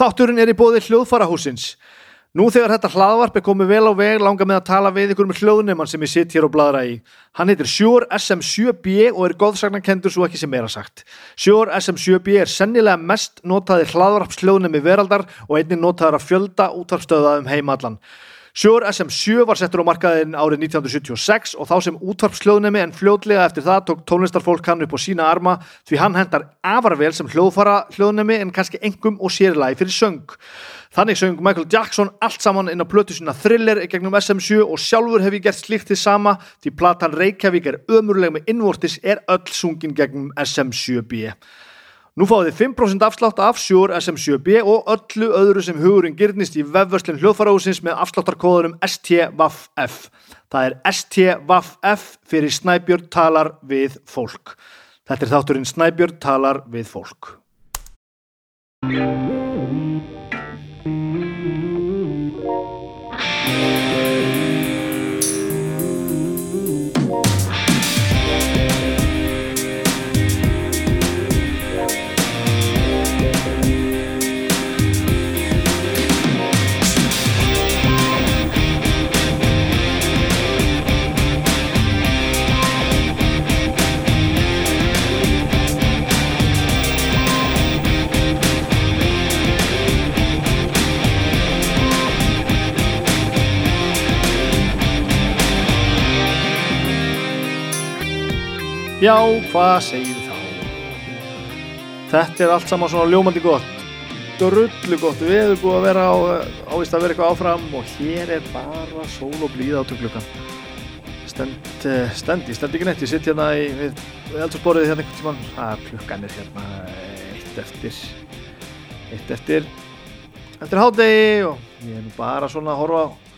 Þátturinn er í bóði hljóðfarahúsins. Nú þegar þetta hlaðvarp er komið vel á veg langar með að tala við ykkur með hljóðnumann sem ég sitt hér og bladra í. Hann heitir Shure SM7B og er góðsagnakendur svo ekki sem meira sagt. Shure SM7B er sennilega mest notaði hlaðvarpshljóðnumi veraldar og einnig notaðar að fjölda útvarpstöða um heimallan. Shure SM7 var settur á markaðin árið 1976 og þá sem útvarpsljóðnemi en fljótlega eftir það tók tónlistarfólk hann upp á sína arma því hann hendar afarvel sem hljóðfara hljóðnemi en kannski engum og sérlægi fyrir söng. Þannig söng Michael Jackson allt saman inn á plötu sína Thriller gegnum SM7 og sjálfur hef ég gert slikt til sama því platan Reykjavík er ömurleg með innvortis er öll sungin gegnum SM7B. Nú fáið þið 5% afslátt af Shure SM7B og öllu öðru sem hugurinn gyrnist í vefverslun hljóðfarahúsins með afsláttarkóðunum STVAF. Það er STVAF fyrir Snæbjörn talar við fólk. Þetta er þátturinn Snæbjörn talar við fólk. Já, hvað segir þá? Þetta er allt saman svona ljómandi gott. Drullu gott. Við erum búið að vera á, ávist að vera eitthvað áfram og hér er bara sól og blíða á töklukan. Stend, eh, stend, ég stend ekki neitt. Ég sitt hérna í, við, við eldursborðið hérna einhvern tíman. Það er klukkan er hérna eitt eftir, eitt eftir, eftir hádegi og ég er bara svona að horfa á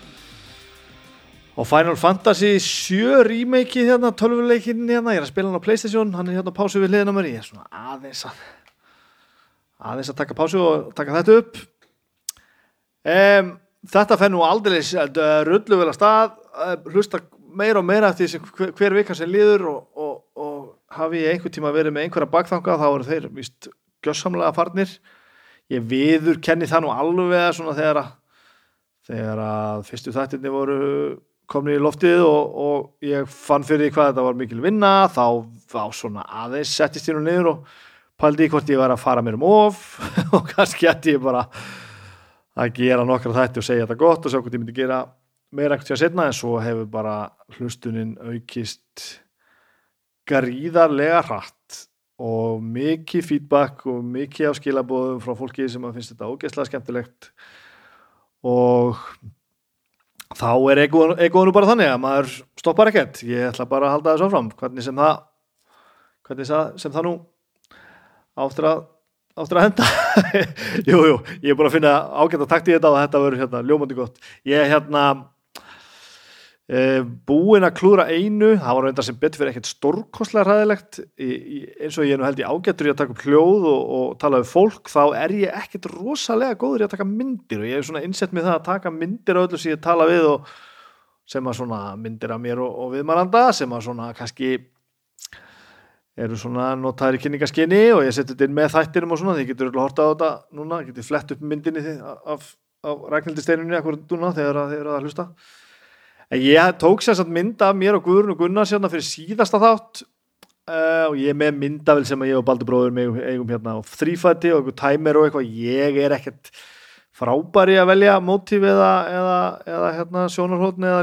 og Final Fantasy 7 remake hérna, tölvuleikin hérna, ég er að spila hann á Playstation hann er hérna á pásu við hliðina mér ég er svona aðeins að aðeins að taka pásu og taka þetta upp. Um, þetta fenn nú aldrei rullu vel að stað hlusta meira og meira eftir hver, hver vika sem líður og, og, og hafi ég einhver tíma verið með einhverja bakþanga þá eru þeir vist gjössamlega farnir. Ég viður kenni það nú alveg þegar að þegar að fyrstu þættinni voru komni í loftið og, og ég fann fyrir því hvað þetta var mikil vinna þá, þá svona aðeins settist ég nú niður og pældi í hvort ég var að fara mér um of og kannski ætti ég bara að gera nokkra þætti og segja þetta gott og sjá hvort ég myndi gera meira ekkert sér setna en svo hefur bara hlustuninn aukist gríðarlega hratt og mikið feedback og mikið á skilabóðum frá fólki sem að finnst þetta ógeðslega skemmtilegt og þá er egoðinu bara þannig að maður stoppar ekkert, ég ætla bara að halda þessu áfram, hvernig sem það hvernig sem það nú áttur að áttur að henda. Jú, jú, ég er bara að finna ágætt að takta í þetta og þetta verður hérna ljómandi gott. Ég er hérna búinn að klúra einu það var reyndar sem betur fyrir ekkert stórkoslega ræðilegt eins og ég nú held ég ágættur í að taka upp hljóð og, og tala um fólk þá er ég ekkert rosalega góður í að taka myndir og ég hef svona insett með það að taka myndir á öllu sem ég tala við og sem að svona myndir af mér og, og viðmaranda sem að svona kannski eru svona notaður í kynningaskinni og ég seti þetta inn með þættinum og svona því getur alveg horta á þetta núna, getur flett upp myndinni af, af ræknildisteinunni ég tók sér satt mynd af mér og Guðrun og Gunnar sérna fyrir síðasta þátt uh, og ég er með myndavel sem ég og Baldur bróður með eigum hérna og þrýfætti og einhver tæmer og eitthvað. Ég er ekkert frábæri að velja mótíf eða, eða, eða hérna, sjónarhóttni eða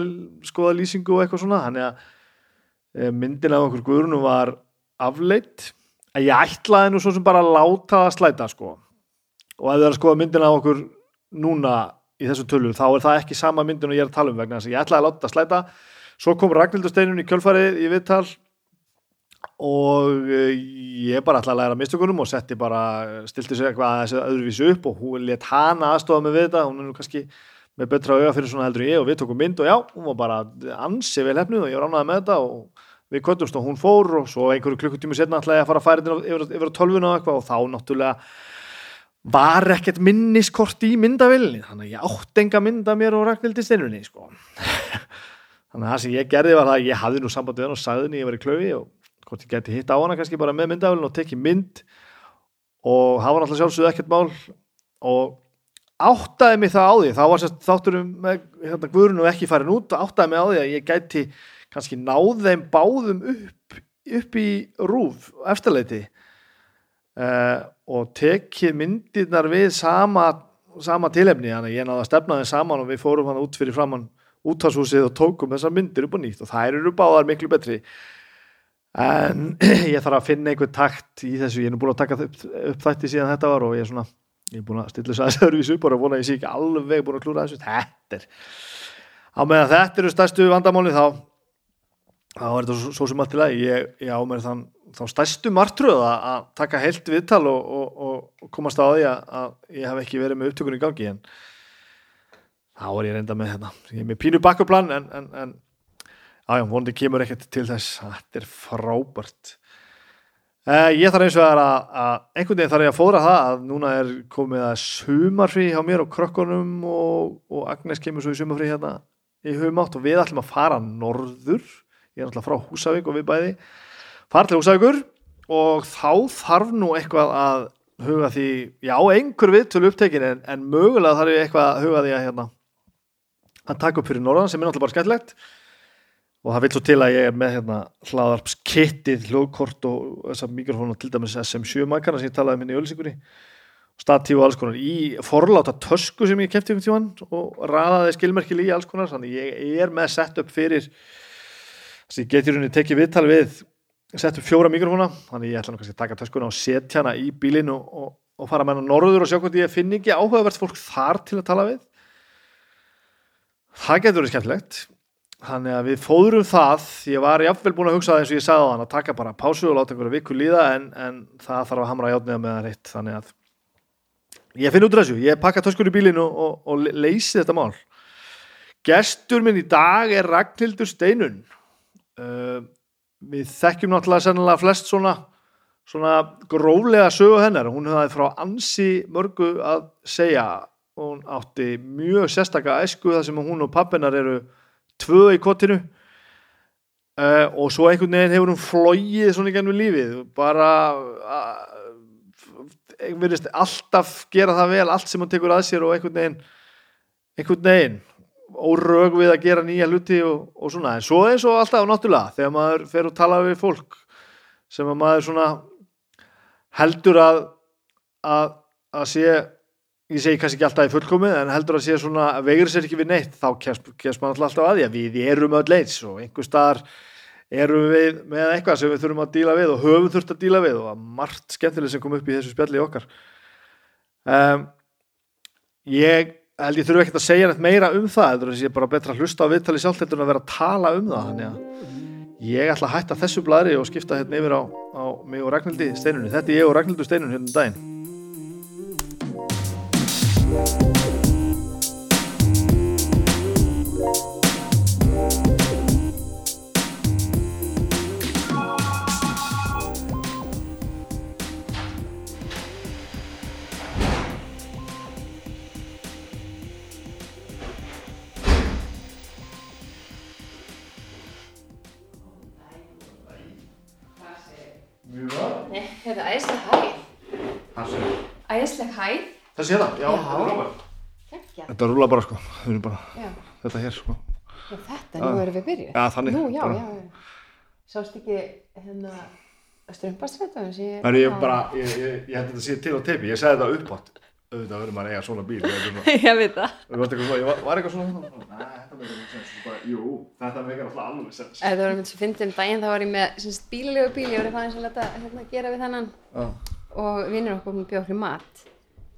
skoða lýsingu og eitthvað svona þannig að uh, myndin af okkur Guðrun var afleitt. En ég ætlaði nú svo sem bara að láta það slæta sko. Og ef það er að skoða myndina á okkur núna í þessu tölu þá er það ekki sama myndin og ég er að tala um vegna þess að ég ætlaði að láta slæta. Svo kom Ragnhildur Steinun í kjölfarið í viðtal og ég bara ætlaði að læra mistökunum og setti bara, stilti sig eitthvað að þessu öðruvísu upp og hún let hana aðstofa mig við þetta, hún er nú kannski með betra auða fyrir svona heldur ég og við tókum mynd og já, hún var bara ansi vel hefnuð og ég var ánaði með þetta og við kvöldumst og hún fór og svo einhverju klukkutími setna ætlaði að fara að færa þetta yfir, yfir á tölvuna og þá náttúrulega var ekkert minniskort í myndavillinni þannig að ég átt enga mynda mér og Ragnhildi steinunni sko. þannig að það sem ég gerði var að ég hafði nú samband við hann og sagði henni ég var í klöfi og hvort ég geti hitt á hana kannski bara með myndavillin og tekið mynd og það var náttúrulega sjálfsögðu ekkert mál og áttaði mig það á því þá var sérst þátturum með hérna, guðrun og ekki farin út, áttaði mig á því að ég gæti kannski náð þeim báðum upp, upp í rúf eftirleiti uh, og tekið myndirnar við sama, sama tilefni, þannig að ég náði að stefna þeim saman og við fórum hann út fyrir framann úthásúsið og tókum þessar myndir upp og nýtt. Og þær eru báðar miklu betri. En ég þarf að finna einhver takt í þessu, ég er nú búin að taka upp, upp þætti síðan þetta var og ég er svona ég er búin að stilla þess að þessu öðruvísu upp og vona að ég sé ekki alveg búin að klúra þessu. Þetta er á meðan þetta eru stærstu vandamáli þá þá er þetta svo, svo sem allt í lagi. Ég, ég á mér þann þá stærstu martröð að, taka heilt viðtal og, og, og, og komast á því að, ég hef ekki verið með upptökunni í gangi en þá er ég reynda með hérna. Ég er með pínu bakkuplan en, en, en ájá, vonandi kemur ekkert til þess. Þetta er frábært. Uh, ég þarf eins og að, að einhvern veginn þarf ég að fóra það að núna er komið að sumarfrí hjá mér og krökkunum og Agnes kemur svo í sumarfrí hérna í humátt og við ætlum að fara norður. Ég er náttúrulega frá Húsavík og við bæði fara til Húsavíkur og þá þarf nú eitthvað að huga því, já, einhver við til upptekin en, en mögulega þarf eitthvað að huga því að hérna að taka upp fyrir norðan sem er náttúrulega bara skemmtlegt og það vil svo til að ég er með hérna hlaðarpskittið, hljóðkort og þessar mikrofónu til dæmis SM7 makana sem ég talaði um í ölsingunni statív og alls konar í forláta tösku sem ég kefti ykkur tíman og ræðaði skilmerkil í alls konar. Þannig ég er með sett upp fyrir þess að ég geti rauninni tekið viðtal við sett upp fjóra mikrofóna þannig ég ætla nú kannski að taka töskuna og setja hana í bílinu og, og, fara með hana norður og sjá hvort ég finn ekki áhugavert fólk þar til að tala við. Það getur verið skemmtilegt. Þannig að við fóðurum það ég var jáfnvel búin að hugsa það eins og ég sagði á hann að taka bara pásu og láta einhverja viku líða en, en það þarf að hamra játniða með það reitt þannig að ég finn út þessu, ég pakka töskur í bílinu og, og leysi þetta mál. Gestur minn í dag er Ragnhildur Steinun uh, við þekkjum náttúrulega sennilega flest svona svona gróflega sögu hennar. Hún hefði frá ansi mörgu að segja. Hún átti mjög sérstakka æsku þar sem hún og pappinar eru tvö í kottinu uh, og svo einhvern veginn hefur hún flóið svona í gennum lífið. Bara uh, alltaf gera það vel allt sem hún tekur að sér og einhvern veginn einhvern veginn órög við að gera nýja hluti og, og svona. En svo eins og alltaf náttúrulega þegar maður fer og tala við fólk sem að maður svona heldur að að, að sé ég segi kannski ekki alltaf í fullkomið en heldur að sé svona vegur sér ekki við neitt þá kemst maður alltaf að því að við erum öll eins og einhver staðar erum við með eitthvað sem við þurfum að díla við og höfum þurft að díla við og að margt skemmtileg sem kom upp í þessu spjalli okkar. Um, ég held ég þurfu ekkert að segja neitt meira um það heldur að ég er bara betra að hlusta á viðtali sjálf en að vera að tala um það þannig að ég ætla að hætta þessu bladri og skipta hérna yfir á, á mig og Ragnhildi steinunni. Þetta er ég og Ragnhildur steinunni hérna um daginn hæð? Þessi hérna, já, Já. þetta frábært. Kekja. Þetta rúla bara sko, bara, þetta hér sko. Já, þetta, nú erum við byrjuð. Já, þannig. Nú, já, bara. já, já. Sást ekki hérna strumpastrættum sem ég... Það er ég bara, ég, ég, ég held að þetta sé til á teipi, ég segði þetta uppátt. Auðvitað verður maður að eiga svona bíl. Ég, veit það. Var, var eitthvað svona hérna? Svo jú, þetta meikar alltaf alveg sens. Það var mynd sem fyndið um daginn, þá var ég með semst, bílalegu bíl, ég var eitthvað eins að leta hérna, gera við þennan Já. og vinnur okkur með bjóð okkur mat.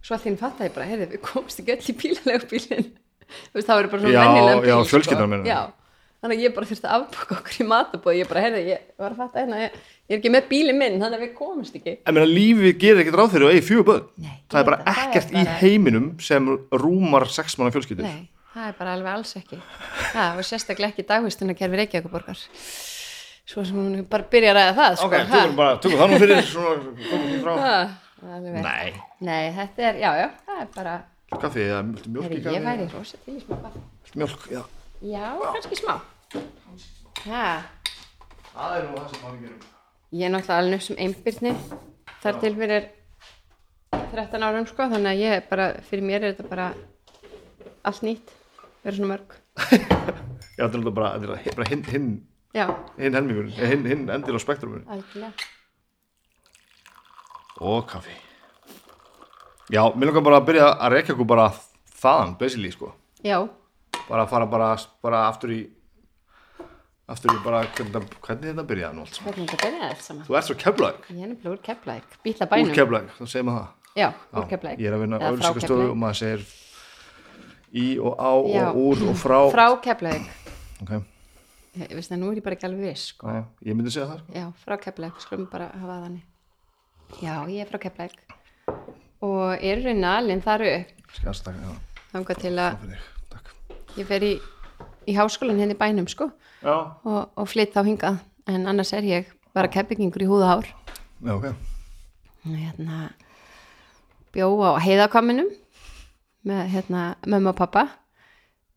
Svo henni fattaði ég bara, heyrðu, við komst ekki öll í bílalegu bílinn. Þú veist, það var bara svona Já, venjulegan bíl. já, fjölskyldan meinarðu? Já, þannig að ég bara þurfti að afbaka okkur í matabóð. Ég bara, heyrðu, ég var að fatta hérna, ég, ég er ekki með bílinn minn, þannig að við komumst ekki. En meina, lífið gerir ekkert ráð fyrir að eigi fjögur börn. Það er bara það, það er ekkert í bara- heiminum sem rúmar sex manna fjölskyldur. Nei, það er bara alveg alls ekki. Það var sérstaklega ekki dagvistunarkerfi Reykjavíkuborgar. Svo sem hún bara byrja að ræða það, sko. Ok, tökum bara, tökum það nú fyrir svona, komum því frá. Nei, Nei, þetta er, já, já, það er bara, kaffi, eða mjólk í kaffi? ég væri rosa til í smá kaffi. Mjólk, já. Já, kannski smá. Ha, Það er nú það sem maður gerum. ég er náttúrulega alveg upp sem einbyrni. Þar til fyrir 13 árum sko þannig að ég er bara, fyrir mér er þetta bara allt nýtt verður svona mörg Já, þetta er náttúrulega bara, þetta er bara hinn, hinn, já, hinn helmingurinn, hinn, hinn endir á spektrumurinn. algjörlega Og kaffi. Já, mér langar bara að byrja að rekja okkur bara þaðan, basically, sko. já, Bara að fara bara, bara aftur í, aftur í bara, hvernig, hvernig þetta byrjaði nú allt saman. hvernig þetta byrjaði allt saman Þú ert svo keflaðið, ég er nefnilega úr Keflæk, býtla úr bænum keflaðið, þá segir maður það. já, úr Keflæk Ég er að vinna Eða frá Keflavík. og maður segir í og á Já. og úr og frá. frá Keflæk Ok, ég veist að nú er ég bara ekki alveg viss sko. já, ég myndi segja það, sko. já, frá Keflæk, skulum bara hafa það þannig já, ég er frá Keflæk og er raunin alinn þar upp? Skjast, takk, já, þangað til að ég fer í, í háskólan henni bænum sko. Já, og, og flytt þá hingað. En annars er ég bara keppingingur í húðahár já, ok. hérna bjó á heiðakvaminum með hérna mömmu og pappa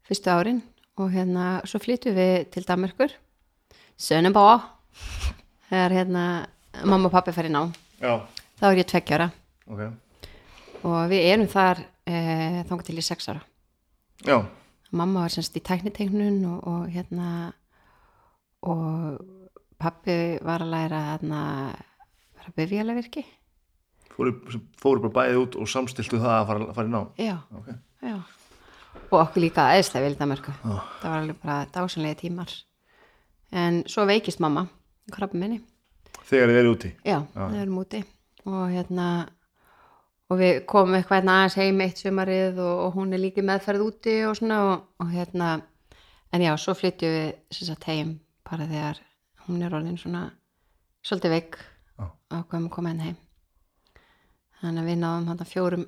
fyrstu árin. Og hérna svo flyttum við til Danmarkur Sönubá þegar hérna mamma og pappi færi ná Já, þá er ég tveggjara ok. og við erum þar e, þangað til í sex ára. Já, mamma var semst í tæknitegnun og, og hérna og pappi var að læra hérna bara bifjálega virki fóru, fóru bara bæðið út og samstiltu það að fara, fara í ná. já, Ok. já. Og okkur líka aðeinslega vilja mörgu það var alveg bara dásanlega tímar. En svo veikist mamma krabbi minni, Þegar þið eru úti. já, við erum úti og hérna og við komum eitthvað hérna aðeins heim eitt sumarið og, og hún er líka í meðferð úti og svona og, og hérna en já, svo flytjum við sagt heim bara þegar hún er orðin svona svolítið veik Já. ákveðum að koma henn heim þannig að við náðum hann fjórum,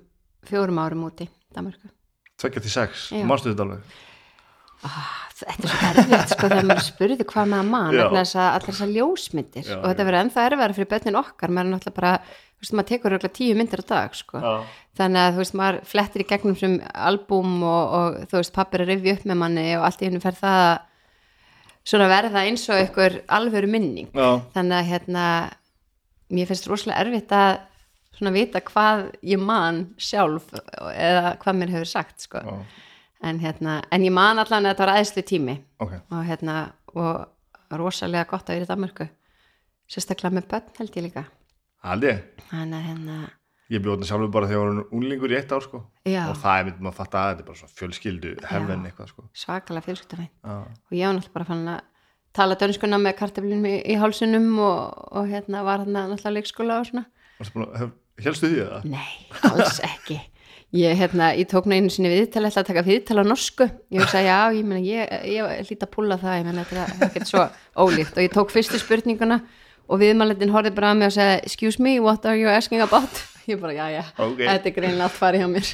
fjórum árum úti Danmarku Tveggja til sex, Já. mástu þetta alveg? Þetta er svo erfitt sko þegar maður spurði hvað mann þess að allar þessar ljósmyndir Já, og þetta verður ennþá erfiðar fyrir börnin okkar maður er náttúrulega bara, þú veist, maður tekur örugglega tíu myndir á dag sko Já. þannig að þú veist, maður flettir í gegnum sem albúm og, og þú veist, pappir að rifja upp með manni og allt í hennu fer það að svona verða eins og ykkur alvöru minning Já. þannig að hérna mér finnst rosalega erfitt að svona vita hvað ég man sjálf eða hvað mér hefur sagt sko. En hérna, en ég man allan að þetta var aðeinslu tími Ok. og hérna, og rosalega gott að vera í Danmarku sérstaklega með börn held ég líka Aldrei. þannig að hérna, Ég bjóð þetta sjálfur bara þegar ég var unlingur í eitt ár sko. Og það er mynd maður að fatta að þetta er bara svona fjölskyldu hefðin eitthvað sko. svakalega fjölskyldafæn Já. og ég var náttúrulega bara fann að tala dönskuna með kartöflunum í, í hálsunum og, og hérna var hérna náttúrulega á leikskóla og svona að, helstu því það? Nei, alls ekki Ég, hérna, ég tók nú einu sinni viðtala ætla að taka viðtala á norsku ég hugsa, já, ég meina, ég, ég hlýt að púla það ég meina, þetta er ekkert svo ólíkt og ég tók fyrstu spurninguna og viðmæletin horfði bara að mig og segði excuse me, what are you asking about ég bara, já, já, Ok. þetta er greinlega allt farið hjá mér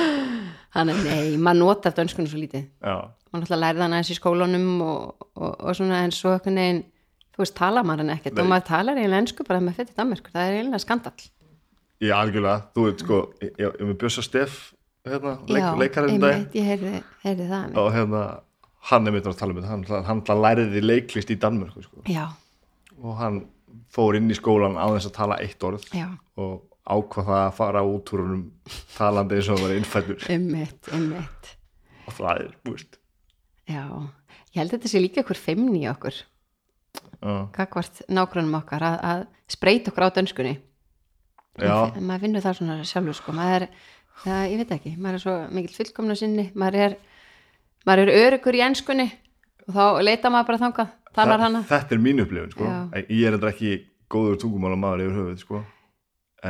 þannig, að nei, maður notar dönskunum svo lítið Já. maður náttúrulega lærði hann aðeins í skólanum og, og, og svona, en svo einhvern veginn þú veist, tala maður hann ekkert Nei. og maður talar eiginlega ensku bara með fyrir Danmörkur, það er eiginlega skandall Ég algjörlega, þú veit sko, ég, ég, ég með Bjössa Steff, hérna, leik, leikarinn um einmitt, ég heyrði, heyrði það og hérna, hann er mitt að tala um þetta, hann, hann, læriði leiklist í Danmörku sko. já, og hann fór inn í skólan á þess að tala eitt orð já, og ákvað það að fara út úr honum talandi eins og hann var innfættur einmitt, einmitt. Og það er, þú veist. Já, ég held að þetta sé líka ykkur feimni í okkur. Já, kakvart nágrunum okkar að, að spreita okkur á dönskunni En maður finnur það svona sjálfur sko maður er, það, ég veit ekki, maður er svo mikill fullkomna sinni, maður er maður er örugur í enskunni og þá leita maður bara þangað, talar hana þetta er mín upplifun sko. Já. ég er þetta ekki góður tungumála maður yfir höfuð sko.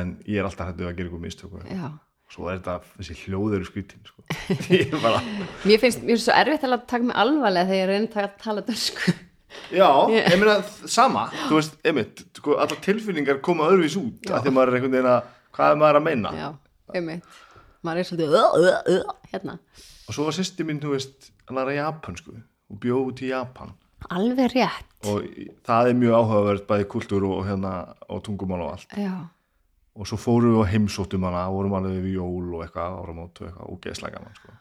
en ég er alltaf hættu að gera ykkur mistöku já, svo er þetta, þessi hljóður skrítin sko. ég bara mér finnst, mér finnst svo erfitt að taka mig alvarlega þegar ég reyna að tala dönsku Já, ég meina sama þú veist, einmitt, sko, allar tilfinningar koma öðruvís út, af því að maður er einhvern veginn að hvað er maður að meina? Já, einmitt. Maður er svolítið uh, uh, uh, hérna, og svo var sýsti mín, þú veist, að læra japansku og bjóð út í Japan. Alveg rétt. Og í- það er mjög áhugavert bæði kultúr og, hérna, og tungumál og allt. Já, og svo fórum við og heimsóttum hana vorum alveg við jól og eitthvað áramót og eitthvað ógeðslega gaman sko.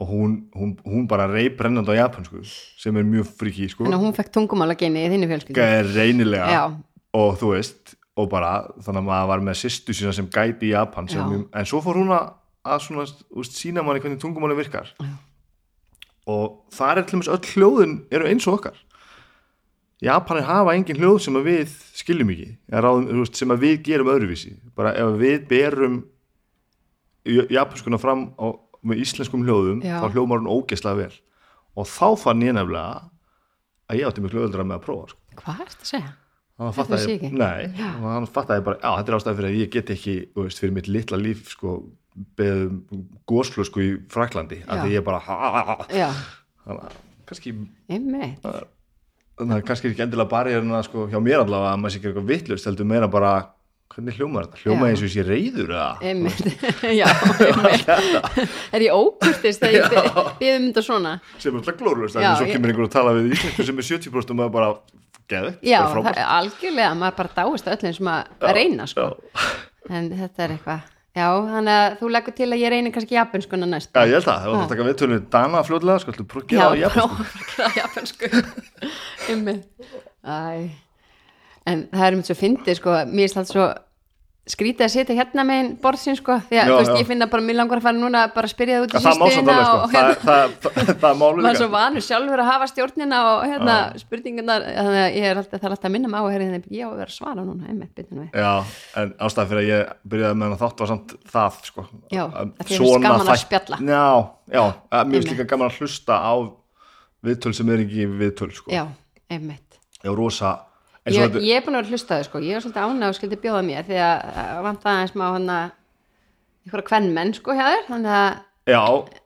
Og hún, hún, hún bara reyp brennandi á japansku sem er mjög friki sko, en hún fekk tungumálageni í þínu fjölskyldu. Reynilega já, og þú veist og bara, þannig að maður var með sýstu sína sem gæti í Japan Já. en svo fór hún að, að svona, úst, sína manni hvernig tungumáli virkar. Já. og það er dæmis öll hljóðin eru eins og okkar. Japanir hafa engin hljóð sem að við skiljum ekki. Ráðum, sem að við gerum öðruvísi. Bara ef við berum japanskuna fram á, með íslenskum hljóðum Já. þá hljóðmar hún ógeðslega vel og þá fann ég nefnilega að ég átti miklu öldra með að prófa sko. Hvað er þetta að segja? Þannig vissi fattaði ég. Nei, Já. og hann fattaði bara, já, þetta er ástæði fyrir að ég get ekki, veist, fyrir mitt litla líf, sko, beðum gósflösku í Fraklandi, Já. því ég bara, ha, þannig að, kannski, þannig að kannski ekki endilega bara hérna, sko, hjá mér allavega að maður sé ekki eitthvað vittlust, heldur meira bara, hvernig hljómar þetta? Hljómar Já. eins og sé reyður, eða? Einmitt, já, einmitt Er ég ókurtist að ég byggðum þetta svona? Sem er alltaf glórlust, Já, en svo kemur einhver að tala við íslensku sem er 70% og maður bara, geði, Já, bara það frábært. er algjörlega, maður bara dáist að öllum sem að reyna, sko Já. En þetta er eitthvað Já, þannig að þú leggur til að ég reyni kannski japanskuna næst Já, ég held það, það var Já. að taka viðtölunni Dana fljóðlega, sko, að gera það í japansku. En það er um svo fyndið, sko. Mér er alltaf svo skrítið að setja hérna með einn borðsinn, sko. Því að, Já, veist, já. ég finna bara, mér langar að fara núna bara að spyrja það út í það sko, og það, hérna. það, það, það, það maður er svo vanur sjálfur að hafa stjórnina og hérna spurningarnar. Þannig að ég er alltaf, það alltaf að minna mig á að hérna, ég á að vera að svara núna, einmitt, Já, en ástæð fyrir að ég byrjaði með hann þátt var samt það, sko. Já, Að að þér finnst gaman að spjalla. Já, já, að mér finnst líka gaman að hlusta á viðtöl sem er ekki viðtöl, sko. já, einmitt. Já, rosa, ég, ég er búin að vera hlustaði sko, ég er svolítið ánæg og skildi bjóða mér því að vant aðeins má hann að einhverja kvennmenn sko hjá þér þannig að, já,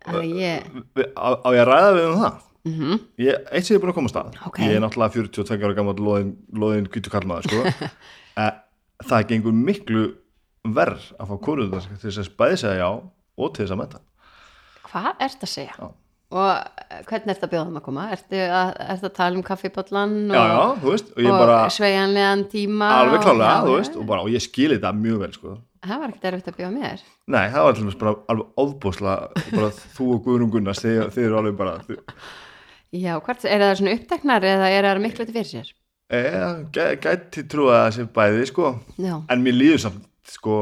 að ég við- á, á ég að ræða við um það? mm Ég, eitt sem ég er búin að koma að stað, Ok. ég er náttúrulega 42 ára gammal loðin, loðin kvítu kallmaður, sko. Eh, það gengur miklu verð að fá kóruðum til þess að bæði segja já og til þess að metta. hvað ert að segja? Já. Og eh, hvernig ert að bjóða þeim að koma? ertu að, ertu að tala um kaffipollan og, Já, já, þú veist, og og bara... sveigjanlegan tíma alveg klálega, og, þú veist, og, bara, ég skili þetta mjög vel sko. það var ekkert erfitt að bjóða mér nei, það var dæmis bara alveg óðbúslega bara þú og Guðrún Gunnars þið, þið eru alveg bara þið, já, hvert, er það svona uppteknar eða er það miklu til fyrir sér? e, gæ, gæti trúa að það sé bæði sko. já, en mér líður samt sko,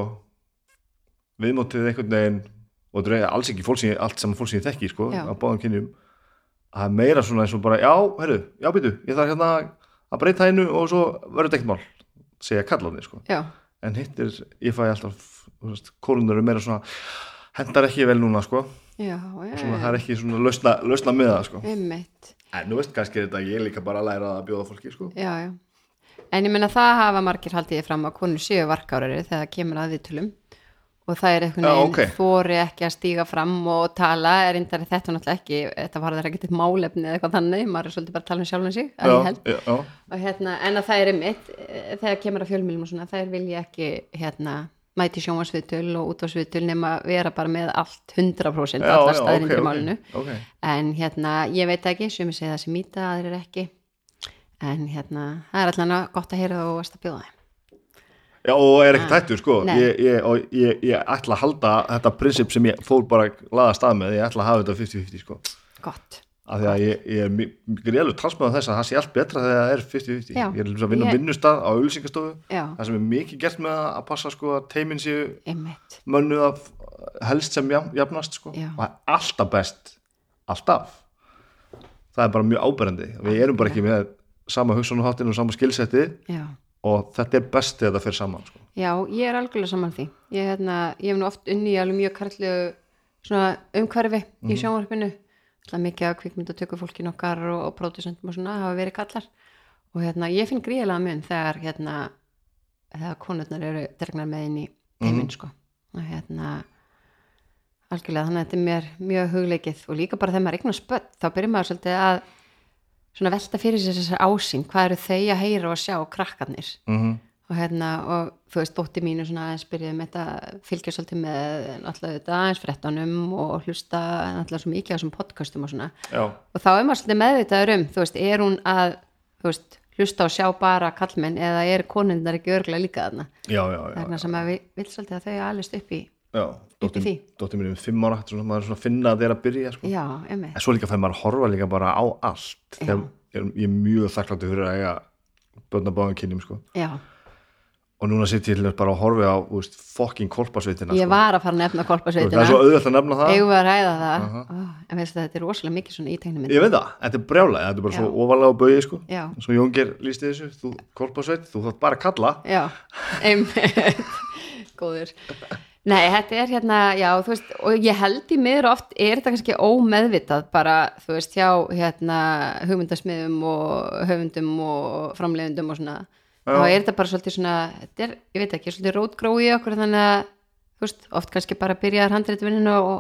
viðmótið einhvern veginn og þetta er alls ekki fólk sem ég, allt saman fólk sem ég þekki sko, á báðum kynjum. Að það er meira svona eins og bara já, herru, já býtu, ég þarf hérna að breyta hennu og svo verður þetta ekkert mál segja kallarnir sko. En hitt er, ég fæ alltaf kólunar eru meira svona hendar ekki vel núna sko. Já, já, svona, það er ekki svona lausna, lausna með það sko. En nú veist kannski þetta ég líka bara að læra að bjóða fólki sko. Já, já. En ég meina það hafa margir haldið ég fram að konur séu varkárari þegar það kemur að viðtölum og það er einhvern Já, veginn ok. þóri ekki að stíga fram og tala er reyndar þetta náttúrulega ekki þetta var það ekki til málefni eða eitthvað þannig maður er svolítið bara að tala um sjálfum sig að ég held. já, já, og hérna, en að það er einmitt eh, þegar kemur að fjölmýlum og svona það er vilja ekki hérna mæti sjónvarsviðtöl og útvarsviðtöl nema vera bara með allt 100% já, allar já, staðrindir ok, í málinu. ok, ok. en hérna, ég veit ekki, sumi segja það sem mýta, aðrir ekki. En hérna, það er allan gott að heyra og að Já, og er ekkert Ah, hættur sko. Ég, ég, og ég, ég ætla að halda þetta prinsip sem ég fór bara að laða stað með. Ég ætla að hafa þetta 50-50 sko. Gott, af því að ég, ég er mikið alveg talsmaður þess að það sé allt betra þegar það er 50-50 Já. ég er að vinna á Ég- vinnustað á auðlýsingastofu já, það sem er mikið gert með að passa sko að teimin séu mönnuð af helst sem jafn, jafnast sko. Já. og það er alltaf best alltaf. Það er bara mjög áberandi. Við erum bara ekki með sama hugsunaháttin og sama skilsetti já, og þetta er best þegar það fer saman sko. já, ég er algjörlega saman því. Ég, hérna, ég hef nú oft unni í alveg mjög svona umhverfi í sjónvarpinu. Alltaf mikið að kvikmyndatöku fólkin okkar og, og pródusentum og svona hafa verið kallar og hérna, ég finn gríðlega mun þegar hérna, þegar konurnar eru dregnar með inn í heiminn sko. Og hérna algjörlega, þannig að þetta er mér mjög hugleikið. Og líka bara þegar maður eignar spött þá byrjum maður svolítið að svona velta fyrir sér þessar ásýn hvað eru þau að heyra og sjá krakkarnir. Mm -hmm. og hérna og þú veist dótti mínu svona aðeins byrjuði með þetta fylgja svolítið með náttúrulega þetta aðeins fréttanum og hlusta náttúrulega svo mikið á þessum podcastum og svona. Já, og þá er maður svolítið meðvitaður um þú veist, er hún að þú veist, hlusta og sjá bara kallmenn eða er konundar ekki örglega líka þarna? Já, já, já, þarna sem að við vil svolítið að þau alist upp í. Já. Því. dóttir mér um fimm ára svona, maður er svona að finna að er að byrja sko. já, en svo líka fær maður að horfa líka bara á allt þegar ég er, ég er mjög þakkláttur fyrir að eiga börna báðum kynjum sko. já, og núna sitt ég bara að horfi á þú veist, fucking kolpasveitina ég sko. var að fara að nefna veist, það er svo auðvelt að nefna það eigum við að ræða það Aha. Ó, en veistu þetta er rosalega mikið svona í tegnum ég veit það, þetta er brjálega, þetta er bara Já. svo ofalega á bauði sko. svo Jóngir lísti þessu, þú kolpasveit þú þátt bara að kalla góður Nei, þetta er hérna, já, þú veist, og ég held í miður oft er þetta kannski ómeðvitað bara, þú veist, hjá hérna hugmyndasmiðum og höfundum og framleiðundum og svona, Já. þá er þetta bara svolítið svona, þetta er, ég veit ekki, svolítið rótgrói okkur þannig að, þú veist, oft kannski bara byrjaðar handreitvinninu og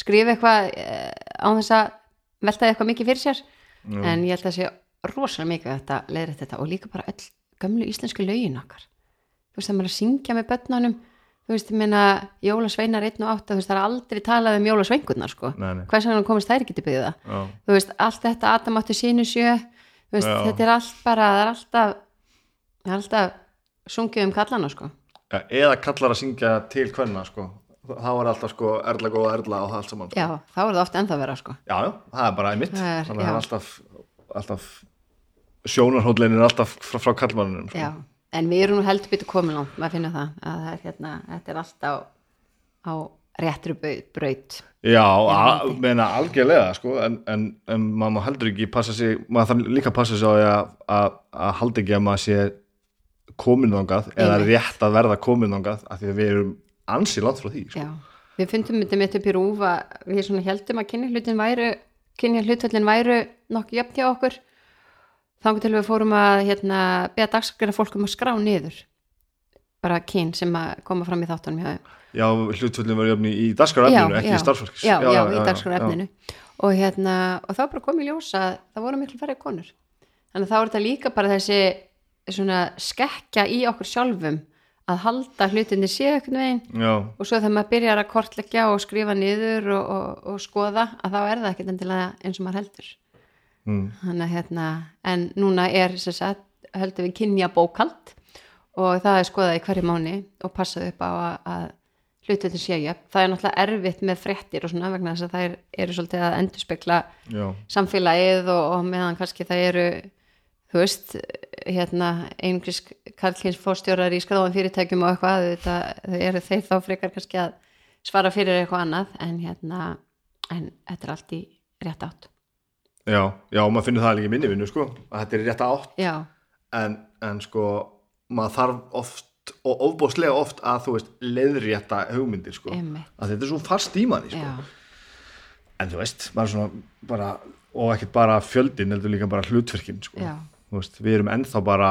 skrifa eitthvað eh, á þess að veltaði eitthvað mikið fyrir sér, Já. en ég held að sé rosalega mikið að þetta leiðrætt þetta og líka bara öll gömlu íslensku lögin okkar þú veist, það þú veist, ég meina, jólasveinar 1 og 8 þú veist, það er aldrei talað um jólasveingurnar sko. Hvers vegna komist þær ekki til byggða Já. þú veist, allt þetta Adam átti sínu sjö þú veist, Já. þetta er allt bara það er alltaf, það er alltaf sungið um kallana sko. Ja, eða kallar að syngja til hvenna sko. þá er alltaf sko erla góða erla og það allt saman sko. já, þá er það oft ennþá vera sko. já, já, það er bara einmitt þannig að það er alltaf, alltaf sjónarhóllin er alltaf frá, frá kallmannunum sko. En við erum nú heldur byttu komin langt, maður finnur það að er hérna, þetta er allt á, á réttri braut Já, að, meina algjörlega sko, en, en, en maður heldur ekki passa sig, maður þarf líka að passa sig á að, að, halda ekki að maður sé komin þangað eða rétt að verða komin þangað af því að við erum ansi langt frá því sko. Já, við fundum þetta mitt upp í rúf að við heldum að kynja hlutin væru kynja hlutvöldin væru nokkuð jöfn hjá okkur þannig til við fórum að hérna, beða dagskrifna fólkum að skrá niður bara kyn sem að koma fram í þáttunum hjá. Já, hlutföllin var jöfni í dagskrarefninu, ekki í starfsfólkis. Já, já, í dagskrifninu og hérna, og þá bara kom í ljós að það voru miklu færri konur. Þannig að þá er þetta líka bara þessi svona skekkja í okkur sjálfum að halda hlutinni séu einhvern veginn. Já, og svo þegar maður byrjar að kortleggja og skrifa niður og, og, og skoða að þá er það ekkert endilega eins og maður heldur mm, þannig að hérna en núna er sem sagt höldum við kynja bókald og það er skoðað í hverju mánu og passað upp á að, að hlutveitin séu það er náttúrulega erfitt með fréttir og svona vegna þess að það er, eru svolítið að endurspegla já, samfélagið og, og meðan kannski það eru þú veist, hérna einhvers karlkins fórstjórar í skráðum fyrirtækjum og eitthvað þetta, þau eru þeir þá frekar kannski að svara fyrir eitthvað annað en hérna, en þetta er allt í rétt átt. Já, já, maður finnur það líka í minni vinnu sko, að þetta er rétt átt en, en sko maður þarf oft og ofbóðslega oft að þú veist leiðrétta hugmyndir sko, Einmitt. að þetta er svo fast í manni sko. já, en þú veist, maður svona bara, og ekkert bara fjöldin heldur líka bara hlutverkin sko. Já. Þú veist, við erum ennþá bara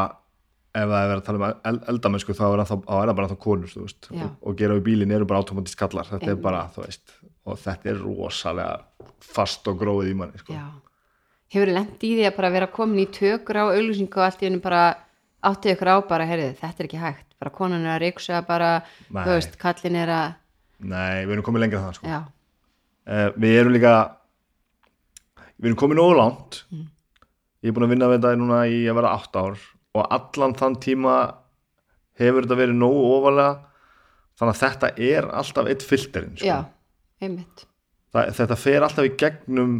ef það er verið að tala um el eldamennsku þá er, þá er það bara ennþá konur veist, og, og gera við bílinn eru bara automatist kallar þetta er Einmitt. bara, þú veist og þetta er rosalega fast og gróið í manni sko. já. Hefur lent í því að bara vera komin í tökur á auglýsingu og allt í hennu bara áttið ykkur á bara, heyrðu, þetta er ekki hægt bara konan er að reyksa bara Nei. þú veist, kallin er að nei, við erum komið lengra þannig sko. uh, við erum líka við erum komin nógu langt Mm. ég er búin að vinna við þetta núna í að vera 8 ár og allan þann tíma hefur þetta verið nógu ofalega þannig að þetta er alltaf eitt filterinn sko. já, einmitt Það, þetta fer alltaf í gegnum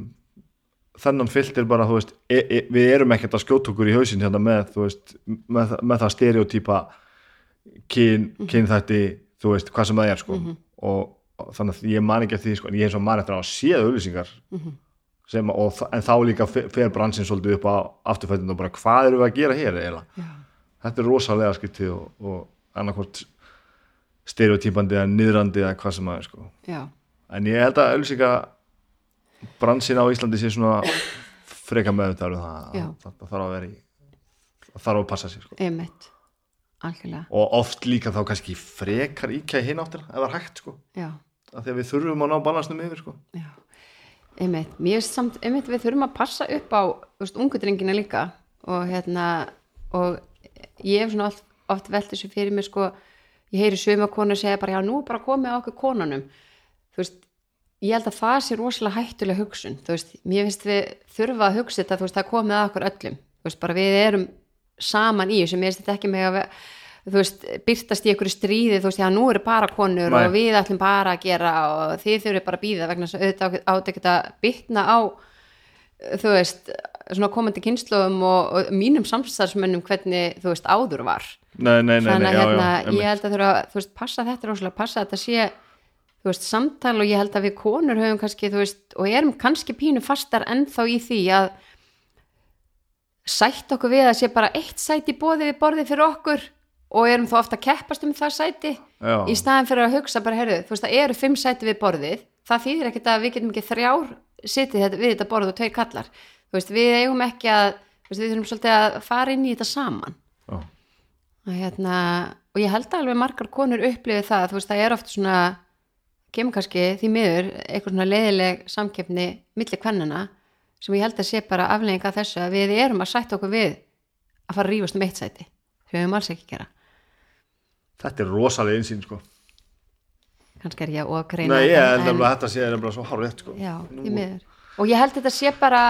þennan filter bara þú veist, e, e, við erum ekkert að skjóta okkur í hausin hérna með, þú veist, með, með það stereotýpa kyn, kynþætti, þú veist, hvað sem það er sko. og, og þannig að ég man ekki eftir því sko, en ég er og man eftir að séð auðlýsingar sem, og, en þá líka fer, bransin svolítið upp á afturfættinu og bara hvað eru við að gera hér eiginlega? Já, þetta er rosalega skriftið og, og annarkvort stereotýpandi eða niðrandi eða hvað sem það er sko. Já, en ég held að auðvitað bransin á Íslandi sé svona freka þetta um það Já. að það þarf að vera í það þarf að passa sér sko. og oft líka þá kannski frekar íkja hinn áttina ef það er hægt sko. af því að við þurfum að ná balansnum yfir sko. einmitt, samt, einmitt við þurfum að passa upp á, þú veist, ungu drengina líka og hérna og ég hef oft, oft velt þessu fyrir mér sko, ég heyri söma konu segja bara, já, nú bara komið á okkur konunum þú veist, ég held að það sé rosalega hættulega hugsun, þú veist mér finnst við þurfa að hugsa þetta, þú veist, það komið að okkur öllum, þú veist, bara við erum saman í þessu, mér finnst þetta ekki með að þú veist, byrtast í einhverju stríði þú veist, já, nú eru bara konur Nei. og við ætlum bara að gera og þið þurfum bara að býða vegna þess að auðvitað átt ekki að bytna á þú veist, svona komandi kynnslóðum og, og mínum samstæðsmönnum hvernig, þú veist, áður var nei, nei, nei, þannig að já, hérna, já, þú veist, þú samtal og ég held að við konur höfum kannski, þú veist, og erum kannski pínu fastar ennþá í því að sætt okkur við að sé bara eitt sæti bóði við borðið fyrir okkur og erum þá ofta að keppast um það sæti Já. í staðin fyrir að hugsa bara, heyrðu, þú veist, það eru fimm sæti við borðið, það þýðir ekkert að við getum ekki þrjár sitið við þetta borð og tveir kallar, þú veist, við eigum ekki að, þú veist, við þurfum svolítið að fara inn í þetta saman. Og hérna, og ég held að alveg margar konur upplifið það, þú veist, það er oft svona kemur kannski því miður eitthvað svona leiðileg samkeppni milli kvennana, sem ég held að sé bara aflegginga af þessu að við erum að sætta okkur við að fara að rífast um eitt sæti við höfum alls ekki að gera þetta er rosalega einsýn sko. kannski er ég að greina nei, ég held að þetta sé nefnilega svo hárrétt sko. Já, Nú- því miður. Og ég held þetta sé bara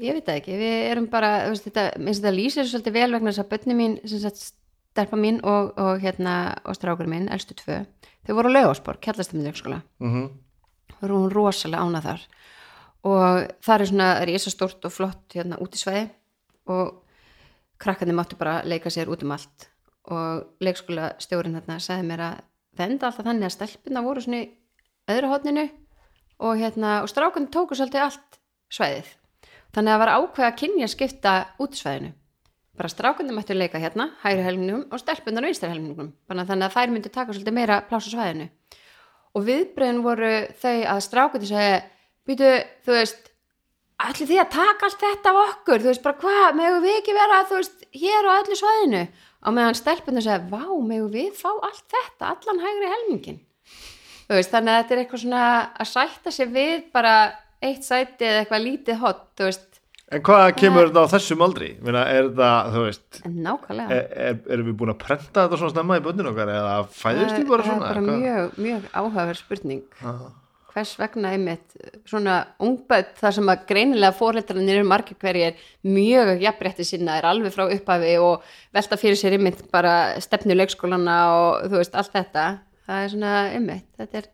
ég veit það ekki, við erum bara veist, þetta, minnst þetta lýsir svolítið vel vegna þess að bönni mín, sem sagt stelpa mín og, og hérna, og strákur minn, elstu tvö þau voru á laugaspor, kjallastamið leikskóla Mhm. voru hún rosalega ána þar. Og það er svona risastórt og flott hérna út í sveiði og krakkarnir máttu bara leika sér út um allt. Og leikskóla stjórin hérna sagði mér að það enda alltaf þannig að stelpina voru svona í öðru hodninu og hérna og strákarnir tóku svolítið allt sveiðið þannig að það var ákveð að kynja skipta út í sveiðinu bara strákarnir mættu leika hérna hægri helmingnum og stelpunar vinstri helmingnum. Þannig að þær myndu taka svolítið meira pláss á sveiðinu og viðbröðin voru þau að strákundi segja býtu, þú veist allir því að taka allt þetta af okkur? Þú veist, bara hvað, megum við ekki vera þú veist, hér á öllu svæðinu? Á meðan stelpunni segja, vá, megum við fá allt þetta, allan hægri helmingin þú veist, þannig að þetta er eitthvað svona að sætta sig við bara eitt sæti eða eitthvað lítið hot þú veist, en hvað kemur þetta á þessum aldri? Meina, er það, þú veist nákvæmlega. er, er, erum við búin að prenta þetta svona snemma í bönninu okkar eða fæðist við bara það svona er bara mjög, mjög áhugaverð spurning. Ah. hvers vegna einmitt svona ungböld þar sem að greinilega fóreldrarnir eru margir hverjir mjög jafnrétti sinna er alveg frá upphafi og velta fyrir sér einmitt bara stefnu leikskólana og þú veist allt þetta. Það er svona einmitt þetta er,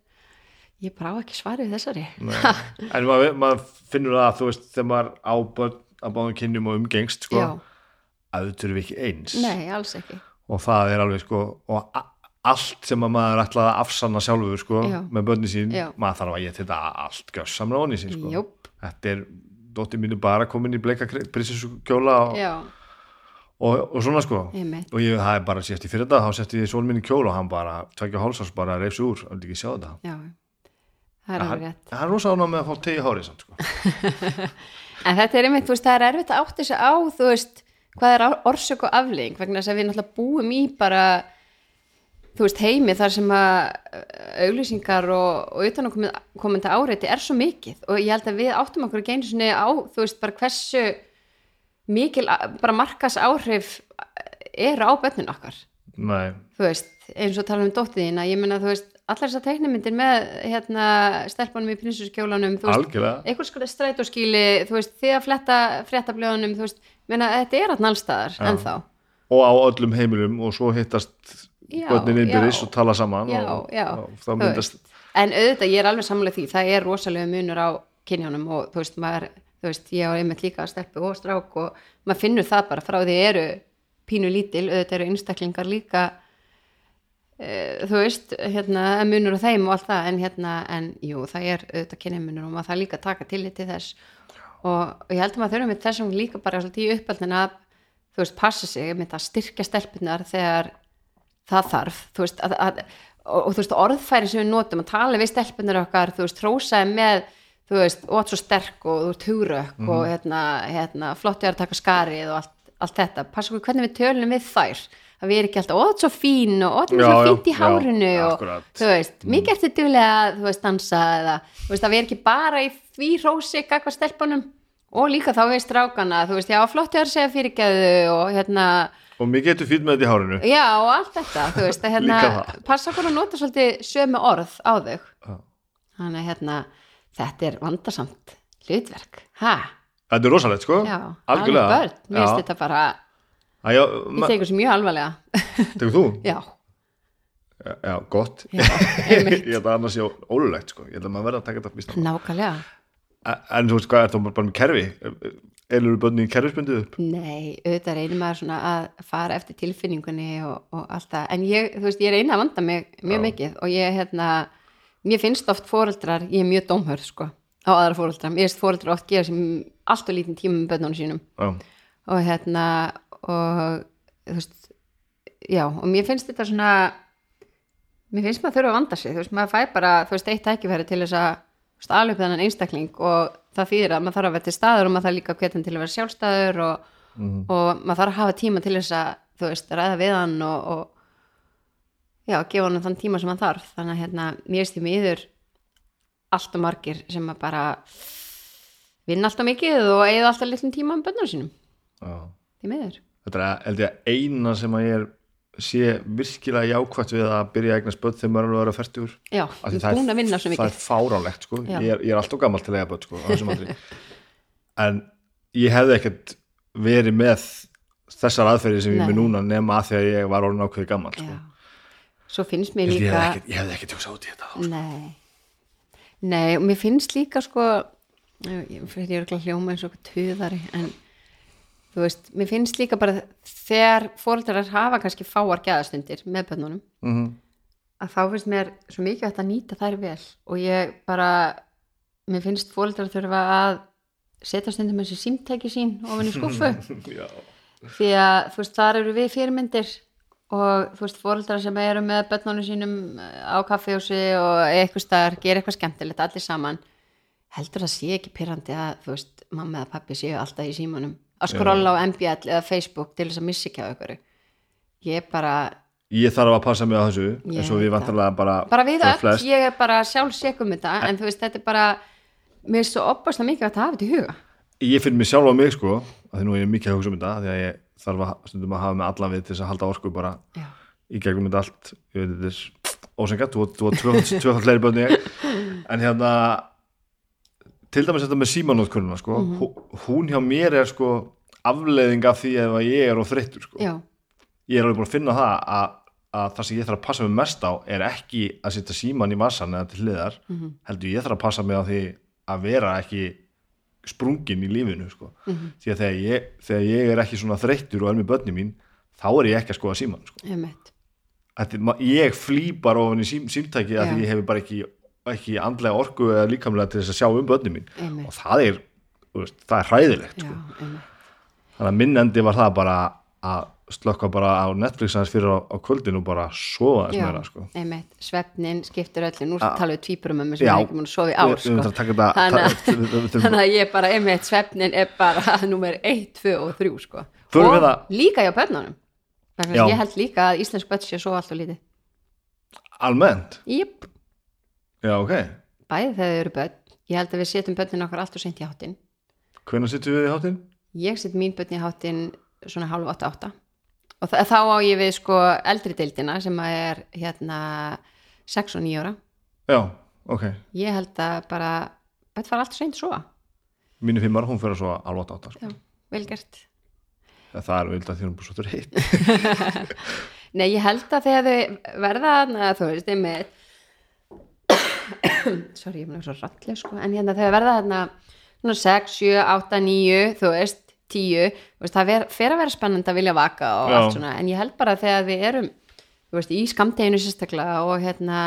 ég bara á ekki svarið við þessari Nei. en maður, maður finnur það að þú veist þegar maður á börn að báðum kynjum og umgengst sko, Já. að þau þurfi ekki eins nei, alls ekki og það er alveg sko og allt sem að maður ætlaði að afsanna sjálfur sko, Já. með börni sín Já. maður þarf að ég þetta allt gjössamlega onni sín sko. Jóp. þetta er dóttir mínu bara komin í bleika prinsessukjóla og, já, og, og svona sko einmitt og ég, það er bara sést í fyrir þetta þá setti ég svon minni kjól og hann bara tvekja hálsás bara reyfs úr, hann ekki sjá þetta já, það er alveg rétt. hann er rosa ánað með að fá tegi hárið samt, sko. En þetta er einmitt, þú veist, það er erfitt að átti sig á, þú veist, hvað er orsök og aflegging, vegna þess að við náttúrulega búum í bara, þú veist, heimi þar sem að uh, auglýsingar og, og utan að komandi áreiti er svo mikið. Og ég held að við áttum okkur ekki einu sinni á, þú veist, bara hversu mikil, bara markas áhrif eru á bönnin okkar. Nei, þú veist, eins og tala um dóttiðina ég meina, þú veist, allar þessar teiknumyndir með hérna, stelpunum í algjörlega. einhvers konar strætóskíli þú veist, þið að fletta fréttablöðunum þú veist, meina, þetta er alltaf allstaðar Já. ennþá, og á öllum heimilum og svo hittast börnin innbyrðis og tala saman Já, og, já, og þá þú myndast en auðvitað, ég er alveg samlega því það er rosalega munur á kynjónum og þú veist, maður, þú veist, ég á einmitt líka stelpu og strák og maður finnur það bara frá því eru pínu lítil, auðvitað eru einstaklingar líka þú veist, hérna, munur á þeim og allt það, en hérna, en jú, það er auðvitað kynjamunur og maður það líka taka tillit til þess. Og, og ég held að maður þurfum þessum líka bara svolítið í uppaldin að þú veist, passa sig, einmitt að styrkja stelpunar þegar það þarf. Þú veist, að, að, og, og þú veist, orðfæri sem við notum að tala við stelpunar okkar þú veist, hrósaði með þú veist, og svo sterk og þú ert hugrökk Mhm. og hérna, hérna flott er að taka skarið og allt, allt þetta. Passa okkur hvernig við tölum við þær að við erum ekki alltaf, ó, þetta er svo fín og ó, þetta er Já, svo já, fínt í já, hárinu og akkurat. þú veist, mikið ertu duglega að, þú veist, dansa eða, þú veist, að við erum ekki bara í því hrósi gagvað stelpunum og líka þá veist rákana, þú veist, já, flott er að segja fyrirgæðu og hérna og mér getur fýtt með þetta í hárinu Já, og allt þetta, þú veist, að hérna, það. passa okkur að nota svolítið sömu orð á þau. Já. Þannig hérna, þetta er vandasamt hlutverk. Ha? þetta er rosalegt sko Æ, já, ég tegur sem mjög alvarlega. tekur þú? Já, Já, já, gott. Já, ég held að annars sé ólulegt sko. Ég held að maður verða að taka þetta býst nákvæmlega. en þú veist hvað, er það bara með kerfi? Eilur bönni kerfisbundið upp? Nei, auðvitað reynir maður svona að fara eftir tilfinningunni og, og allt það. En ég, þú veist, ég reyna að vanda mig mjög mikið og ég, hérna mér finnst oft fóreldrar, ég er mjög dómhörð sko, á aðra fóreldrar, mér finnst fóreldrar oft gera sem allt og lítinn tíma með bönnunum sínum. Já, og hérna og þú veist já, og mér finnst þetta svona mér finnst maður þurfa að vanda sig þú veist, maður fær bara, þú veist, eitt tækifæri til þess að alveg þennan einstakling og það þýðir að maður þarf að vera til staður og maður þarf líka að hann til að vera sjálfstæður og, og maður þarf að hafa tíma til þess að þú veist, ræða við hann og, og já, gefa hann þann tíma sem hann þarf. Þannig að hérna, mér veist því miður allt og margir sem að bara vinna alltaf mikið og eigða alltaf litlum tíma um bönnum sínum. Því miður þetta er held ég eina sem að ég er sé virkilega jákvæmt við að byrja að eignast börn þegar maður er að vera færtugur Já, við það er- búin að vinna svo það mikið er fárálegt sko. Ég er, ég er alltaf gammal til að eiga börn sko, en ég hefði ekkert verið með þessar aðferðir sem ég er Nei. núna nema að því að ég var orðin ákveði gammal sko. Svo finnst mér ég, ég, líka ekkert, ég hefði ekkert hugsað út í þetta sko. Nei Nei, og mér finnst líka sko ég ég að hljóma eins og tuðari en þú veist, mér finnst líka bara þegar fóreldrar hafa kannski fáar gæðastundir með bönnunum Mhm. að þá finnst mér svo mikið að nýta þær vel og ég bara mér finnst fóreldrar þurfa að setja stundum þessi símtæki sín ofan í Já. því að þú veist þar eru við fyrirmyndir og þú veist fóreldrar sem eru með börnunum sínum á kaffehúsi og eitthvað staðar, gera eitthvað skemmtilegt allir saman heldur það sé ekki pyrrandi að þú veist mamma eða pappi séu alltaf í símanum að skrolla á MBL eða Facebook til þess að missi ekki á ykkur ég bara, ég þarf að passa mig á þessu eins og við vantarlega bara bara við það öll ég er bara sjálf sekum þetta en þú veist þetta er bara mér er svo opaslega mikið að hafa þetta í huga. Ég finn mig sjálf á mig sko að því nú er ég mikið að hugsa um þetta því að ég þarf að stundum að hafa mig allan við til þess að halda orku bara Já. í gegnum þetta allt. Ég veit þetta er ósengat þú var tvöfald fleiri börn en ég. En hérna til dæmis þetta með símanótkununa sko Mhm. hú- hún hjá mér er sko afleiðing af því ef að ég er á þreyttur sko ég er alveg búin að finna það að, að það sem ég þarf að passa mig mest á er ekki að setja síman í massan eða til hliðar Mhm. heldur ég þarf að passa mig á því að vera ekki sprungin í lífinu sko. Mhm. því að þegar ég, þegar ég er ekki svona þreyttur og er með börni mín þá er ég ekki að skoða síman sko. ég flýpar ofan í sím, símtæki að Já. ég hefur bara ekki, ekki andlega orku eða líkamlega til þess að sjá um börni mín Einmitt. og það er, veist, það er hræðilegt já, sko. þannig að minn endi var það bara að slökka bara á Netflix aðeins fyrir á, á kvöldin og bara sofa þess meira sko. svefnin skiptir öllu nú Já. tala við tvíburumömmu sem Já. er ekki múin að sofa í ár sko. að þannig, að, að ég bara einmitt svefnin er bara nummer 1, 2 og 3 sko. Og líka hjá börnunum þess að ég held líka að íslensk börn sé svo alltaf lítið almennt, Jep, já ok. Bæði þegar þau eru börn. Ég held að við setjum börnin okkar alltaf seint í háttin hvenær sittum við í hátinn? ég set mín börn í háttin svona hálf 8-8 og þá á ég við sko eldri deildina sem er hérna 6 og 9 ára. Já, ok, ég held að bara börn fara alltaf seint svo mínu fimmar, hún fyrir svo alveg átta sko. Já, vel gert. Það er vild að því hún bara svo þreytt Nei, ég held að þegar þau verða þarna, þú veist, einmitt sorry, ég er svo ralleg sko, en hérna þegar verða þarna svona 6, 7, 8, 9 þú veist, 10 þú veist, það ver, fer að vera spennandi að vilja vaka og Já. allt svona, en ég held bara þegar við erum veist, í skamteginu sérstaklega og hérna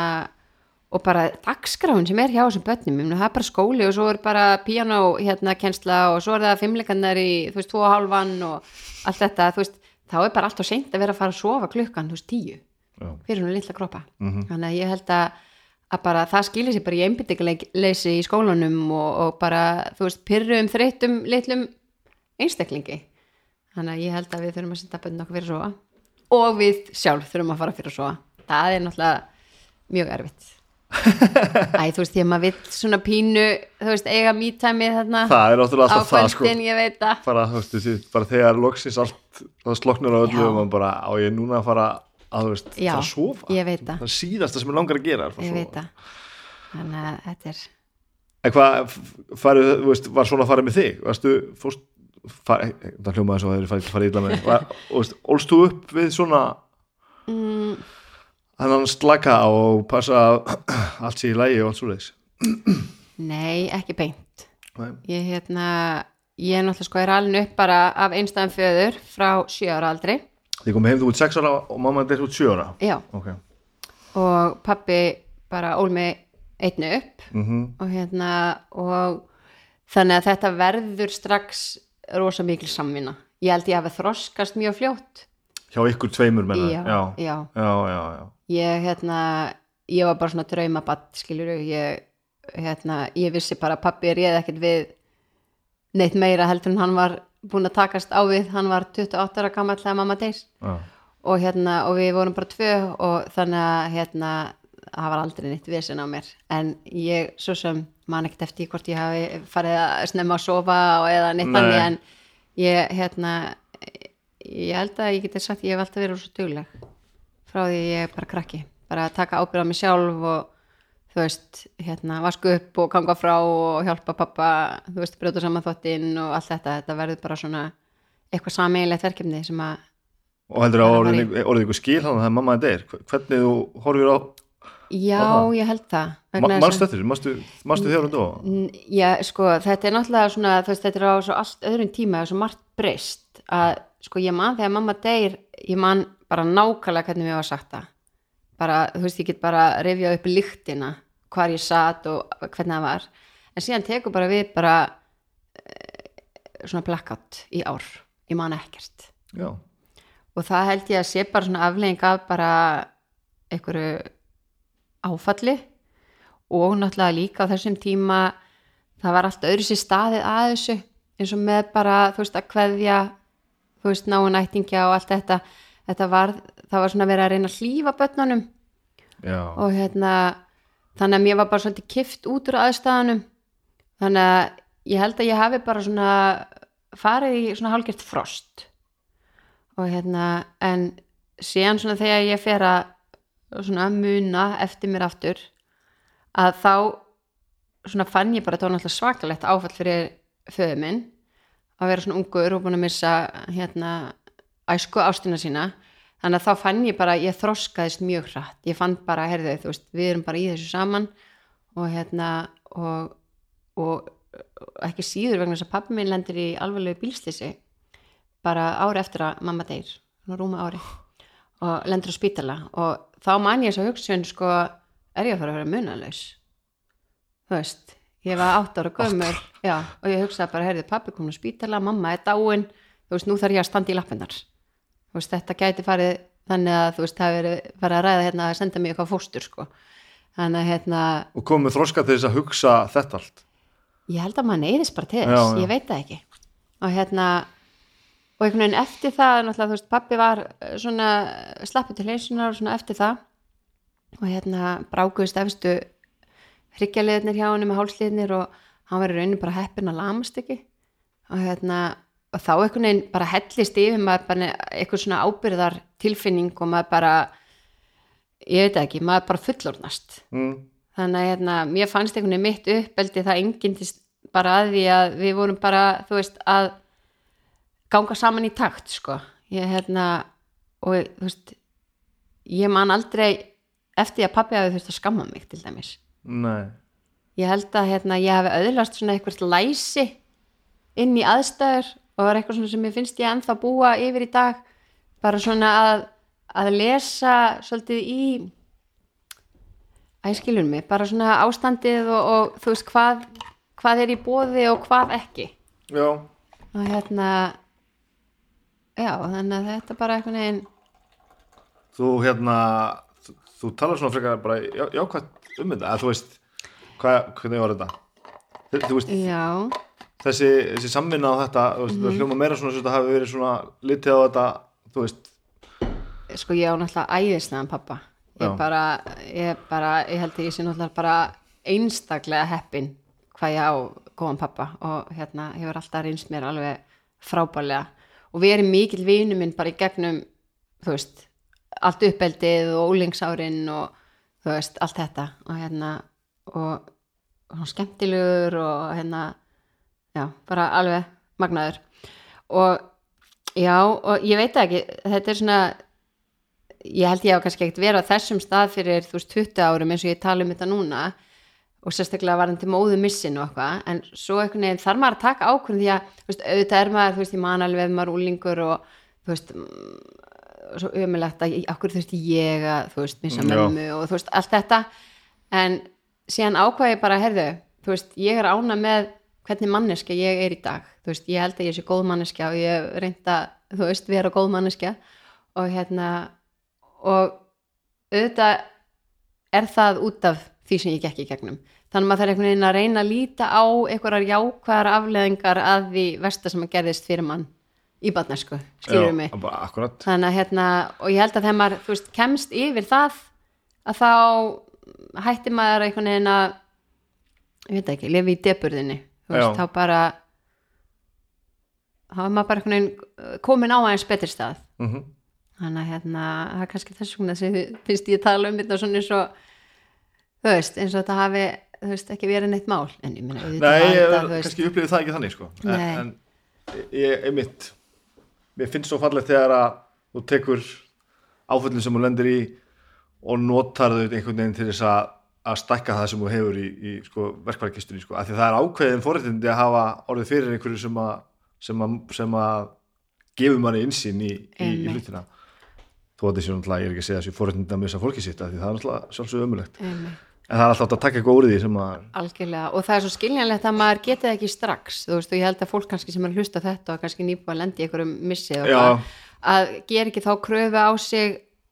og bara dagskráin sem er hjá þessum börnum ég meina, það er bara skóli og svo er bara piano hérna kensla og svo er það fimmleikannar í, þú veist, tvo og hálfan og allt þetta, þú veist, þá er bara alltaf seint að vera að fara að sofa klukkan, þú veist, tíu Já. fyrir hún litla kroppa þannig að ég held að, að bara það skilir sér bara í einbyttingaleysi í skólanum og, og bara, þú veist, pyrrum þreytum litlum einstaklingi. Þannig að ég held að við þurfum að senda bönn okkur fyrir að sofa. Og við sjálf þurfum að fara fyrir að sofa. Það er náttúrulega mjög erfitt. Æ, þú veist, því að maður vill svona pínu, þú veist, eiga mítæmi þarna það er náttúrulega alltaf það sko. bara, þú veist, bara þegar loksins allt það sloknur á öllu og maður bara á ég núna að fara að veist, Já, fara að sofa. það. það síðasta sem ég langar að gera er að ég að veit það. Þannig að þetta er en hvað, farið, veist, var svona að fara með þig? Varstu, fórst fari, það hljómaði svo að þeir farið farið þig. var, og þú upp við svona mm, þannig slaka og passa að allt sé í lægi og allt svo leiðis nei, ekki beint. Nei. ég hérna ég er náttúrulega sko er alveg upp bara af einstæðan föður frá sjö ára aldri Þið komið heim þú út 6 ára og mamma er út 7 ára. Já, Ok. Og pappi bara ól mig einni upp. Mm og hérna og þannig að þetta verður strax rosa mikil samvinna. Ég held ég hafi þroskast mjög fljótt. Hjá ykkur tveimur menna já, já, já. já, ég hérna ég var bara svona draumabatt skilur ég, hérna, ég vissi bara að pappi réð ekkert við neitt meira heldur en hann var búin að takast á við. Hann var 28 ára gammal þegar mamma deyr. Já. og hérna og við vorum bara tvö og þannig að hérna það var aldrei neitt vesen á mér. En ég svo sem man ekkert eftir hvort ég hafi farið að snemma að sofa og eða Nei. þannig en ég hérna ég held að ég geti sagt ég hef alltaf verið svo dugleg. Frá því ég er bara krakki. Bara að taka ábyrð á mig sjálf og þú veist, hérna, vasku upp og ganga frá og hjálpa pappa þú veist, brjóta saman þvottinn og allt þetta þetta verður bara svona eitthvað sameiginlegt verkefni sem að Og heldur að orðið, ykkur skil hann að það er mamma þetta er Hvernig þú horfir á já, Aha. ég held það þessu? manstu, manstu þér dó N- Já, sko, þetta er náttúrulega svona, þú veist, þetta er á svo allt öðrum tíma, það er svo margt breyst að, sko, ég man þegar mamma deyr, ég man bara nákvæmlega hvernig mér var sagt það. Bara, þú veist, ég get bara rifjað upp lyktina, hvar ég satt og hvernig það var. En síðan tekur bara við bara eh, svona blackout í ár, ég man ekkert. Já, Og það held ég að sé bara svona aflegging af bara einhverju áfalli. Og náttúrulega líka á þessum tíma það var allt öðru sér staðið að þessu. Eins og með bara þú veist að kveðja þú veist náun ættingja og allt þetta. Þetta var, það var svona verið að reyna að hlýfa börnunum. Já, og hérna þannig að mér var bara svolítið kift út úr aðstæðanum þannig að ég held að ég hafi bara svona farið í svona hálgert frost. Og hérna en síðan svona þegar ég fer að svona muna eftir mér aftur að þá svona fann ég bara að það var náttúrulega svakalegt áfall fyrir föðu minn að vera svona ungur og búin að missa hérna æsku ástina sína þannig að þá fann ég bara, ég þroskaðist mjög hratt, ég fann bara, herðu þú veist, við erum bara í þessu saman og hérna og, og ekki síður vegna þess að pappi minn lendir í alvarlegu bílslýsi bara ári eftir að mamma deyr, rúma ári og lendur á spítala. Og þá man ég þess að hugsun sko, er ég að fara að vera munalaus þú veist ég var átt ára gömur já, og ég hugsaði bara, heyrðu, pappi komin á spítala mamma er dáin, þú veist, nú þarf ég að standa í lappinnar veist, þetta gæti farið þannig að, þú veist, það farið að ræða hérna að senda mig eitthvað fóstur, sko. Þannig að, hérna, og komið þroska til þess að hugsa þetta allt. Ég held að maður neyðist bara til Já, þess, já. ég veit það ekki. Og hérna og einhvern veginn eftir það, þú veist, pappi var eh, svona slappu til hleysunar og svona eftir það. Og hérna brákuðist efstu hryggjarliðnir hjá henni með hálsliðnir og hann í raunin bara heppin að lamast ekki. Og hérna og þá einhvern veginn bara hellist yfir maður bara eitthvað svona ábyrðar tilfinning og maður bara ég veit ekki, maður bara fullornast mm. þannig að hérna, mér fannst einhvern veginn mitt uppeldi það engindist bara að því að við vorum bara, þú veist, að ganga saman í takt, sko. Ég hérna, og þú veist ég man aldrei eftir að pappi hafi þurft að skamma mig til dæmis, Nei, ég held að hérna, ég hafi öðlast svona eitthvað læsi inn í aðstæður og það er eitthvað svona sem ég finnst ég ennþá búa yfir í dag. Bara svona að, að lesa svolítið í æskilun mig, bara svona ástandið og, og þú veist hvað hvað er í bóði og hvað ekki. Já, og hérna já, þannig að þetta bara eitthvað neginn þú hérna þú, þú talar svona frekar bara já, jákvæmt um þetta, að þú veist hvað, hvernig var þetta? Þú, þú veist, já, þessi, þessi samvinna á þetta, þú veist, það hljóma meira svona sem þetta hafi verið svona litið á þetta þú veist, sko ég á náttúrulega æðislegan pappa ég Já. bara, ég bara, ég held að ég sé náttúrulega bara einstaklega heppin hvað ég á góðan pappa og hérna hefur alltaf reynst mér alveg frábærlega. Og við erum mikill vinu minn bara í gegnum þú veist, allt uppeldið og úlingsárin og þú veist, allt þetta. Og hérna og hann skemmtilegur og hérna já, bara alveg magnaður. Og já, og ég veit ekki þetta er svona ég held ég á kannski ekkert vera á þessum stað fyrir þú veist 20 árum eins og ég tala um þetta núna og sérstaklega varandi móðu missin og eitthvað en svo einhvern veginn þarf maður að taka ákvörðin því að þú veist, auðvitað er maður, þú veist, ég man alveg maður úlingur og þú veist mm, svo ömulegt að akkur þú veist ég að þú veist, missa mömmu og þú veist, allt þetta. En síðan ákvað ég bara, herðu þú veist, ég er ána með hvernig manneska ég er í dag, þú veist, ég held að ég sé góð manneska og ég reynda þú veist, vera góð manneska og hérna og auðvitað er það út af því sem ég gekk í gegnum. Þannig að maður þarf einhvern veginn að reyna að líta á einhverjar jákvæðar afleðingar að því versta sem að gerðist fyrir mann í barnesku, skilur mig? þannig að hérna, og ég held að þegar maður þú veist, kemst yfir það að þá hætti maður einhvern veginn að ég veit ekki, lifi í deburðinni veist, þá bara þá er maður bara uh, komin á aðeins betri stað mm þannig að hérna, það er kannski þess vegna sem finnst ég tala um þetta svona eins og þú veist, eins og þetta hafi þú veist, ekki verið neitt mál en ég meina, auðvitað Nei, ég veist kannski upplifið það ekki þannig sko. en, Nei. en ég, einmitt mér finnst svo fallegt þegar að þú tekur áföllin sem þú lendir í og notar þau einhvern veginn til þess að, að stækka það sem þú hefur í, í sko, verkvæðarkistunni sko. af því það er ákveðin forréttindi að hafa orðið fyrir einhverju sem að, sem að, sem að gefur manni insýn í, í, í hlutina. Þó að þessi náttúrulega, ég er ekki að segja þessi forréttindi að missa fólki sitt af því það er náttúrulega sjálfsög ömulegt en það er alltaf að taka eitthvað úr því sem að algjörlega. Og það er svo skiljanlegt að maður geti það ekki strax. Þú veist og ég held að fólk kannski sem er að hlusta þetta og kannski nýbúið að lendi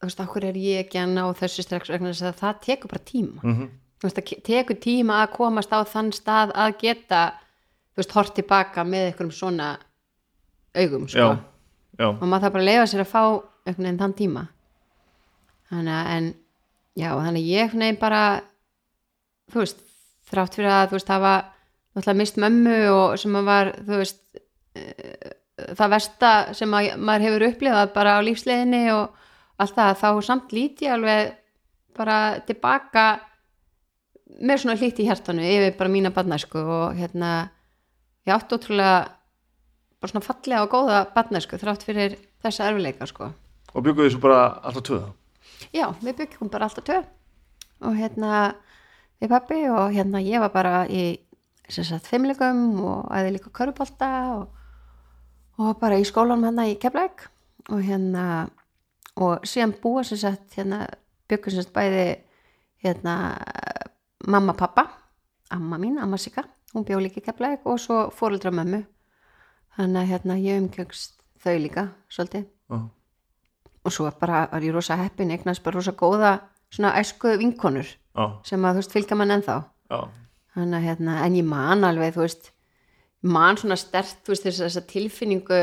þú veist, okkur er ég ekki að ná þessu strax vegna þess að það tekur bara tíma. Mm þú veist, það tekur tíma að komast á þann stað að geta þú veist, hort tilbaka með einhverjum svona augum, sko. Já, já, og maður þarf bara að leifa sér að fá einhvern veginn þann tíma. Þannig að en já, þannig að ég einhvern veginn bara þú veist, þrátt fyrir að þú veist, hafa náttúrulega mist mömmu og sem að var, þú veist eh, það versta sem að maður hefur upplifað bara á lífsleiðinni og allt það, þá samt líti alveg bara tilbaka með svona hlýtt í hjartanu yfir bara mína barnæsku og hérna ég átt ótrúlega bara svona fallega og góða barnæsku þrátt fyrir þessa erfileika sko. Og bygguðu þessu bara alltaf töða já, við byggjum bara alltaf tvö. Og hérna við pappi og hérna ég var bara í sem sagt fimmleikum og æði líka körubólta og, og bara í skólanum hérna í Keflæk og hérna og síðan búa sem sagt hérna byggjum sem sagt bæði hérna mamma pappa amma mín, amma Sigga hún bjó líka Keflæk og svo fóreldra mömmu. Þannig að hérna ég umgjöngst þau líka svolítið. Já. og svo bara var ég rosa heppin eignast bara rosa góða svona æsku vinkonur já, sem að þú veist fylgja mann ennþá. Já, þannig að hérna, en ég man alveg þú veist, man svona stert þú veist þess að tilfinningu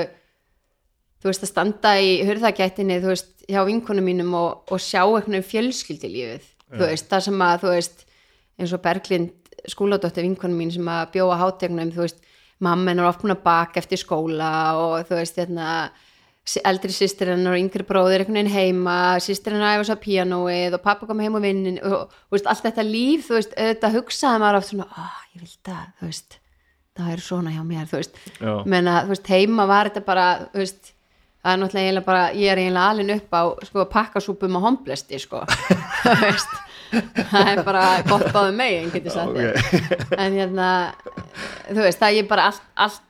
þú veist að standa í hurðagættinni þú veist, hjá vinkonum mínum og, og sjá eitthvað fjölskyldi lífið þú veist, það sem að þú veist eins og Berglind skóladóttir vinkonum mín sem að bjóa hátegnum þú veist, mamma hennar búin að baka eftir skóla og þú veist, hérna eldri sýstir hennar og yngri bróðir einhvern veginn heima, sýstir hennar æfa svo píanóið og pappa kom heim á vinnin og, og veist, allt þetta líf, þú veist, auðvitað hugsaði maður oft svona, ah, ég vil það, þú veist það er svona hjá mér, þú veist já. menna, þú veist, heima var þetta bara þú veist, það er náttúrulega bara ég er eiginlega alin upp á, sko, pakkasúpum og homblesti, sko. Það er bara gott báðu megin, okay. en hérna þú veist, það er bara allt allt,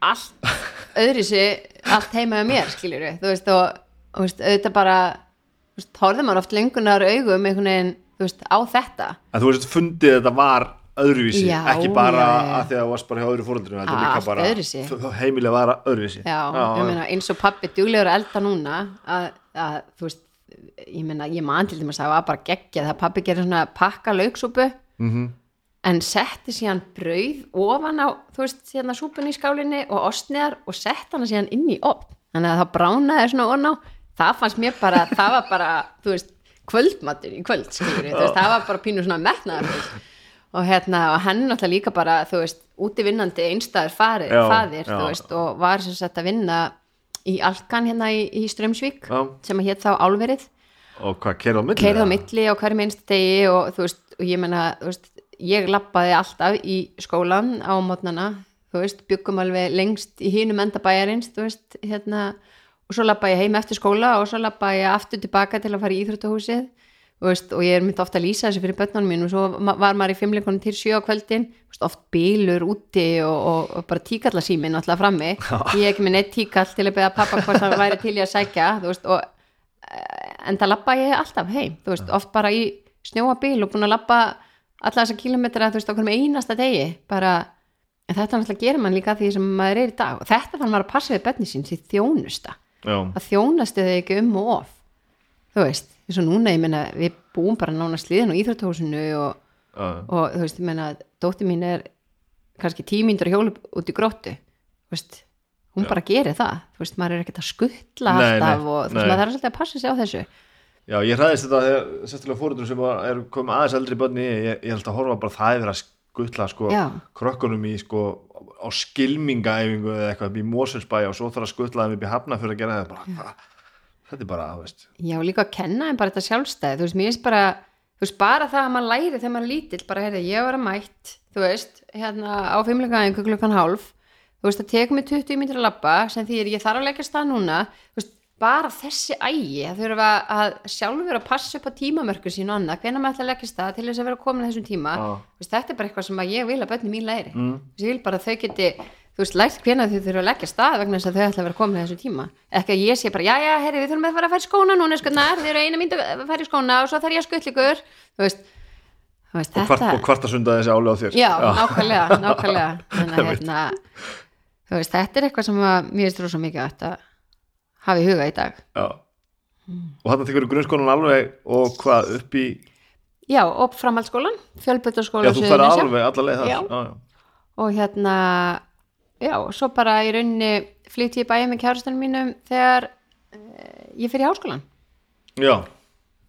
allt öðri sig allt heima hjá mér, skiljur við þú veist, og, og þú veist, auðvitað bara þú veist, horfði maður oft lengunar augum einhvern veginn, þú veist, á þetta. En þú veist fundið þetta var öðruvísi Já, ekki bara já, já. að því að þú varst bara hjá öðru fóröldrinu þetta er líka bara öðruvísi. heimilega var öðruvísi Já, ég meina eins og pappi duglegur að elda núna að, að þú veist ég meina, ég man til dæmis að það var bara geggjað það pappi gerir svona pakka lauksúpu Mhm. en setti síðan brauð ofan á, þú veist, síðan súpunni í skálinni og ostniðar og setti hana síðan inn í opn, þannig að það bránaði svona ofan á, það fannst mér bara það var bara, þú veist, kvöldmatur í kvöld, skilur við, þú veist, það var bara pínu svona metnaðar og hérna og hann er náttúrulega líka bara, þú veist útivinnandi einstæður farir, Já, faðir já. þú veist, og var sem sagt að vinna í Alkan hérna í, í Strömsvík Já. sem að hétt þá álverið og hvað, kerið á milli? keirið á milli á hverjum einstu degi og þú veist, og ég menna þú veist, ég lappaði alltaf í skólan á mótnana, þú veist byggum alveg lengst í hínum enda bæjarins þú veist, hérna og svo lappaði ég heim eftir skóla og svo lappaði ég aftur tilbaka til að fara í íþróttahúsið veist, og ég er myndi ofta að lýsa þessu fyrir börnunum mín og svo var maður í fimmleikunum til sjö á kvöldin veist, oft bílur úti og, og, og bara tíkallasímin alltaf frammi. Ég er ekki með neitt tíkall til að beða pappa hvort hann væri til í að sækja veist, og eh, en það labba ég alltaf heim oft bara í snjóa bíl og búin að labba alla þessa kilometra þú veist, okkur með einasta degi. Bara, en þetta náttúrulega gerir mann líka því sem maður er í dag. Og þetta fann maður að passa við bönni sín því þjónusta. Já, að þjónastu þau ekki um og of þú veist, eins og núna ég meina við búum bara nána sliðin og íþróttahúsinu og, já, og þú veist, ég meina dóttir mín er kannski tímíndur hjólu út í gróttu þú veist, hún bara gerir það þú veist, maður er ekkert að skuttla alltaf nei, og þú veist, maður þarf svolítið að passa sig á þessu. Já, ég hræðist þetta þegar sérstaklega fórhundum sem er komið aðeins eldri bönni, ég, ég held að horfa bara það yfir að skuttla sko Já. krökkunum í sko á skilmingaæfingu eða eitthvað í Moselsbæ og svo þarf að skuttla þeim upp í hafna fyrir að gera þetta bara, þetta er bara, þú veist. Já, líka að kenna þeim bara þetta sjálfstæði. Þú veist, mér finnst bara, þú veist, bara það að maður læri þegar maður lítill, bara heyrði, ég var að mætt þú veist, hérna á fimmleikaðingu klukkan hálf, þú veist, það tekur mig 20 mínútur að labba, sem því ég þarf að leggja stað núna, þú veist, bara þessi ægi, það þurfa að sjálfur að passa upp á tímamörku sín og annað, hvenær maður ætla að leggja stað til þess að vera komin þessum tíma, veist, þetta er bara eitthvað sem ég vil að bönni mín læri, Mm. Ég vil bara að þau geti þú veist, lært hvenær þau þurfa að leggja stað vegna þess að þau ætla að vera komin að þessum tíma. Ekki að ég sé bara, já, já, herri, við þurfum að fara að færa skóna núna, skunnar, þið eru eina mynd að færa í skóna og svo þarf ég að skuttla ykkur. Þú veist, þú veist og, kvart, þetta og kvarta sunda þessi álega á þér? Já, nákvæmlega, nákvæmlega. Þannig hérna þú veist, þetta er eitthvað sem að mér finnst rosa mikið að hafa í huga í dag. Já. og þarna tekur grunnskólan alveg og hvað upp í já, og framhaldsskólan, já, fjölbyrtarskóla þú Já. og svo bara í rauninni flytti ég bæja með kjárastunum mínum þegar uh, ég fyrir háskólan já,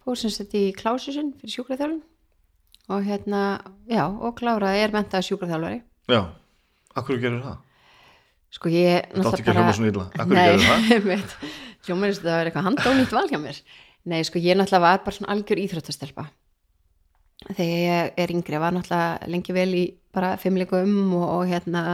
fór sem sett í klásusinn fyrir sjúkraþjálfun og hérna, já, og kláraði er mentað sjúkraþjálfari já. Akkur gerur það? sko ég Þetta átti ekki að hljóma svona illa. Af hverju gerðirðu það? það? hljóma þess að það var eitthvað handónýtt val hjá mér nei, sko ég náttúrulega var bara svona algjör íþróttastelpa þegar ég er yngri var náttúrulega lengi vel í bara fimmleikum og, og hérna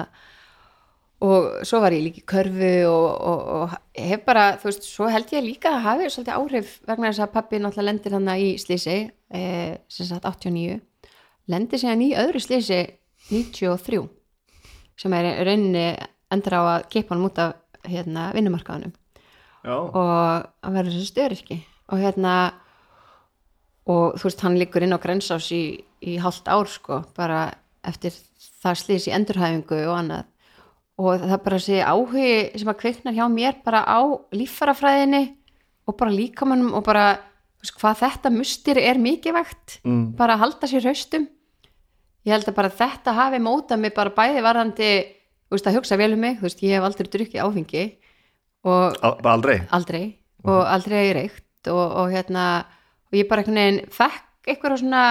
og svo var ég líka í körfu og, og, og hef bara, þú veist, svo held ég líka að hafi svolítið áhrif vegna þess að pappi náttúrulega lendir hann í slísi e, sem sagt 89 lendir síðan í öðru slísi 93 sem er rauninni endur á að keipa hann út af hérna, vinnumarkaðanum já, og að vera þessi störyrki. Og hérna og þú veist, hann liggur inn á grensás í, í hálft ár sko, bara eftir það slýs í endurhæfingu og annað og það er bara þessi áhugi sem að kveiknar hjá mér bara á líffarafræðinni og bara líkamannum og bara hvað þetta mustir er mikilvægt mm. bara að halda sér haustum ég held að bara þetta hafi mótað mig bara bæði varðandi veist, að hugsa vel um mig, þú veist, ég hef aldrei drukkið áfengi og Al- aldrei? Aldrei og aldrei reykt og, og hérna og ég bara einhvern veginn fekk eitthvað svona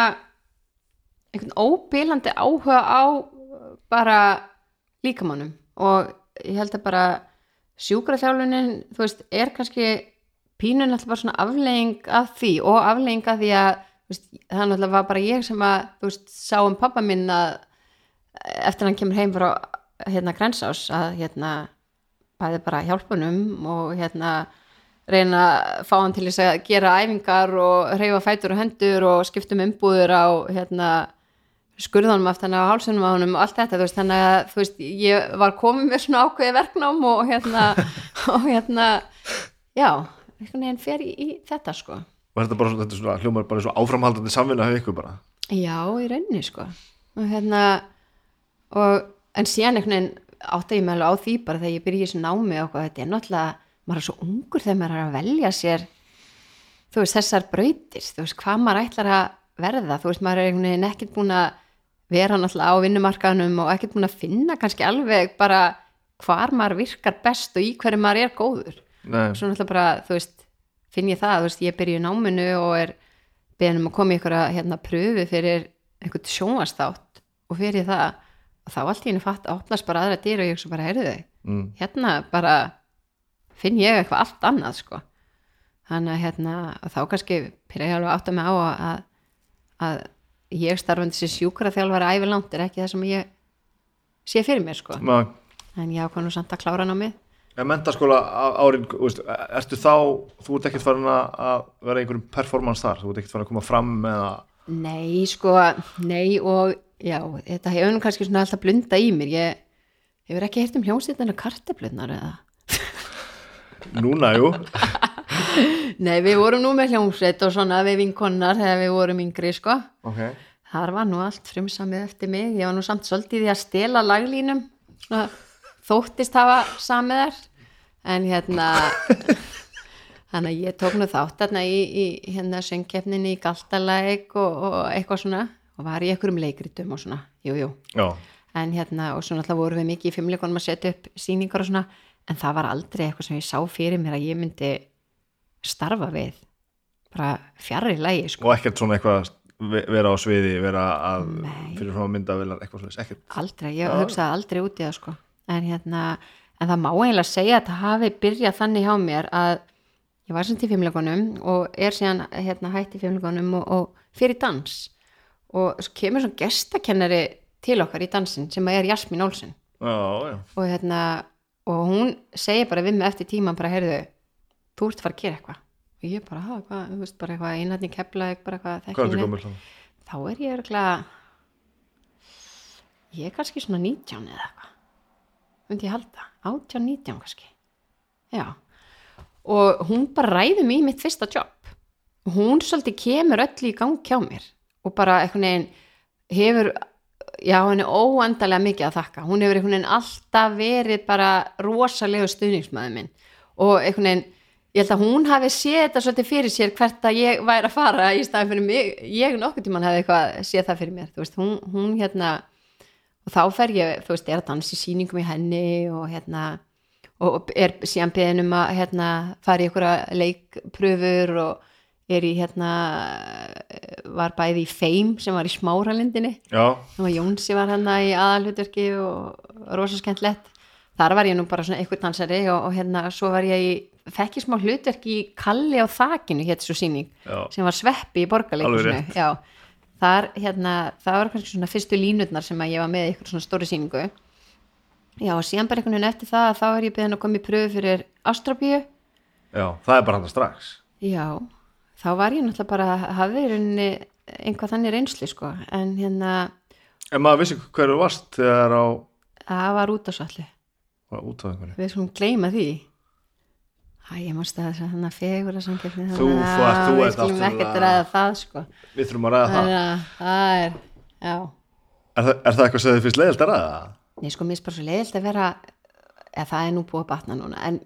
einhvern óbílandi áhuga á bara líkamannum og ég held að bara sjúkraþjálfunin þú veist, er kannski pínun alltaf bara svona aflegging af því og aflegging af því að veist, það náttúrulega var bara ég sem að þú veist, sá um pappa minn að eftir hann kemur heim frá hérna grensás að hérna bæði bara hjálpunum og hérna reyna að fá hann til þess að gera æfingar og hreyfa fætur og hendur og skiptum umbúður á hérna skurðanum aftan á hálsunum á honum og allt þetta, þú veist, þannig að þú veist, ég var komin með svona ákveði verknám og hérna, og hérna já, einhvern veginn fer í, í þetta sko, og þetta bara svona, þetta svona hljómar bara svo áframhaldandi samvinna hefur ykkur bara? Já, í rauninni sko. Og hérna og, en síðan einhvern veginn átta ég með alveg á því bara þegar ég í þessu námi og þetta er náttúrulega, maður er svo ungur þegar maður er að velja sér þú veist, þessar brautir, þú veist, hvað maður ætlar að verða, þú veist, maður er einhvern veginn ekkert búin að vera náttúrulega á vinnumarkaðnum og ekkert búin að finna kannski alveg bara hvar maður virkar best og í hverju maður er góður. Nei, svo náttúrulega bara, þú veist, finn ég það þú veist, ég byrja í náminu og er beðin um að koma í að hérna pröfu fyrir einhvern sjónvastátt og fyrir það, og þá allt í henni fatt að opnast bara aðra dyr og ég svo bara heyrðu þau mm. hérna bara finn ég eitthvað allt annað sko. Þannig að hérna, og þá kannski byrja ég alveg að átta mig á að, að, að ég starfandi sem sjúkra þjálfari ævilangt er ekki það sem ég sé fyrir mér sko Ma, en ég nú samt að klára námið En mentaskóla árin, veist, ertu þá, þú ert ekkert farin að vera einhverjum performance þar, þú ert ekkert farin að koma fram með að, Nei, sko, nei og já, þetta hefur nú kannski svona alltaf blunda í mér. Ég hefur ekki heyrt um hljómsveitina karteblunnar eða? núna, jú, Nei, við vorum nú með hljómsveit og svona við vinkonnar þegar við vorum yngri, sko. ok, Þar var nú allt frumsamið eftir mig. Ég var nú samt svolítið í að stela laglínum, svona, þóttist hafa samið þær. En hérna, þannig að ég tók nú þátt þarna í, í hérna söngkeppninni í Galtalæk og, og eitthvað svona og var í einhverjum leikritum og svona, jú, jú. já, En hérna, og svona alltaf vorum við mikið í fimmleikunum að setja upp sýningar og svona, en það var aldrei eitthvað sem ég sá fyrir mér að ég myndi starfa við. Bara fjarrri lægi, sko. og ekkert svona eitthvað ve- vera á sviði, vera að Nei. fyrir frá myndavilar, eitthvað svolítið, ekkert, Aldrei, ég Já. hugsaði aldrei út í það sko en hérna, en það má eiginlega segja að það hafi byrjað þannig hjá mér að ég var sem til fimmleikunum og er síðan hérna hætti fimmleikunum og, og fyrir dans og kemur svo gestakennari til okkar í dansin sem er Jasmín já, og hérna og hún segir bara við mig eftir tíman bara heyrðu, þú ert að fara að gera eitthvað. Og ég bara, ha, hvað, þú veist, bara eitthvað einhætning kepla, bara eitthvað hvað er þetta gömul þá? þá er ég örgulega ég er kannski svona 19 eða eitthvað. Myndi ég halda, 18, 19 kannski. Já. Og hún bara ræði mig í mitt fyrsta jobb og hún svolítið kemur öll í gang hjá mér. Og bara einhvern veginn hefur já henni óendalega mikið að þakka. Hún hefur einhvern veginn alltaf verið bara rosalegu stuðningsmæður minn. Og einhvern veginn ég held að hún hafi séð þetta svolítið fyrir sér hvert að ég væri að fara í staðin fyrir mig. Ég nokkuð tímann hefði eitthvað séð það fyrir mér þú veist, hún, hún hérna og þá fer ég, þú veist, er að dansa í sýningum í henni og hérna og er síðan beðin um að hérna fara í einhverja leikpröfur og er í hérna var bæði í Feim sem var í Smáralindinni. Að Jónsi var hann í aðalhutverki og rosa skemmtlegt þar var ég nú bara svona eitthvað dansari og, og hérna svo var ég í fekk ég smá hlutverki í Kalli á þakinu hétt svo sýning já, sem var sveppi í borgarleikusinu þar hérna það var kannski svona fyrstu línutnar sem að ég var með í eitthvað svona stóri sýningu. Já og síðan bara einhvern veginn eftir það þá er ég beðin að koma í pröfu fyrir Ástrabíu. Já, það er bara hann strax. já, þá var ég náttúrulega bara hafði í rauninni einhvað þannig reynsli sko. En hérna En maður vissi hverju varst þegar á, það var út á einhverju. við skulum gleyma því Æ, ég mást að þess að hann að fegur að samkeppni Þú fórst, þú við ert skulum náttúrulega- ekkert ræða það sko Við þurfum að ræða það. þannig að það er, já Er það, er það eitthvað sem þið finnst leiðilt að ræða? Nei, sko, mér er bara svo leiðilt að vera eða það er nú búið að batna núna en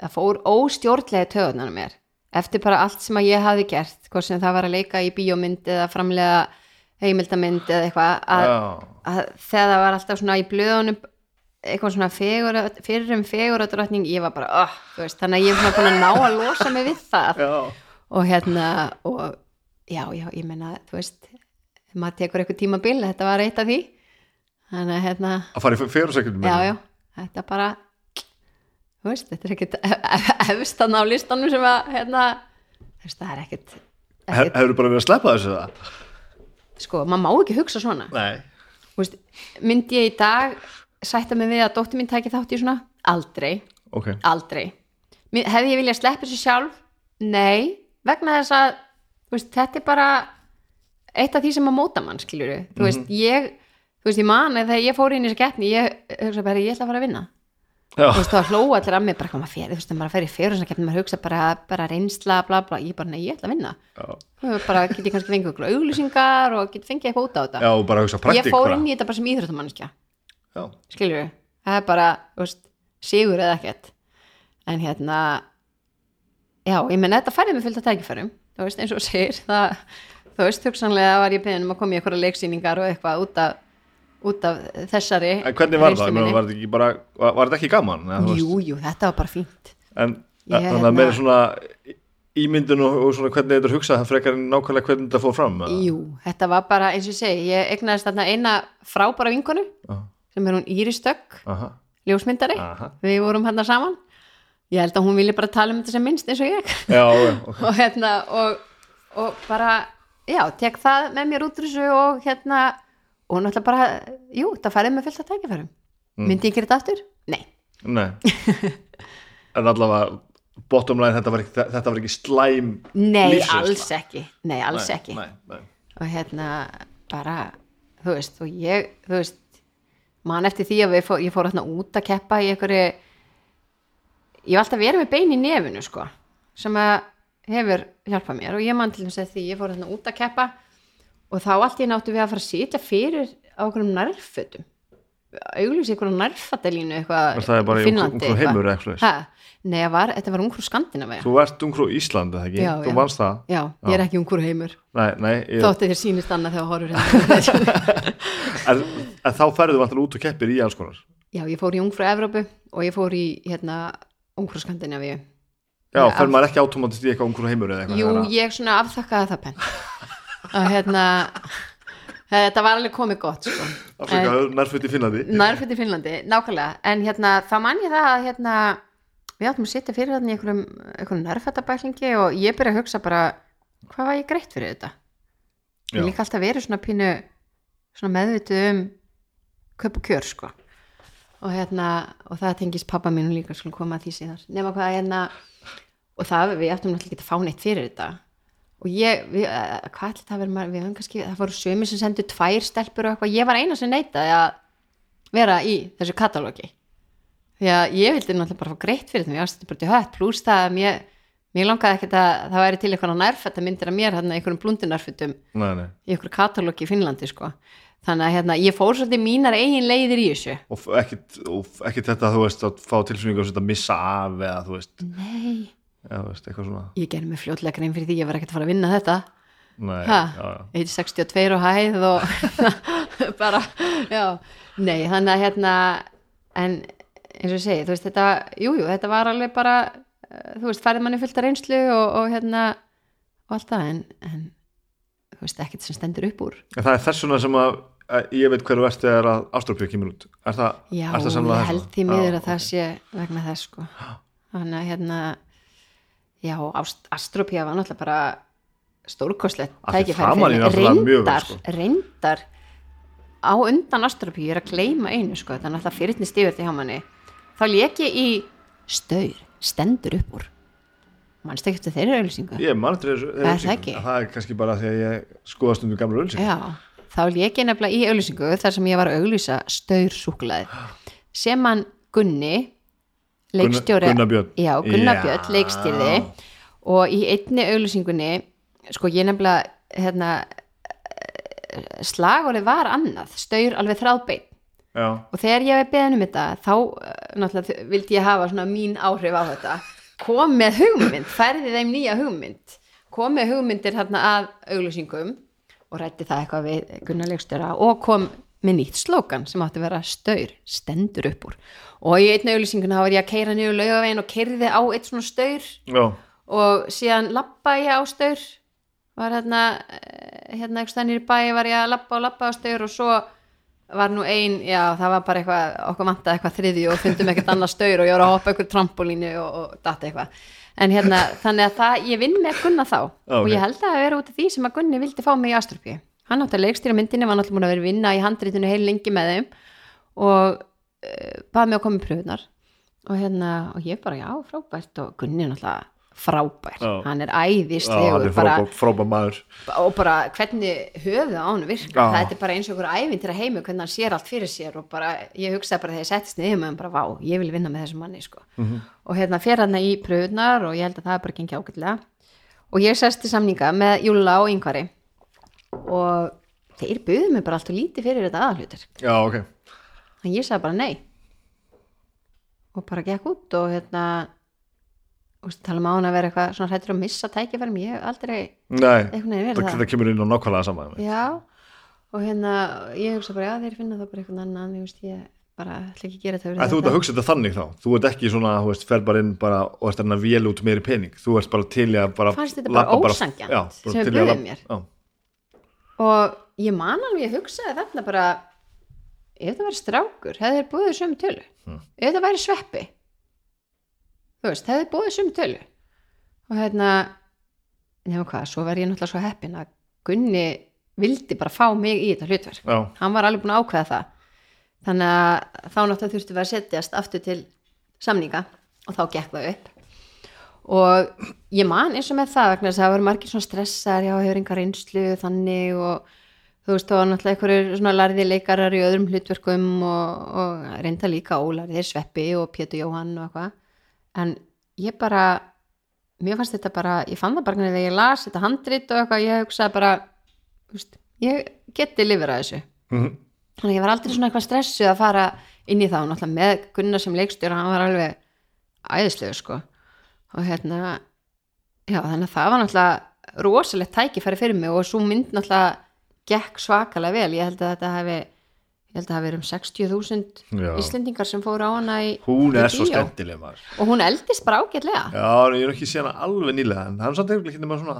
það fór óstjórnlega töðunar mér eftir bara allt sem að ég hafi gert hvort sem það var að leika í bíómynd eða framlega heimildamynd eða eitthvað að, að þegar það var alltaf svona í blöðunum eitthvað svona fegur, fyrir um fegur og drotning, ég var bara, oh, þú veist þannig að ég var búin að ná að losa mig við það já, og hérna og já, já, ég meina, þú veist maður tekur eitthvað tímabil, þetta var eitt af því þannig að hérna að fara í fyrirsækjum. já, já, þetta bara þú veist, þetta er ekkit efstan á listanum sem að hérna, þú veist, það er ekkit, ekkit Hefur bara verið að sleppa þessu það? sko, maður má ekki hugsa svona Nei. þú veist, myndi ég í dag sætta mig við að dóttir mín tæki þátt í svona? Aldrei, Ok. aldrei. Hefði ég viljað sleppa þessu sjálf? Nei, vegna þess að þú veist, þetta er bara eitt af því sem að móta mann, skilur þú veist, ég, þú veist, ég man að þegar ég fór inn í þessu keppni, ég hugsa bara, ég ætla að fara að vinna. Já, þú veist, það hlóa allir að mig bara maður fer, þú veist, þegar maður fer í fjörðsakefni maður hugsa bara, bara reynsla, bla bla. Ég bara, nei, ég ætla að vinna. Bara get ég kannski fengið okkur auglýsingar og get fengið eitthvað út á þetta. Já, ég fór inn í þetta bara sem íþróttamannskja Já, skilur við, það er bara veist, sigur eða ekkert en hérna já, ég menn þetta færði mig fylgt að tækifærum þú veist, eins og segir það, þú veist, hugsanlega var ég beðin um að koma í eitthvað leiksýningar og eitthvað út af, út af þessari en hvernig var það? Menna, var, þetta ekki bara, var, var þetta ekki gaman? veist? jú, þetta var bara fínt En þannig að hérna- meira svona ímyndun og, og svona hvernig þetta er hugsað frekar en nákvæmlega hvernig þetta fór fram jú, þetta var bara, eins og segi ég egnaðist þarna eina frábæra vinkonu Já. Sem er hún Íris Dögg Aha, ljósmyndari, aha. Við vorum hann saman. Ég held að hún vilja bara tala um þetta sem minnst eins og ég. Já, já, ok. Og hérna og, og bara, já, tek það með mér út úr þessu og hérna og náttúrulega bara, jú, það færið með fullt að tækifærum. Myndi ég gera þetta aftur? Nei, Nei, en allavega bottom line þetta var ekki, þetta var ekki slæm nei, lífsreynsla. alls ekki. Nei, alls Nei, ekki. nei, nei. og hérna bara þú veist, og ég þú veist, man eftir því að fór, ég fór hérna út að keppa í einhverju ég var alltaf verið með bein í nefinu sko, sem að hefur hjálpað mér. Og ég man til þess að því ég fór hérna út að keppa og þá allt ég náttu við að fara að sitja fyrir á einhverjum nærfötum. Auglýs einhverjum nærfatelínu eitthvað eða eitthvað nei, var, þetta var ungur skandinavega þú ert ungrú Ísland eða ekki, Já, þú vannst það? Já, ég er ekki ungur heimur. Nei, nei, ég, þótti þér sýnist annað þegar horfur hérna. En, en þá ferðu vantar út og keppir í alls konar? Já, ég fór í Ungfrú Evrópu og ég fór í hérna Ungfrú Skandinavíu. já, Nei, fer af- maður ekki átomatist í eitthvað ungrú heimur eða eitthvað Jú, að- ég svona afþakkaði það penn. og hérna, þetta var alveg komið gott, sko. Í Finnlandi. Nærfætt í Finnlandi, nákvæmlega. En hérna, þá man ég það að hérna, við áttum að sitja fyrir þarna í einhverjum, einhverjum nærfættabæklingi og ég byrja að hugsa bara, hvað var ég greitt fyrir þetta? Ég Já. líka alltaf verið svona pínu, svona meðvituð um kaup og kjör, sko. og hérna, og það tengist pappa mínu líka skulum koma að því síðar nema hvað hérna, og það, við áttum náttúrulega ekki að fá neitt fyrir þetta og ég, við, eh, hvað ætli það verið við höfum kannski, það voru sömi sem sendu tvær stelpur og eitthvað, ég var eina sem neitaði að vera í þessu katalógi því að ég vildi náttúrulega bara fá greitt fyrir þeim, ég ástu bara til hött. Pluss það að mér, mér langaði ekkert að það væri til eitthvað nærfætta myndir af mér hérna einhverjum nei. í einhverju katalógi í Finnlandi sko. Þannig að hérna, ég fór svolítið mínar eigin leiðir í þessu. Og ekkit, og ekkit þetta þú veist að fá og setja missa af eða þú veist, nei, eða, þú veist eitthvað svona. Ég gerði mig fljótlega grein fyrir því ég var ekkert að fara að vinna þetta. Nei, ha, já, já. 162 og hæð og bara, já. Nei, þannig að hérna en eins og ég segi, þú veist þetta jújú, jú, þetta var alveg bara eh, þú veist, færið manni fullt af reynslu og, og hérna, og allt það en, en þú veist, ekkert sem stendur upp úr. En það er þessuna sem að, að ég veit hverju ert þegar að Ástrópjö kemur út. Er það, Já, er það samlega ég held því miður að það sé vegna þess sko. Þannig að hérna já, Ást- Astropía var náttúrulega bara því tækifæri reyndar, sko. reyndar á undan Astropíu er að gleyma einu sko, það er náttúrulega fyrirtni stífur til hjá manni þá lék ég í staur, stendur upp úr. Mannst ekki eftir þeirri auðlýsingu ég man eftir Það er það það er kannski bara að ég skoða stundum gamla ölsing Já, þá lék ég nefnilega í auglýsingu þar sem ég var að auglýsa staursúklaði sem hann Gunni leikstjóri Gunnar Björn. Já, Gunnar Já. Björn leikstýrði. Og í einni auglýsingunni sko ég nefnilega hérna, slagorið var annað. Staur alveg þráðbeinn já, og þegar ég hef beðin um þetta þá eh, náttúrulega vildi ég hafa svona mín áhrif á þetta. Kom með hugmynd, færði þeim nýja hugmynd. Kom með hugmyndir hérna að auglýsingum og rætti það eitthvað við Gunnar Leikstjóra og kom með nýtt slókan sem átti að vera staur, stendur upp úr. Og í einn auglýsinguna þá var ég að keira niður laugavegin og keirði á eitt svona staur. Já, og síðan lappa ég á staur. Var hérna eh, hérna ekki stannir í bæ var ég að lappa og lappa á staur og svo var nú ein, já það var bara eitthvað okkur vantaði eitthvað þriðju og fundum ekkert annað staur og ég var að hoppa eitthvað trampolínu og, og datta eitthvað. En hérna þannig að það, ég vinn með Gunna þá og ok. ég held að það vera út af því sem að Gunni vildi fá mig í Astropíu hann átti að leikstýra myndinni, var náttúrulega búin að vera vinna í handritinu heil lengi með þeim og uh, baði mig að koma í pröfunar og hérna, og ég bara já, frábært og Gunni er náttúrulega frábær Já. hann er æðislegur frábær, maður og bara hvernig höfuð á hann virkar, Já. það er bara eins og einhver ævinn til að heimi hvernig hann sér allt fyrir sér og bara, ég hugsaði bara þegar ég settist niður með hann bara, vá, ég vil vinna með þessum manni sko. Mhm. og hérna fer hann í pröfunar og ég held að það er bara gengið ágætlega og ég sest til samninga með Júla og Yngvari og þeir buðu mig bara allt og lítið fyrir þetta aðalhutur já, ok, en ég sagði bara nei og bara gekk út og hérna og tala um á hann að vera eitthvað svona hrættur að missa tækifærum, ég hef aldrei nei einhvern veginn verið það, það. það kemur inn á nákvæmlega sama já, og hérna ég hugsa bara, já þeir finna það bara eitthvað annan ég veist, ég bara ætla ekki að gera þetta fyrir En þú ert að hugsa þetta þannig þá, þú ert ekki svona, þú veist, fer bara inn bara og ert að vél út meiri pening, þú ert bara til að bara Fannst þetta bara bara sem við að labba- mér? Já, og ég man alveg, ég hugsaði þarna bara ef það væri strákur hefði þeir búið sömu tölu Hmm. ef það væri sveppi þú veist, hefði þeir búið sömu tölu. Og hérna nefnum hvað, svo var ég náttúrulega svo heppin að Gunni vildi bara fá mig í þetta hlutverk. Já, hann var alveg búin að ákveða það. Þannig að þá náttúrulega þurftum við að setjast aftur til samninga og þá gekk það upp. Og ég man eins og með það vegna þess að það voru margir svona stressar já, hefur enga reynslu þannig og þú veist, þá var náttúrulega einhverjur svona lærði leikarar í öðrum hlutverkum og, og reynda líka ólærðir Sveppi og Pétur Jóhann og eitthvað en ég bara mér fannst þetta bara, ég fann það bara þegar ég las þetta handrit og eitthvað, ég hugsaði bara veist, ég geti lifir að þessu. Mhm. þannig að ég var aldrei svona eitthvað stressuð að fara inn í og náttúrulega með Gunnar sem leikstjóra hann var alveg æðislegur sko. Og hérna já þannig að það var náttúrulega rosalegt tækifæri fyrir mig og svo mynd náttúrulega gekk svakalega vel. Ég held að þetta hefði ég held að það verið um 60.000 Já. Íslendingar sem fóru á hana í hún er svo skemmtileg maður. Og hún eldist bara ágætlega. Já, ég er ekki síðan alveg nýlega en það er samt eitthvað ekki nema svona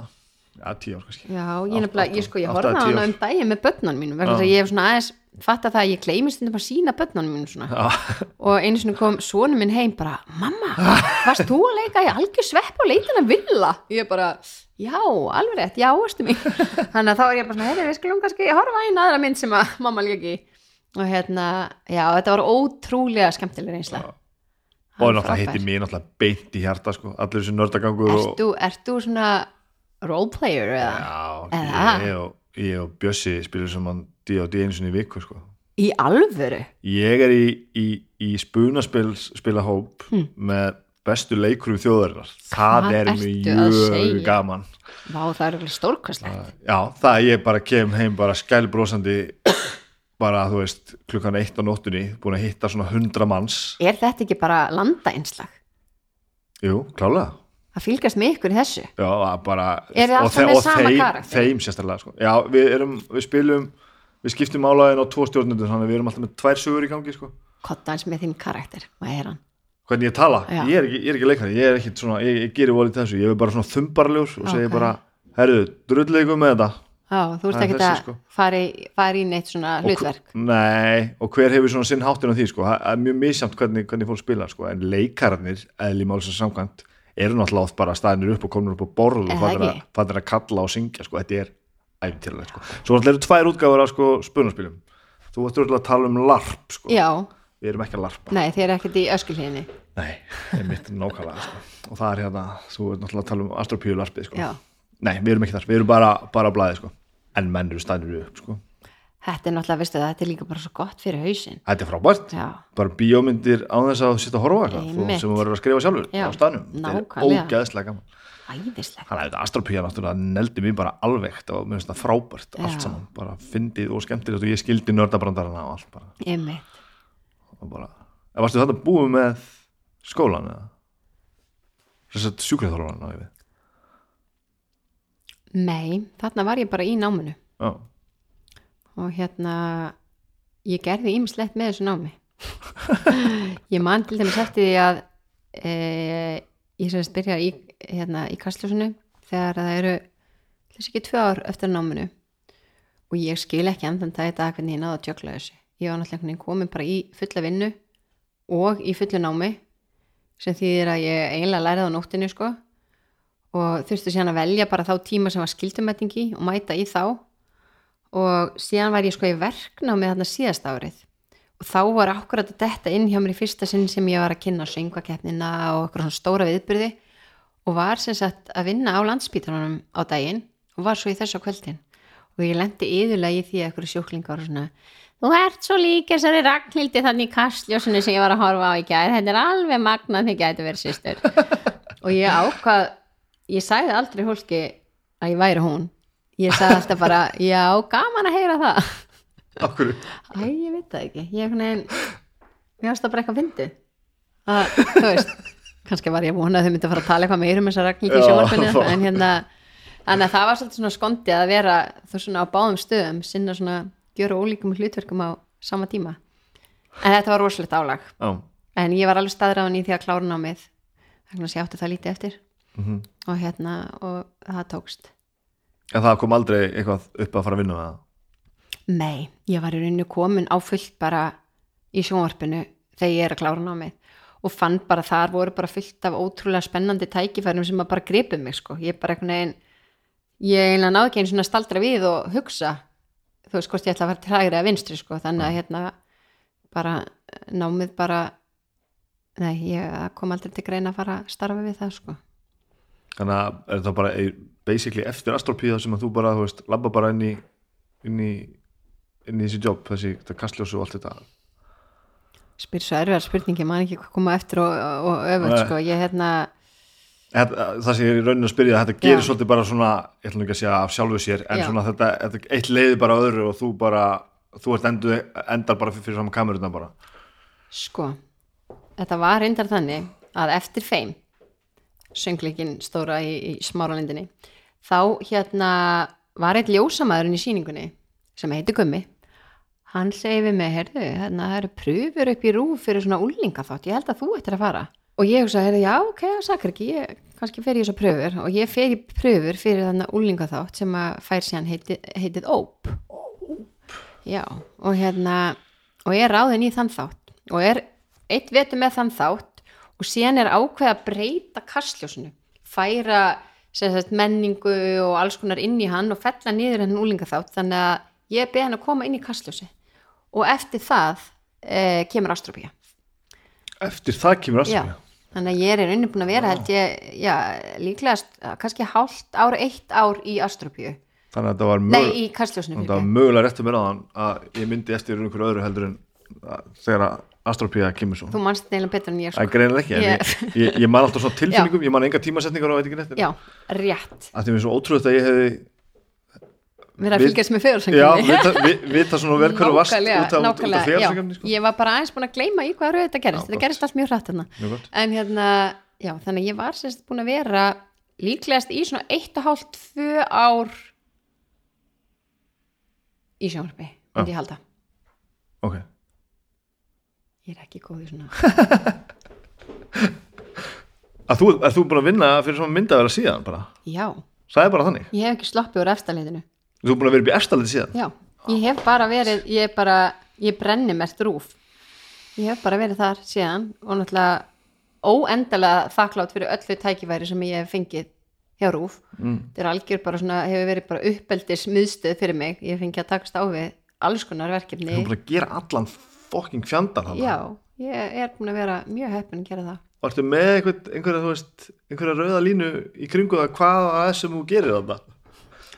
já, tíu ár kannski. Já, ég ég sko, ég tíu hana um daginn með börnunum mínum vegna að ég hef svona aðeins fatta það að ég gleymi stundum að sína börnunum mínum svona. Já, og einu sinni kom svonu minn heim bara, mamma, varst þú að leika í algjör svepp og leitin að villa? Ég bara, já, alveg rétt, já, ég og hérna, já, þetta var ótrúlega skemmtileg reynsla Já. Það og náttúrulega hitti mér náttúrulega beint í hjarta sko, allir þessi nördagangur og, Ert þú, ert þú svona roleplayer eða? já, Eða? ég og, ég og Bjössi spilur saman D.O.D. einu sinni í viku sko. Í alvöru? ég er í, í, í spunaspil spilahóp Hm. með bestu leikurum þjóðarinnar það er mjög gaman Vá, það er alveg stórkvæslegt já, það ég bara kem heim bara skælbrósandi bara, þú veist, klukkan eitt á nóttunni búin að hitta svona hundra manns Er þetta ekki bara landaeinslag? jú, klálega Að fylgast með ykkur í þessu? já, að bara Eru þið og alltaf þe- með og sama þeim, karakter? þeim sérstaklega, sko. já, við erum, við spilum við skiptum álæðin á tvo stjórnundur þannig að við erum alltaf með tvær sögur í gangi, sko Kottans með þinn karakter, hvað er hann? hvernig ég tala, Já. ég er ekki, ég er ekki leikari ég er ekki svona, ég, ég gerir volið þessu ég er bara svona þumbarlegur og segi Ok. bara herru, drullið ykkur með þetta Já, þú ert er ekki að sko. fara, í, í neitt svona Og hlutverk. Nei, og hver hefur svona sinn háttin á því, sko, það er mjög misjamt hvernig, hvernig fólk spila, sko, en leikararnir eðli málsins samkvæmt, eru náttúrulega oft bara staðinir upp og komin upp á borð og fattir að, að kalla og syngja, sko, þetta er æfintýralegt, sko, svo náttúrulega eru tvær útgáfur af, sko, spunarspilum, þú ert örugglega að tala um larp, sko, Já, við erum ekki að larpa. Nei, þið er ekkert í öskulíðinni nei, það er mitt nákvæmlega, sko. Og það er hérna, náttúrulega að tala um sko. Já, Nei, við erum ekki þar, við erum bara, bara á blæði sko. En menn eru stænir upp sko. þetta er náttúrulega, veistu það, þetta er líka bara svo gott fyrir hausinn. Þetta er frábært, Já, bara bíómyndir á þess að setja að horfa eitthvað, þú sem þú verður að skrifa sjálfur Já, á staðnum, þetta er ógeðslega gaman. Æðislegt Þannig að þetta astropía náttúrulega neldi mér bara alvegt og mér finnst það frábært Já. allt saman, bara fyndið og skemmtilegt og ég skildi nördabrandarana og allt bara, Einmitt. og bara varstu þetta búið með skólan eða? Þess að sjúkriðþólan á ég við Nei, þarna var ég bara í náminu. Já, og hérna ég gerði ímislegt með þessu námi. Ég man til dæmis eftir því að e, ég sem byrja í, hérna, í kastljósinu þegar það eru þess ekki tvö ár eftir náminu. Og ég skil ekki endan það dag hvernig ég náði að tjökla þessu. Ég var náttúrulega komin bara í fulla vinnu og í fullu námi sem þýðir að ég eiginlega lærið á nóttinni sko og þurfti síðan að velja bara þá tíma sem var skildumætingi og mæta í þá. Og síðan var ég sko í verknámi þarna síðast árið. Og þá var akkurat að detta inn hjá mér í fyrsta sinn sem ég var að kynna söngvakeppnina og okkur svona stóra viðbyrði og var sem sagt að vinna á landspítalunum á daginn og var svo í þessu kvöldin. Og ég lendi yðurlega í því að okkur sjúklingar og svona þú ert svo líka þessari Ragnhildi þannig í kastljósinu sem ég var að horfa á í gær. Þetta er alveg magnað þið gæti verið sýstur og ég ákvað ég sagði aldrei hólki að ég væri hún. Ég sagði alltaf bara, já, gaman að heyra það. Okkur Æ, ég veit það ekki. Ég er hvernig, mér varst það bara eitthvað fyndið að, þú veist kannski var ég að vona að þau myndi að fara að tala eitthvað meira um þessa Ragnhildi í Já, sjónvarpinu það- en hérna, þannig að það var svolítið svona skondið að vera þú svona á báðum stöðum sinna svona, gjöra ólíkum hlutverkum á sama tíma. En þetta var rosalegt álag. Já, en ég var alveg staðráðan í því að klára námið þannig að ég átti það lítið eftir mhm. Og hérna, og það tókst. En það kom aldrei eitthvað upp að fara að vinna með það? Nei, ég var í rauninu komin á fullt bara í sjónvarpinu þegar ég er að klára námið og fann bara þar voru bara fullt af ótrúlega spennandi tækifærum sem að bara gripið mig sko. ég bara einhvern veginn ég eiginlega náði ekki einu svona staldra við og hugsa þú veist hvort ég ætla að fara til hægri að vinstri sko. þannig að hérna bara námið bara nei, ég kom aldrei til greina að fara að starfa við það sko þannig að er það bara eh, basically eftir astropíða sem að þú bara, þú veist, labba bara inn í inn í, inn í þessi jobb þessi, kastljósu og allt þetta spyr svo erfiðar spurningi, maður ekki koma eftir og, og Nei. sko ég hérna, það sem ég er í rauninu að spyrja þetta gerir Já. svolítið bara svona, ég ætlum ekki að segja af sjálfu sér, en Já. svona þetta, þetta eitt leiði bara öðru og þú bara þú ert endu, endar bara fyrir, fyrir saman kameruna bara sko þetta var reyndar þannig að eftir feim söngleikin stóra í, í smáralindinni. Þá hérna var eitt ljósamæðurinn í síningunni sem heiti Gummi. Hann segi við mig, heyrðu, hérna það eru pröfur upp í rúf fyrir svona úlinga þátt ég held að þú ættir að fara. Og ég hugsa, heyrðu, já, ok, það sakar ekki ég, kannski fer ég þessar pröfur og ég fer í pröfur fyrir þannig úlinga þátt sem að fær síðan heiti, heitið Óp. Já, og hérna og ég er ráðin í þann þátt. Og er eitt vetur með þann þátt og síðan er ákveð að breyta kastljósinu, færa sagt, menningu og alls konar inn í hann og fella niður henni úlinga þátt þannig að ég beð hann að koma inn í kastljósi og eftir það eh, kemur Astropía eftir það kemur já, astropíða þannig að ég er unni búin að vera held ég, já, líklegast eh, kannski hálft ár, eitt ár í Astropíu þannig að þetta var, mögulega réttu mér á þann að ég myndi eftir einhverju öðru heldur en að, þegar að astropíða kemur svo. Þú manst neila betur en ég það er sko. greinilega ekki, Ég- ég, ég, man alltaf svona tilfinningum, ég man enga tímasetningar og veit ekki neitt já, rétt. Að því mér er svo ótrúið að ég hefði vera að fylgjast með já, fegursengjumni vita, vi- vita svona vel hverju Nákvæmlega, út af, af já. sko. ég var bara aðeins búin að gleyma í hvað rauð þetta gerist Já, þetta gott. gerist allt mjög hrætt hérna. En hérna, já, þannig að ég var sérst búin að vera líklegast í svona eitt og hálft tvö ár í sjónvarpi myndi ég halda, ok, ég er ekki góð í svona. Að þú, að þú búin að vinna fyrir svona myndavæla síðan bara, já, það er bara þannig? Ég hef ekki sloppið úr efstaleitinu þú búin að vera upp í efstaliti síðan? Já, ég hef bara verið ég bara, ég brenni mert rúf. Ég hef bara verið þar síðan og náttúrulega óendalega þakklátt fyrir öllu tækifæri sem ég hef fengið hjá rúf. Mm. þetta er algjör bara svona, hefur verið bara uppeldis miðstöð fyrir mig, ég hef fengið að takast á við alls konar þú verkefni er búin að gera allan fokking fjandan þannig já, ég er búin að vera mjög heppin að gera það Varstu með einhver, einhverja, þú veist, einhverja rauða línu í kringu það hvað það er sem þú gerir þarna?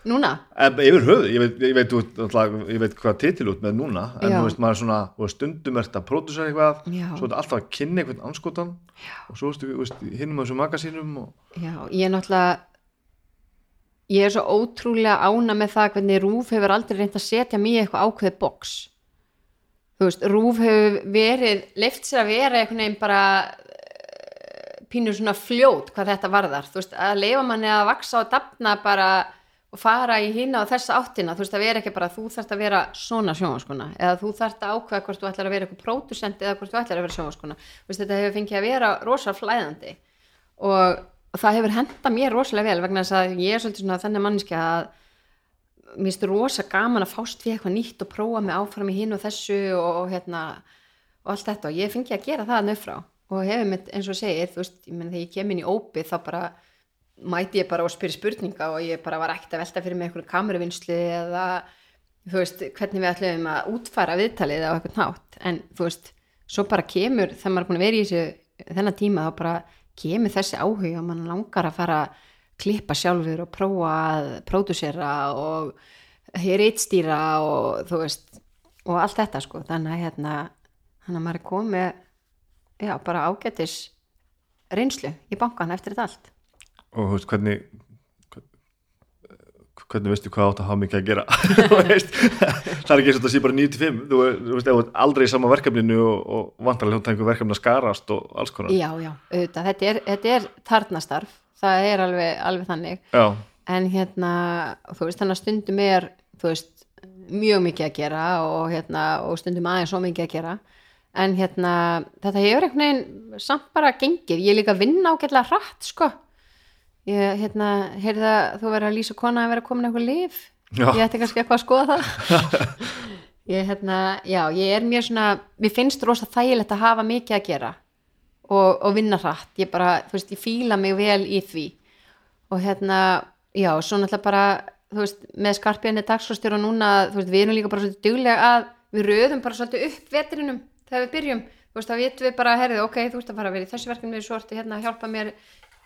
núna, yfir höfuð, ég veit, ég, veit, ert náttúrulega- ég veit hvað titil út með núna, en þú veist, maður er svona, þú veist, stundum ert að pródusera eitthvað, Já. svo er þetta alltaf að kynna einhvern anskotan Já. og svo þú veist, hinnum á þessum magasínum og, já, ég er náttúrulega ég er svo ótrúlega ána með það hvernig Rúf hefur aldrei reynd að setja mér eitthvað ákveðið box þú veist, Rúf hefur verið leift sér að vera einhvern veginn bara eh, pínur svona fljót hvað þetta varðar, þú veist, að leifa manni að vaksa og dafna bara og fara í hina og þessa áttina, þú veist, að vera ekki bara þú þarft að vera svona sjónvaskona eða þú þarft að ákveða hvort þú ætlar að vera eitthvað pródusent eða hvort þú ætlar að vera sjónvaskona þú veist, þetta hefur fengið að vera rosa flæðandi og, það hefur henda mér rosalega vel vegna þess að ég er svolítið svona þennan manniski að mér finnst rosa gaman að fást við eitthvað nýtt og prófa mig áfram í hinn og þessu og, og hérna og allt þetta. Og ég fengi að gera það nöfrá og hefur mitt eins og segir, þú veist, ég menn þegar ég kem inn í ópið þá bara mæti ég bara og spyrir spurninga og ég bara var ekkert að velta fyrir mig einhverju kameruvinnslu eða þú veist, hvernig við ætlum að útfæra viðtalið á eitthvað nátt en þú veist, svo bara kemur þegar maður er búin að vera í þessu þennan tíma þá bara kemur þessi áhuga og mann langar að fara klippa sjálfur og prófa að pródusera og rítstýra og þú veist og allt þetta sko, þannig að hérna þannig að maður er komið já, bara ágætis reynslu í bankan eftir þetta allt. Og þú veist, hvernig hvernig veistu hvað átt að hafa mikið að gera? Veist, það er ekki eins og þetta sé bara 95 þú, þú veist, þú ert aldrei í sama verkefninu og, og vantarlega hljóta einhver verkefni að skarast og alls konar. Já, já, auðvitað, þetta er, þetta er tarnastarf, það er alveg, alveg þannig. Já, en hérna, þú veist, þannig að stundum er veist, mjög mikið að gera og hérna, og stundum aðeins svo mikið að gera. En hérna þetta hefur einhvern veginn samt bara gengið. Ég er líka að vinna ágætlega hratt sko. Ég, hérna, heyrði að þú verður að lýsa kona að vera komin eitthvað líf Já. ég ætti kannski eitthvað að skoða það. Ég, hérna, já, ég er mjög svona mér finnst rosa þægilegt að hafa mikið að gera og, og vinna hratt. Ég bara, þú veist, ég fíla mig vel í því. Og hérna, já, svo náttúrulega bara þú veist, með skarpiðinni dagsfórstjóra núna, þú veist, við erum líka bara svolítið duglega að við röðum bara svolítið upp vetrinum þegar við byrjum, þú veist, þá vitum við bara, herrið, ok, þú ert að fara að vera í þessu verkefni, svo ertu hérna að hjálpa mér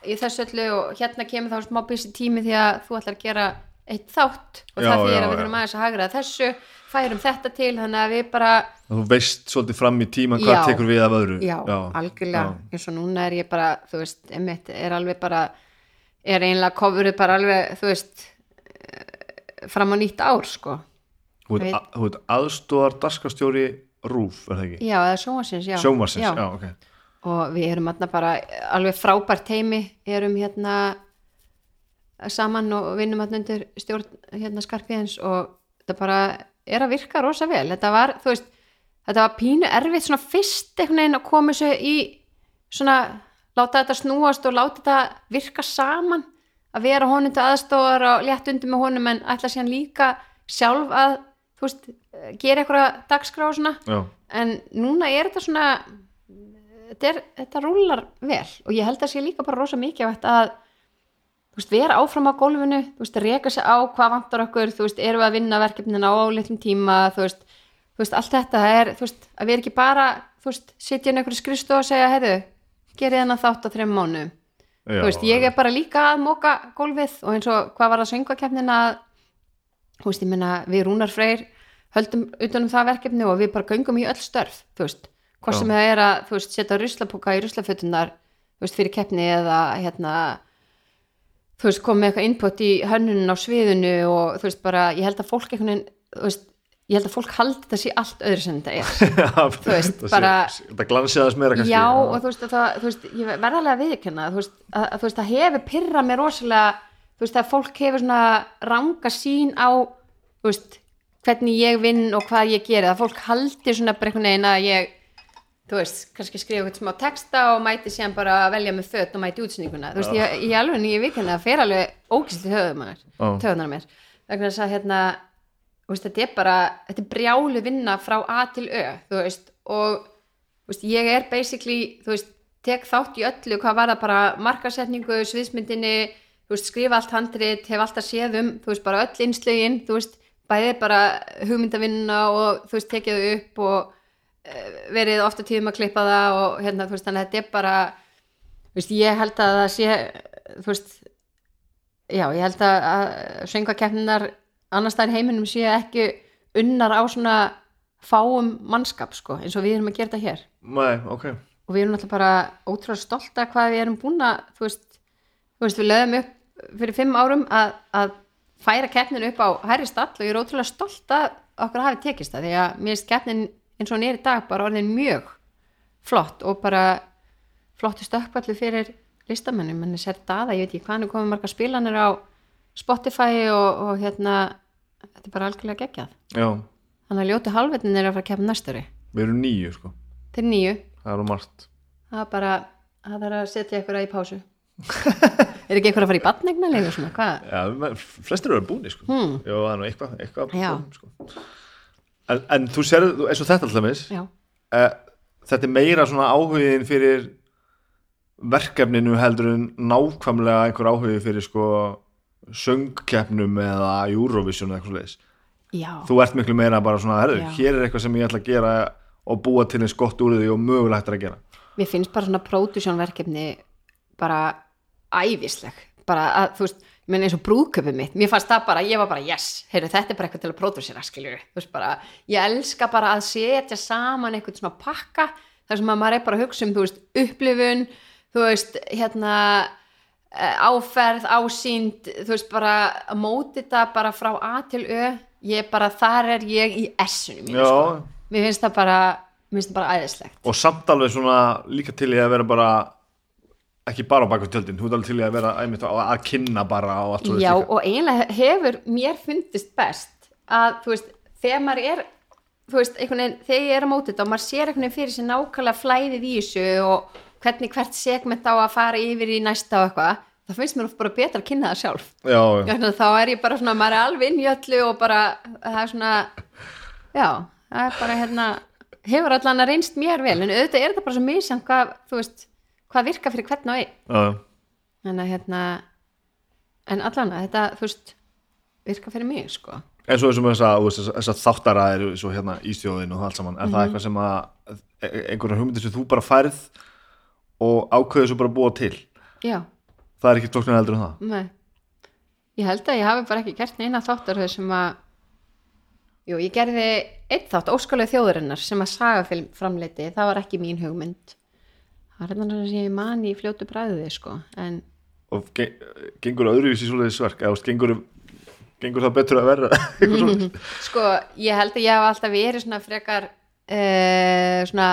í þessu öllu og hérna kemur þá smá busy tími því að þú ætlar að gera eitt þátt og Já, það fyrir já, að við þurfum aðeins að hagra þessu, færum þetta til, þannig að við bara, þú veist svolítið fram í tíman hvað Já. tekur við af öðru já, algjörlega, já. eins og núna er ég bara, þú veist, emitt, er alveg bara, er einlega kofurið bara alveg, þú veist, eh, fram á nýtt ár, sko. þú ert að- aðstóðar darskastjóri rúf, er það ekki? Já, eða sjónvarsins, já. sjómarsins, já, ok og við erum hérna bara alveg frábært heimi erum hérna saman og vinnum hérna undir stjórn hérna skarpiðins og þetta bara er að virka rosa vel. Þetta var, þú veist, þetta var pínu erfitt svona fyrst einhvern veginn að koma þessu í svona láta þetta snúast og láta þetta virka saman að vera honum til aðstóðar og létt undir með honum en ætla síðan líka sjálf að, þú veist, gera eitthvað dagskrá og svona. Já, en núna er þetta svona þetta, er, þetta rúlar vel og ég held að sé líka bara rosa mikið að þú veist, vera áfram á gólfinu þú veist, reka sig á hvað vantar okkur þú veist, erum við að vinna verkefnin á litlum tíma þú veist, þú veist, allt þetta er þú veist, að við ekki bara þú veist, sitja inn einhverju skristu og segja, heyrðu gerið hennar þátt á þreim mánu þú veist, ég er bara líka að móka gólfið og eins og hvað var að þú veist, ég meina, við Rúnar Freyr höldum utanum það verkefni og við bara göngum í öll störf, þú veist. Já. sem það er að, þú veist, setja ruslapóka í ruslafötunar, þú veist, fyrir keppni eða, hérna þú veist, komið eitthvað input í hönnun á sviðinu og þú veist, bara ég held að fólk einhvern veginn, þú veist ég held að fólk haldi þetta sé allt öðru sem þetta er. Þú veist, bara- þetta glansið aðeins meira kannski. Já, og þú veist, að það, þú veist, ég verða alveg að viðkynna, þú veist, að, að, þú veist, það hefur pyrrað mér rosalega, þú veist, að fólk hefur svona ranga sín á, þú veist, hvernig ég vinn og hvað ég geri, að fólk haldi svona bara einhvern veginn að ég, þú veist, kannski skrifa eitthvað smá texta og mæti síðan bara að velja með föt og mæti útsendinguna, þú veist, ég, ég alveg nýja viðkynna það fer alveg ógæsli höfum mér, Já. töðunar mér, vegna þess að hérna, þú veist, þetta er bara, þetta er brjálu vinna frá A til Ö, þú veist, og þú veist, ég er basically, þú veist, tek þátt í öllu hvað var það bara markasetningu, sviðsmyndinni, þú veist, skrifa allt handrit, hef alltaf séð um, þú veist, bara öll innslögin, þú veist, bæði bara hugmyndavinna og þú veist, tekið upp og verið ofta tíðum að klippa það og hérna, þú veist, þannig að þetta er bara, veist, ég held að það sé, þú veist, já, ég held að, að söngvakeppninar annars staðar í heiminum sé ekki unnar á svona fáum mannskap, sko, eins og við erum að gera þetta hér. Nei, ok. Og við erum náttúrulega bara ótrúlega stolt að hvað við erum búin að þú veist, þú veist við lögum upp fyrir fimm árum að, að færa keppnin upp á hærri stall og ég er ótrúlega stolt að okkur hafi tekist það því að mér finnst keppnin eins og hún er í dag bara orðin mjög flott og bara flottu stökkballu fyrir listamennum en þess er daða, ég veit ekki hvað hann er komið marga spilanir á Spotify og, og hérna þetta er bara algjörlega geggjað. Já, þannig að ljótu halvetnin er að fara að keppa næstari við erum nýju sko. Til nýju Það er um margt. Það er bara, það þarf að setja ykkur í pásu. Er ekki ykkur að fara í batnegna leifur svona, hvað? Já, flestir eru búinir sko. Hmm. Já, það er nú eitthvað, eitthvað búin, sko. En, en þú sér, eins og þetta alltaf Já, uh, þetta er meira svona áhugin fyrir verkefninu heldur en nákvæmlega einhver áhugi fyrir sko söngkeppnum eða Eurovision eða eitthvað leis já, þú ert miklu meira bara svona, herðu, Já. hér er eitthvað sem ég ætla að gera og búa til eins gott úr því og mögulega hægt er að gera. Mér finnst bara svona pródusjónverkefni bara ævisleg bara að, þú veist, ég meina eins og brúðköpið mitt mér fannst það bara, ég var bara yes heyrðu, þetta er bara eitthvað til að pródusera, skiljur þú veist bara, ég elska bara að setja saman eitthvað svona pakka þar sem að maður er bara að hugsa um, þú veist, upplifun þú veist, hérna eh, áferð, ásýnd þú veist, bara að móti þetta bara frá A til Ö. Ég bara, þar er ég í S-unum mínu, sko. mér finnst það bara mér finnst það bara æðislegt. Og samt alveg svona líka til í að vera bara ekki bara á baku tjöldin, þú ert alveg til að vera einmitt, að, kynna bara og allt svo Já, og eiginlega hefur mér fundist best að, þú veist, þegar maður er þú veist, veginn, þegar ég er á móti þetta og maður sér einhvern veginn fyrir sér nákvæmlega flæðið í þessu og hvernig hvert segment á að fara yfir í næsta og eitthvað það finnst mér oft bara betra að kynna það sjálf já, já. Já, þá er ég bara svona, maður er alveg inn í öllu og bara, það er svona já, það er bara hérna hefur allan að reynst mér vel en auðvitað er þetta bara svo misjant hvað, þú veist hvað virka fyrir hvern og einn. Já, já. þannig að hérna en allan að þetta, þú veist virka fyrir mig, sko. Eins og þessum þess að þáttara eru svo hérna í stjóðin og það allt saman. Er Mhm. það eitthvað sem að e- einhverjar hugmyndir sem þú bara færð og ákveður svo bara búa til? Já, það er ekki flóknar heldur en það? Nei. Ég held að ég hafi bara ekki gert neina þáttar sem að jú, ég gerði einn þátt, óskalega þjóðurinnar sem að sagafilm framleiti, það var ekki mín hugmynd það er þannig að ég man í fljótu bræðið sko, en og ge gengur öðruvísi svoleiðis verk eða gengur, gengur það betur að verða. Sko, ég held að ég hafa alltaf verið svona frekar uh, svona,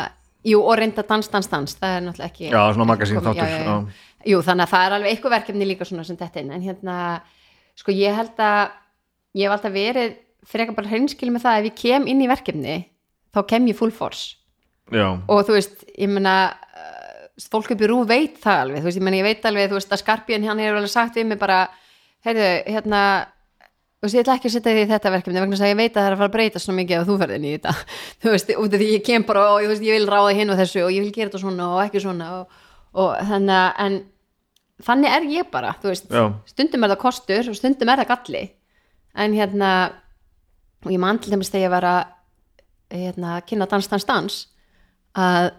jú, og reynda dans, dans, dans það er náttúrulega ekki já, svona magasín þáttur. Jú, þannig að það er alveg eitthvað verkefni líka svona sem þetta inn, en hérna sko, ég held að ég hef alltaf verið frekar bara hreinskil með það ef ég kem inn í verkefni þá kem ég full force Já. og þú veist, ég meina uh, fólk upp í rú veit það alveg. Þú veist, ég meina ég veit alveg, þú veist, að Skarpjön hann hefur alveg sagt við mig bara, heyrðu, hérna þú veist, ég ætla ekki að setja því í þetta verkefni vegna þess að ég veit að það er að fara að breyta svona mikið ef þú ferðin í þetta, þú veist, út af því ég kem bara og veist, ég vil ráða hinn og þessu og ég vil gera þetta svona og ekki svona og, og þannig að, en þannig er ég bara, þú veist. Já. stundum er það kostur og stundum er það galli. En hérna og ég man til dæmis þegar ég var að hérna, kynna dans, dans, dans að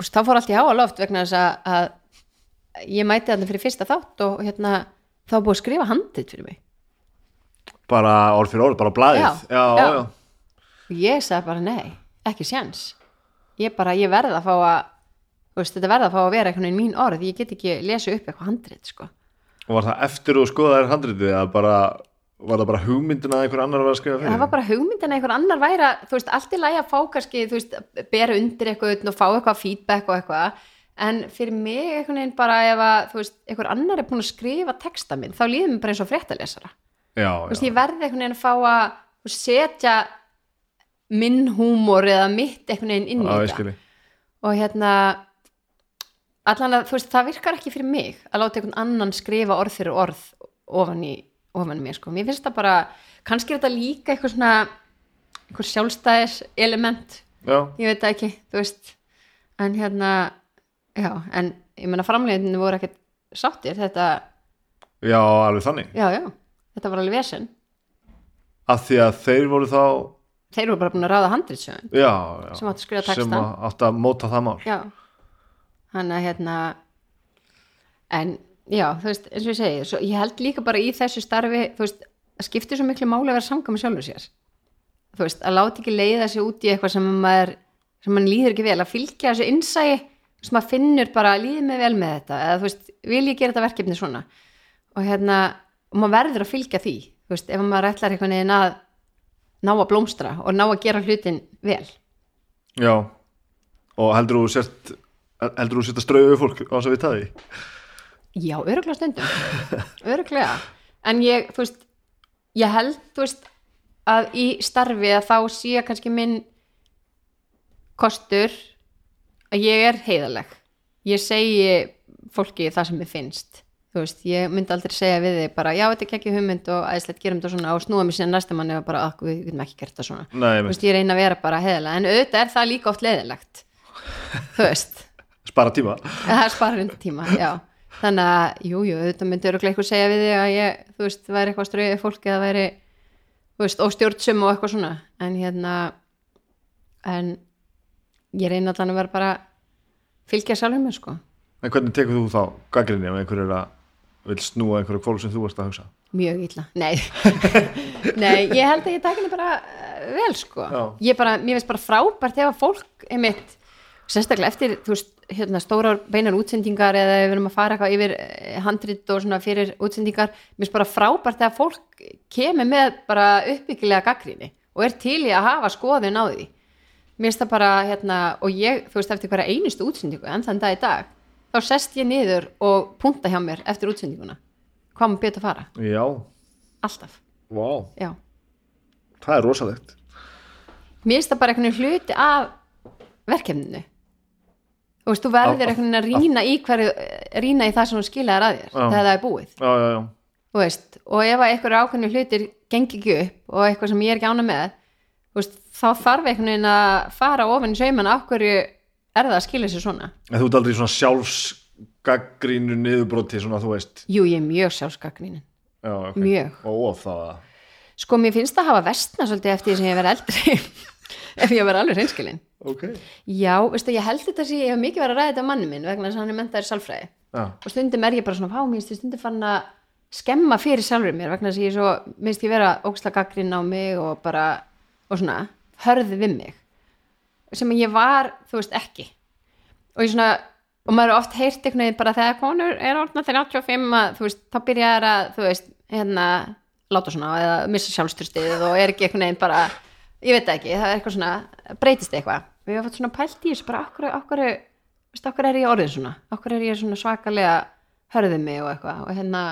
úst, þá fór allt í háa loft vegna þess að, að ég mæti þarna fyrir fyrsta þátt og hérna, þá búið að skrifa handið fyrir mig bara orð fyrir orð, bara blaðið Já, já, já. já. og ég sagði bara nei, ekki séns ég bara, ég verð að fá að þú veist, þetta verð að fá að vera einhvern veginn mín orð ég get ekki lesa upp eitthvað handrit sko. og var það eftir og skoðaðir handritið að bara, var það bara hugmyndin að einhver annar var að skrifa fyrir? Það var bara hugmyndin að einhver annar væri að, þú veist, allt í lagi að fá kannski, þú veist, bera undir eitthvað og fá eitthvað feedback og eitthvað. En fyrir mig einhvern veginn bara ef að, þú veist, einhver annar er búin að skrifa texta minn, þá líður mér bara eins og fréttalesara. Já, þú veist, já. ég verði einhvern veginn að fá að setja minn húmor eða mitt einhvern veginn inn í þetta. og hérna allan að, þú veist, það virkar ekki fyrir mig að láta einhvern annan skrifa orð fyrir orð ofan í, ofan mér, sko. Mér finnst það bara, kannski er þetta líka eitthvað svona, eitthvað sjálfstæðis element, já, ég veit það ekki þú veist, en hérna já, en ég meina framleiðinu voru ekkert sáttir, þetta já, alveg þannig. Já, já, þetta var alveg vesen. Af því að þeir voru þá þeir voru bara búin að ráða já, Sem áttu að skrifa sem textann. að- áttu að móta það mál. Já. Hann að hérna en já, þú veist, eins og ég segi svo, ég held líka bara í þessu starfi þú veist, það skiptir svo miklu máli að vera samkvæm sjálfur sér. Þú veist, að láta ekki leiða sig út í eitthvað sem maður sem mann líður ekki vel, að fylgja þessu þú veist, maður finnur bara, líður mig vel með þetta eða þú veist, vil ég gera þetta verkefni svona? Og hérna, og maður verður að fylgja því, þú veist, ef maður ætlar eitthvað neginn að ná að blómstra og ná að gera hlutin vel. Já, og heldur þú sért heldur þú sért að strauðu fólk á þess að við taði Já, öruglega stundum. Öruglega, en ég þú veist, ég held þú veist, að í starfi að þá sé kannski minn kostur að ég er heiðaleg ég segi fólki það sem mér finnst. Þú veist, ég myndi aldrei segja við þig bara, já, þetta er ekki hugmynd og aðeinslegt gerum þetta svona og snúa mér síðan næsta manni og bara, okkur, við getum ekki gert það svona. Nei, þú veist, ég reyna að vera bara heiðaleg en auðvitað er það líka oft leiðilegt þú veist. Spara tíma. Það er undir tíma, já þannig að, jú, jú, þetta myndi öruglega eitthvað segja við þig að ég, þú veist, væri eitthvað strauðið fólki eða væri, þú veist, óstjórnsum og eitthvað svona, en hérna en ég reyna allan að vera bara fylgja sjálfum mér, sko, en hvernig tekur þú þá gaggrinni ef einhver er að vil snúa einhverju kvól sem þú varst að hugsa? Mjög illa. Nei, nei, ég held að ég taki henni bara uh, vel, sko. Já. ég bara, mér finnst bara frábært ef að fólk einmitt, sérstaklega eftir þú veist, hérna stórar beinar útsendingar eða við erum að fara eitthvað yfir eh, handrit og svona fyrir útsendingar mér finnst bara frábært þegar fólk kemur með bara uppbyggilega gaggríni og er til í að hafa skoðun á því. Mér finnst það bara, hérna, og ég þú veist, eftir hverja einustu útsendingu en þann dag í dag, þá sest ég niður og punta hjá mér eftir útsendinguna. Hvað maður betur að fara, já, alltaf. Wow. já, það er rosalegt. Mér finnst það bara einhvern hluti af verkefninu þú veist, þú verður einhvern veginn að rýna í hverju, rýna í það sem þú skilaðar að þér þegar það er búið, já, já, já, þú veist og ef að einhverju ákveðnu hlutir gengi ekki upp og eitthvað sem ég er ekki ána með þú veist, þá þarf einhvern veginn að fara ofan í sauman af hverju er það að skila sér svona. En þú ert aldrei svona sjálfsgaggrínu niðurbroti svona þú veist? Jú, ég er mjög sjálfsgagnínin já, ok. Mjög. og of það. Sko, mér finnst það hafa vestna svolítið eftir því sem ég verið eldri ef ég var alveg hreinskilin. Ok. Já, veistu, ég held þetta sé, ég hef mikið verið að ræða þetta á manni minn vegna þess að hann er mentaður í sálfræði. Já, og stundum er ég bara svona, fá, mér stundum fann að skemma fyrir sjálfur mér vegna þess að ég svo, minnst ég vera óksla gaggrinn á mig og bara, og svona hörði við mig sem ég var, þú veist, ekki. Og ég svona, og maður er oft heyrt einhvern veginn bara þegar konur er orðna 35 að, þú veist, þá byrjar að þú veist, hérna, láta svona eða missa sjálfstyrstið og er ekki einhvern veginn bara, ég veit það ekki, það er eitthvað svona breytist eitthvað, við hefum fått svona pælt í þessu bara, okkur, okkur, veist, okkur er ég orðin svona, okkur er ég svona svakalega hörðið mig og eitthvað? Og hérna,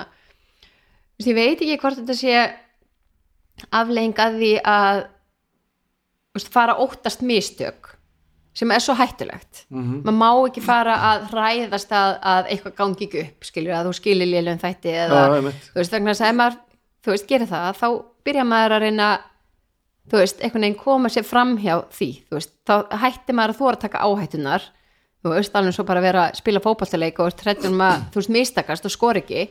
veist, ég veit ekki hvort þetta sé aflegging að því að veist, fara óttast mistök sem er svo hættulegt. Mhm. maður má ekki fara að hræðast að, að eitthvað gangi ekki upp skilur að þú skilir lélum þætti já, eða einmitt. þú veist, þess að ef maður þú veist, gerir það, þá byrja maður að reyna þú veist, einhvern veginn koma sér fram hjá því, þú veist, þá hætti maður að þú að taka áhættunar þú veist, alveg svo bara að vera að spila fótballtaleik og hrættur um að, þú veist, mistakast og skor ekki,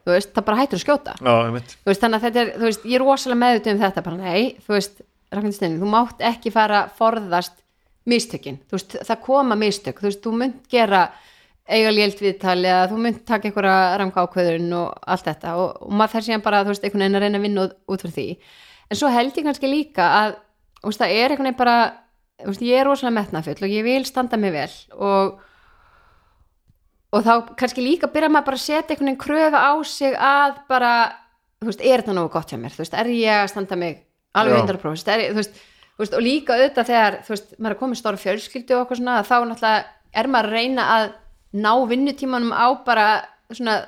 þú veist, það bara hættur að skjóta. Já, einmitt. Þú veist, þannig að þetta er, þú veist, ég er rosalega meðut um þetta bara, nei, þú veist, Ragnhildur þú mátt ekki fara að forðast mistökin, þú veist, það koma mistök. Þú veist, þú munt gera eiga lélt viðtali eða þú munt taka einhverja ranga ákveðurinn og allt þetta og, og maður þarf síðan bara, þú veist, einhvern veginn að reyna að vinna út, fyrir því, en svo held ég kannski líka að, veist, það er einhvern veginn bara veist, ég er rosalega metnafull og ég vil standa mig vel og og þá kannski líka byrja maður bara að setja einhvern veginn kröfu á sig að bara, þú veist, er þetta nógu gott hjá mér þú veist, er ég að standa mig alveg Já. 100% þú veist, er, þú veist, þú veist, og líka auðvitað þegar, þú veist, maður er komið stóra fjölskyldu og okkur svona, þá náttúrulega er maður að reyna að ná vinnutímanum á bara svona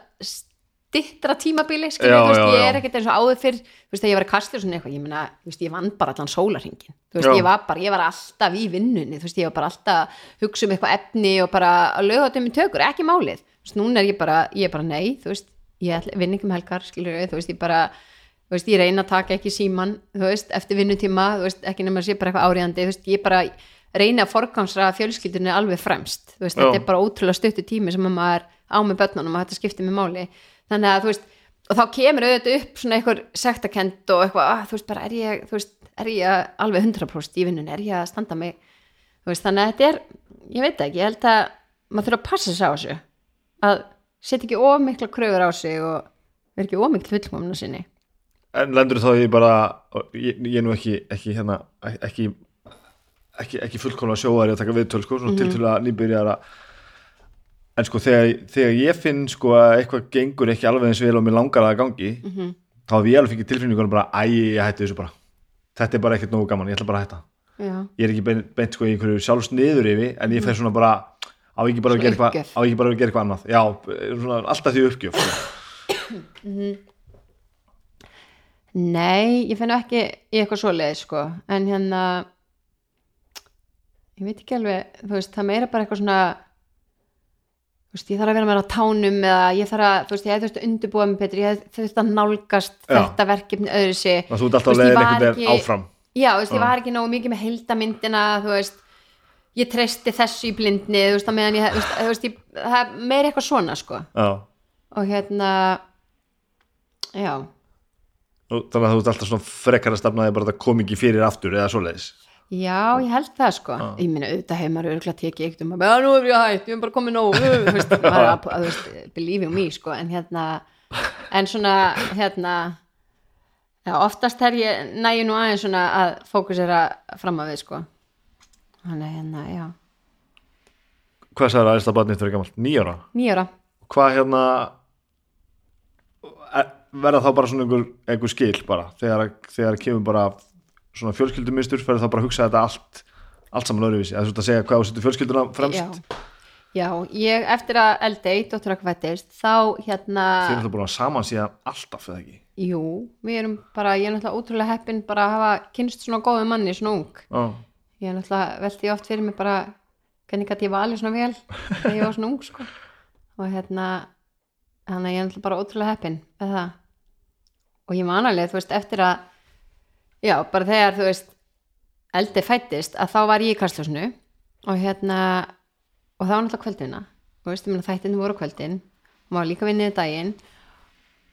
stittra tímabili, Já, veist, já, ég er ekkert eins og áður fyrr, veist, ég var að kasta svona eitthvað, ég þú veist, ég vann bara allan sólarhingin, ég var bara, ég var alltaf í vinnunni, ég var bara alltaf að hugsa um eitthvað efni og bara að löga þetta um í tökur, ekki málið, núna er ég bara, ég er bara nei, ég vinn ekki um helgar, skilur ég bara, veist, ég reyna að taka ekki síman, veist, eftir vinnutíma, veist, ekki nema að sé bara eitthvað áriðandi, ég bara reyna að forgangsra fjölskyldunni alveg fremst, þetta er bara ótrúlega stuttu tími sem að maður á með börnunum og þetta skiptir mig máli, þannig að, þú veist, og þá kemur auðvitað upp svona eitthvað sektakent og eitthvað, ah, þú veist, bara er ég, þú veist, er ég alveg 100% í vinnunni, er ég að standa mig, veist, þannig að þetta er, ég veit ekki, ég held að maður þurfa að passa sig á þessu, að setja ekki of mikla kröfur á sig og vera ekki of mikla fullkomna sinni. En lendur þá ég bara, ég, ég er nú ekki, ekki hérna, ekki, ekki, ekki fullkomlega sjóðari að taka viðtöl, sko, mm -hmm. til til að nýbyrjar að, en sko þegar, þegar ég finn sko að eitthvað gengur ekki alveg eins vel og mér langar að gangi, -hmm. þá hef ég alveg fikið tilfinningunum bara, æ, ég hætti þessu bara. Þetta er bara ekkert nógu gaman, ég ætla bara að hætta. Já, Ég er ekki beint, beint sko í einhverju sjálfsniður yfir, en ég fer svona bara, á ekki bara að gera eitthvað, uppgjöf. á ekki bara að gera eitthvað annað. Já, svona alltaf því uppgjöf. sko. nei, ég finn ekki í eitthvað svoleið, sko, en hérna, ég veit ekki alveg, þú veist, það meira bara eitthvað svona, veist, ég þarf að vera meira á tánum eða ég þarf að, þú veist, ég hefði þurft að undirbúa mig betur, ég hefði þurft að nálgast Já. þetta verkefni öðru sig. Þú veist, ég var ekki- áfram. Já, þú veist, ég var ekki nógu mikið með heildamyndina, þú veist, ég treysti þessu í blindni, þú veist, að meðan ég, þú veist, þú veist ég, það er meira eitthvað svona, sko, Já. og hérna, já, Nú, Þannig að þú ert alltaf svona frekar að stafna því bara að það kom ekki fyrir aftur eða svoleiðis. Já, ég held það, sko, ég minna, auðvitað hefur maður örgulega tekið eitt um að, já, nú er ég hægt, ég er bara komið nóg, uh, þú veist, maður er að, þú veist, believe in me, sko, en hérna, en svona, hérna, já, oftast er ég, næju nú aðeins svona að fókusera fram að við, sko, þannig, hérna, já, Hvað sagði það aðeins að barnið þetta er gammalt? Nýjára? nýjára. Hvað hérna er- verða þá bara svona einhver, einhver skil bara þegar, þegar kemur bara svona fjölskyldumistur fyrir þá bara að hugsa þetta allt allt saman öðruvísi, eða þú ert að segja hvað þú setur fjölskylduna fremst Já, ég eftir að Eldey, dóttur okkar fættist, þá hérna, þeir eru það búin að saman síðan alltaf eða ekki jú, við erum bara, ég er náttúrulega ótrúlega heppin bara að hafa kynst svona góðu manni, svona ung. Já, Ég er náttúrulega velti oft fyrir mig bara, hvernig gæti ég alveg svona vel þegar ég var svona ung, sko. Og hérna, þannig að ég er náttúrulega bara ótrúlega heppin með það. Og ég man alveg, þú veist, eftir að, já, bara þegar, þú veist, Eldey fættist, að þá var ég í kastljósinu og hérna, og það var náttúrulega kvöldina. Og veist, þættinu voru kvöldin og maður líka vinnið daginn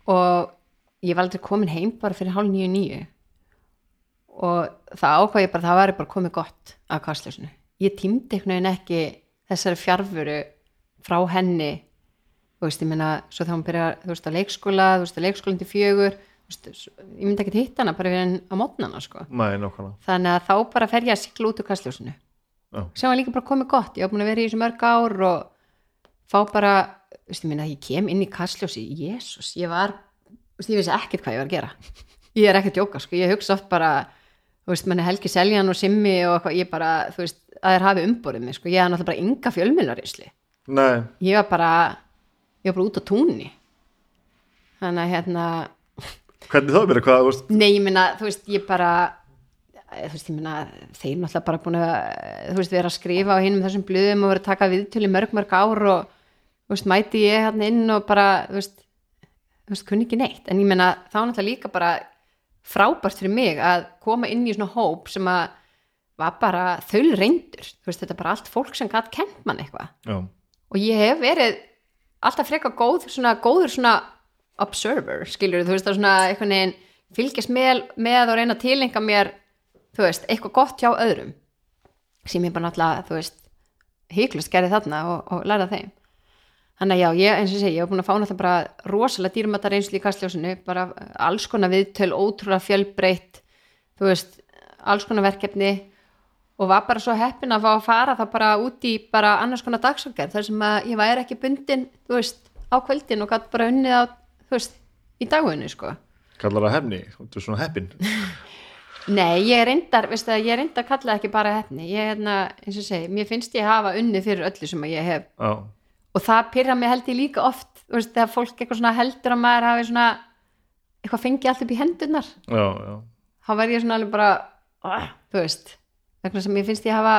og ég var aldrei komin heim bara fyrir hálf nýju nýju og það ákvað ég bara, það var bara komið gott af kastljósinu. Ég tímdi einhvern veginn ekki þessari fjárfuru frá henni. Þú veist, ég meina, svo þá hún byrja þú veist, á leikskóla, þú veist, á leikskólan til fjögur ég myndi ekki hitta hana bara við henn á mótnana, sko. Þannig að þá bara fer ég að sigla út úr kastljósinu. Já. sem var líka bara komið gott. Ég var búin að vera í þessu mörg ár og fá bara, þú veist, ég minna ég kem inn í kastljósi, jésús, ég var þú veist, ég vissi ekkert hvað ég var að gera. Ég er ekki að djóka, sko, ég hugsa oft bara þú veist, manni Helgi Seljan og Simmi og eitthvað, ég bara, þú veist, að þeir hafi umborið mig, sko, ég hafði náttúrulega bara ynga fjölmjölarisli Nei, ég var bara ég var bara út á túnni. Þannig að hérna hvernig þá byrja hvað, veist? Nei, ég minna, þú veist, ég bara eh, þú veist, ég minna þeir náttúrulega bara búin að, eh, þú veist, vera að skrifa á hinum þessum blöðum og vera að taka viðtölu mörg mörg ár og, þú veist, mæti ég hérna inn og bara, þú veist þú veist, kunni ekki neitt, en ég minna þá náttúrulega líka bara frábært fyrir mig að koma inn í svona hóp sem að var bara þau reyndur, þú veist, þetta er bara allt fólk sem gætt kent mann eitthvað. Og ég hef verið alltaf frekar góð, svona, góður svona observer, skilur þú veist það svona einhvern veginn fylgjast með, með og reyna að tilenga mér þú veist, eitthvað gott hjá öðrum sem ég bara náttúrulega, þú veist hygglust gerði þarna og, og læra þeim. Þannig að já, ég, eins og segi, ég hef búin að fá náttúrulega bara rosalega dýrmata reynslu í kastljósinu bara alls konar viðtöl, ótrúlega fjölbreytt þú veist, alls konar verkefni og var bara svo heppin að fá að fara það bara út í bara annars konar dagsakar þar sem að ég væri ekki bundin þú veist, á kvöldin og gætt bara unnið á þú veist, í dagunni sko. Kallar það hefni, þú er svona heppin. Nei, ég reyndar, veistu það, ég reyndar að kalla ekki bara hefni, ég hérna, eins og segi mér finnst ég hafa unnið fyrir öllu sem að ég hef. Já, og það pyrra mig held ég líka oft þú veist, þegar fólk eitthvað svona heldur að maður hafi svona eitthvað fengið allt upp í hendurnar. Já, já. Þá verð ég svona alveg bara ah, þú veist, vegna sem ég finnst ég hafa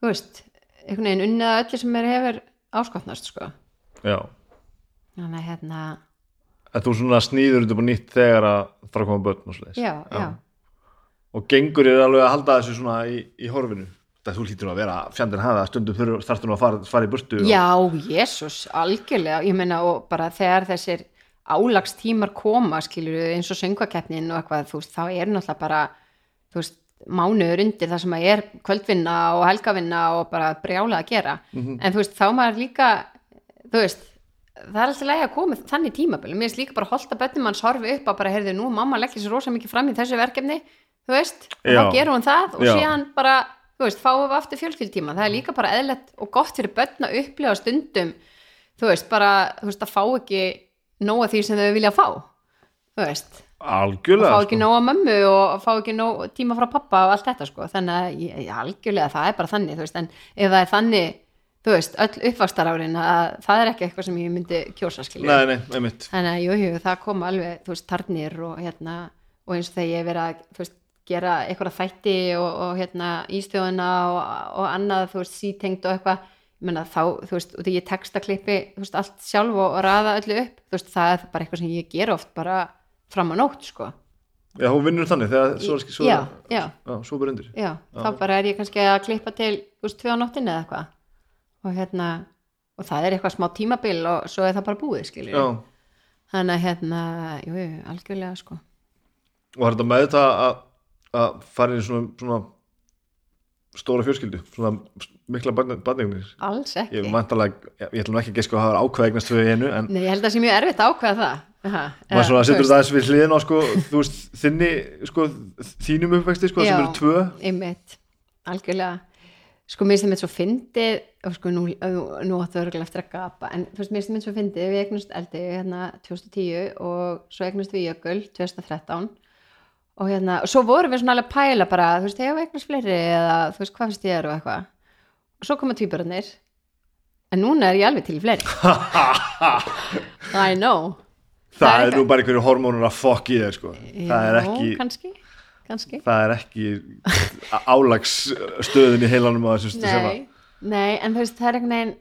þú veist einhvern veginn unnið að öllu sem mér hefur áskotnast sko. Já, þannig að hérna, en þú svona snýður þetta bara nýtt þegar að fara að koma börn og já, Og gengur er alveg að halda þessu svona í, í horfinu? Það þú hlýtur að vera fjandinn hafa stundum þarftur nú að fara, fara í burtu og, já, jésús algjörlega, ég meina og bara þegar þessir álagstímar koma skilur eins og söngvakeppnin og eitthvað þú veist, þá er náttúrulega bara þú veist, mánuður undir það sem að er kvöldvinna og helgavinna og bara brjála að gera, en þú veist, þá maður líka þú veist það er alltaf leið að koma þannig tímabil mér finnst líka bara holta bönnum manns horfi upp að bara heyrðu nú, mamma leggir sér rosa mikið fram í þessu verkefni þú veist, og Já. þá gerur hún það og Já. síðan bara, þú veist, fáum við aftur fjölskyldtíma það er líka bara eðlert og gott fyrir börn að upplifa stundum þú veist, bara, þú veist, að fá ekki nóga því sem þau vilja fá þú veist, að Algjörlega fá ekki sko. nóga mömmu og fá ekki nóg tíma frá pappa og allt þetta sko, þannig að ég, ég, algjörlega það er bara þannig, þú veist, en ef það er þannig þú veist, öll uppvastarárin að það er ekki eitthvað sem ég myndi kjósa skilja Nei, nei, einmitt. Þannig að jú, jú, það kom alveg þú veist, tarnir og hérna og eins og þegar ég verið að þú veist, gera eitthvað þætti og, og hérna ístjóðuna og, og annað, þú veist, sítengt og eitthvað ég menna þá, þú veist, og því ég textaklippi þú veist, allt sjálf og, og raða öllu upp þú veist, það er bara eitthvað sem ég ger oft bara fram á nótt, sko. Já, hún vinnur þannig þegar svo, svo, já, já, já, svo já, þá bara er ég kannski að klippa til, þú veist, tvö á nóttinni eða eitthvað og hérna og það er eitthvað smá tímabil og svo er það bara búið, skiljur Já, þannig að hérna, jú, jú, algjörlega, sko. Og er þetta með þetta að, að fara í svona, svona stóra fjölskyldu? Svona mikla barnegnir alls ekki. Ég, vantarlega, ég, ég ætlum ekki að geska að hafa ákveð eignast við einu en Nei, ég held að það sé mjög erfitt að ákveða það. Aha, maður svona setur það aðeins við hliðin á sko, þú veist, þinni sko, þínum uppvexti sko, sem eru tvö. Einmitt, algjörlega Sko, mér það með svo fyndið og sko, nú, nú áttu örgulega eftir að gapa en þú veist, mér það með svo fyndið við eignust eldi hérna 2010 og svo eignust við Jökul 2013 og hérna, og svo vorum við svona alveg að pæla bara, þú veist, ég eignast fleiri? eða þú veist, hvað finnst ég er og eitthvað. Og svo koma tvíburarnir. En núna er ég alveg til fleiri. I know. Það, Það er nú bara einhverju hormónur að fokk í þér sko. það er Já, ekki kannski, kannski. Það er ekki álagsstöðin í heilanum á þessu sem að nei, nei, en þú veist, það er einhvern veginn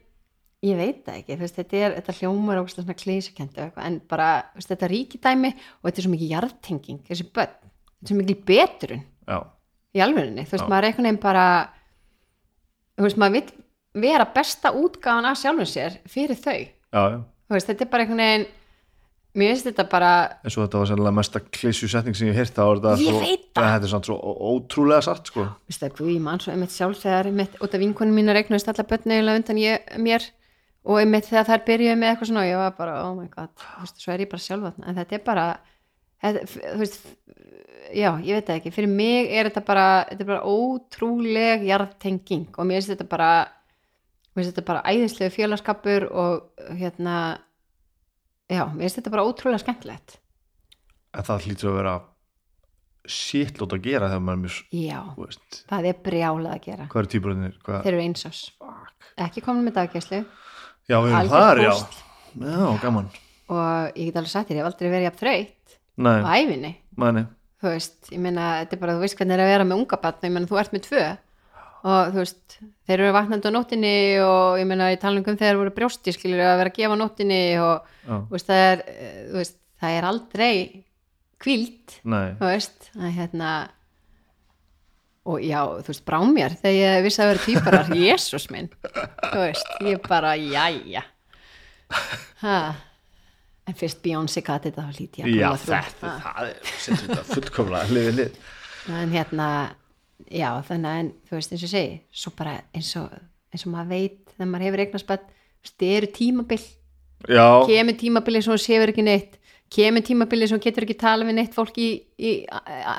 ég veit það ekki, veist, þetta er þetta hljómar og svona klísukendu eitthvað, en bara, veist, þetta ríkidæmi og þetta er svo mikið jarðtenging, þessi börn þetta er svo mikið beturun já, í alvörinni, þú veist, Já. maður er einhvern veginn bara þú veist, maður vill vera besta útgáfan af sjálfum sér fyrir þau, já, veist, þetta er bara einhvern veginn mér finnst þetta bara eins og þetta var sannlega mesta klísju setning sem ég þá er þetta Ég svo, veit það. þetta er samt svo ótrúlega satt sko. Veistu það, guð, ég man svo einmitt sjálf þegar einmitt, út af vinkonum mínar eignuðist alla börn eiginlega undan ég, mér og einmitt þegar þær byrjuðu með eitthvað svona og ég var bara, oh my god, veist, svo er ég bara sjálf þarna en þetta er bara þetta, þú veist, já, ég veit það ekki fyrir mig er þetta bara, þetta er bara ótrúleg jarðtenging og mér finnst þetta bara mér finnst þetta bara æðislegu félagskapur og hérna já, mér finnst þetta bara ótrúlega skemmtilegt. En það hlýtur að vera sýtlót að gera þegar maður er mjög já, veist, það er brjálað að gera. Hvað eru týpurinnir hvað, þeir eru eins ás, fuck. Ekki komin með daggæslu. Já, við erum þar, já. púsl. já, gaman. Og ég get alveg sagt þér, ég hef aldrei verið jafn á nei, æfinni, mani, þú veist, ég meina þetta er bara, þú veist hvernig er að vera með unga batn ég meina þú ert með tvö og þú veist, þeir eru vaknandi á nóttinni og ég meina ég tala um þegar voru brjósti skilur að vera að gefa nóttinni og já, þú veist, það er, eh, veist, það er aldrei nei. þú veist að hérna og já, þú veist, brá mér þegar ég vissi að vera týparar, Jésús minn þú veist, ég bara, jæja. Ha. En fyrst Beyoncé gati þetta þá lítið já, þetta, það. er fullkomlega en hérna já þannig að en, þú veist eins og segi svo bara eins og, eins og maður veit þegar maður hefur eignarspall það eru tímabil, já, kemur tímabili sem hún séfur ekki neitt. Kemur tímabili sem hún getur ekki tala við neitt fólk í, í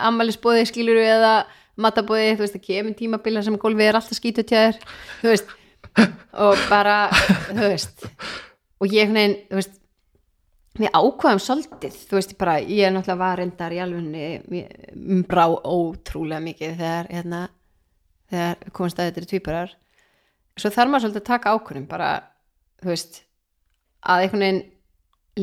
ammælisbóði skiluru eða matabóði þú veist það kemur tímabili sem gólfið er alltaf skítu tjáður þú veist. Og bara þú veist. Og ég veginn þú veist við ákvaðum svolítið, þú veist, bara ég er náttúrulega var reyndar í alvegni brá ótrúlega mikið þegar hérna, þegar komast að þetta eru tvíburar. Svo þarf maður svolítið að taka ákvörðum bara, þú veist að einhvern veginn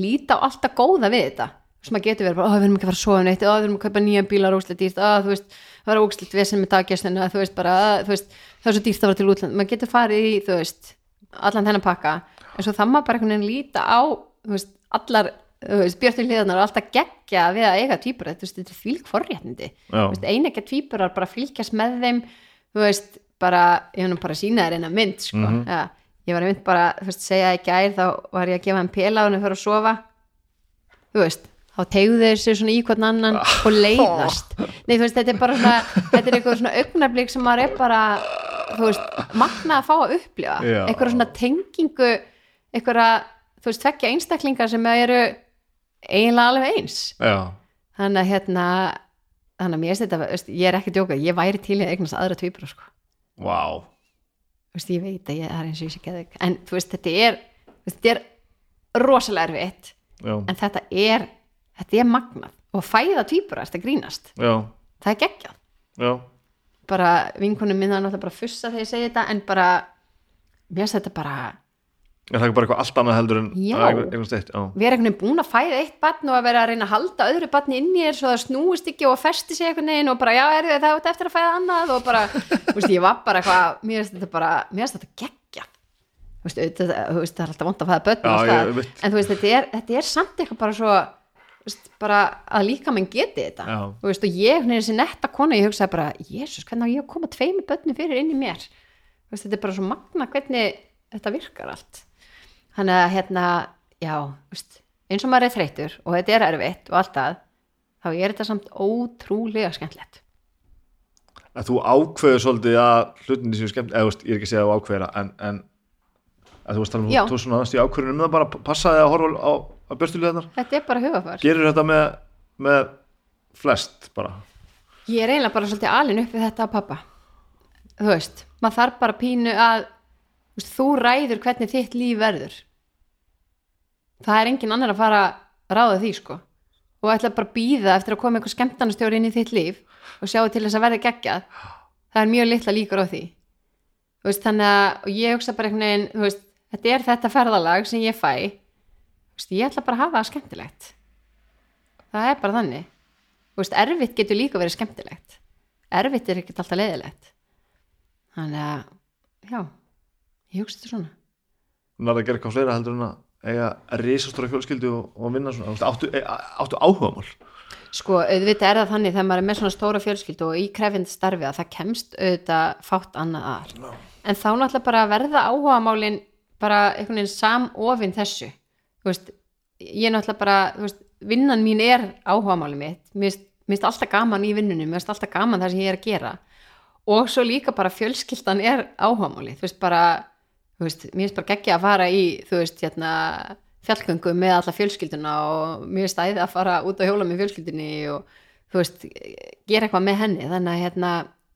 líta á alltaf góða við þetta. Sem maður getur verið bara, ó, við erum ekki að fara að sofa neitt ó, við erum að kaupa nýjan bílar óslega dýrt ó, þú veist, það var óslega vesen með daggæslinu þú veist, bara, að, þú veist, það er svo dýrt að fara til útland maður getur farið í, þú veist allan þennan pakka, en svo það maður bara einhvern veginn líta á, veist, allar björnum hliðarnar og alltaf geggja við að eiga veist, þetta er fylg forréttindi einekja tvíburar bara fylgjast með þeim þú veist, bara ég hann bara sína þér eina mynd, sko. Mhm. ja, ég var einmitt bara, þú veist, segja í gær þá var ég að gefa hann pela á hann fyrir að sofa. Þú veist, þá tegðu þeir sér svona í hvern annan og leiðast. Nei, þú veist, þetta er bara svona þetta er eitthvað svona augnablík sem maður er bara þú veist, magna að fá að upplifa. Eitthvað svona tengingu eitthvað, þú veist, tvekja einstaklingar sem eru eiginlega alveg eins. Já, þannig að hérna þannig að mér finnst þetta, veist, ég er ekki að djóka ég væri til í að eignast aðra tvíbura sko. vá. Veist, ég veit að ég er eins og ég sé geðveik. en þú veist, þetta er þetta er rosalega erfitt já, en þetta er, þetta er magnað. Og fæða tvíbura þetta grínast, já, það er geggjað. Já. Bara vinkonum minna náttúrulega bara fussa þegar ég segi þetta en bara, mér finnst þetta bara Er það ekki bara eitthvað allt annað heldur en Já. að eignast- eignast eitt? Já. við erum einhvern veginn búin að fæða eitt barn og að vera að reyna að halda öðru barni inn í þér svo það snúist ekki og festi sig einhvern veginn og bara já, er það átt eftir að fæða annað og bara, þú veist, ég var bara eitthvað mér finnst þetta bara, mér finnst þetta geggja þú veist, veist, það er alltaf vond að fæða börn og það, en þú veist, þetta er, þetta er samt eitthvað bara svo veist, bara að líka menn geti þetta Já. þú veist, og ég, hún er þessi netta kona ég hugsaði bara, jésus, hvernig á ég að koma tveimur börnum fyrir inn í mér þú veist, þetta er bara svo magna hvernig þetta virkar allt þannig að hérna, já veist, eins og maður er þreytur og þetta er erfitt og allt það þá er þetta samt ótrúlega skemmtilegt. Að þú ákveður svolítið að hlutinni séu skemmt eða veist, ég er ekki að segja að þú ákveður en, en að þú veist talað um Já. þú tókst svona aðast í ákveðunum um það bara passaði að horfa á, á björstuliðarnar þetta er bara hugafar gerir þetta með, með flest bara? Ég er eiginlega bara svolítið alin upp við þetta að pappa þú veist, maður þarf bara pínu að þú, ræður hvernig þitt líf verður. Það er engin annar að fara að ráða því sko. Og ætla bara að býða eftir að koma eitthvað skemmtanastjóri inn í þitt líf og sjá til þess að verða geggjað. Það er mjög litla líkur á því. Veist, þannig að ég hugsa bara einhvern veginn veist, þetta er þetta ferðalag sem ég fæ. Veist, ég ætla bara að hafa það skemmtilegt. Það er bara þannig. Erfitt getur líka verið skemmtilegt. Erfitt er ekkert alltaf leiðilegt. Þannig að já, ég hugsa þetta svona. Er að gera eitthvað fleira heldur en að eiga risastóra fjölskyldu og, og vinna svona Þú veist, áttu, e, áttu áhugamál? Sko, auðvitað er það þannig þegar maður er með svona stóra fjölskyldu og í krefindi starfi að það kemst auðvitað fátt annað að. En þá náttúrulega bara verða áhugamálin bara einhvern veginn samofin þessu. Þú veist, ég er náttúrulega bara, þú veist, vinnan mín er áhugamáli mitt, mér finnst- alltaf gaman í vinnunum, mér finnst alltaf gaman það sem ég er að gera. Og svo líka bara fjölskyldan er áhugamáli, þú veist, bara þú veist, mér finnst bara geggja að fara í þú veist, hérna fjallgöngu með alla fjölskylduna og mér finnst æði að fara út á hjóla með fjölskyldunni og þú veist, gera eitthvað með henni. Þannig að hérna,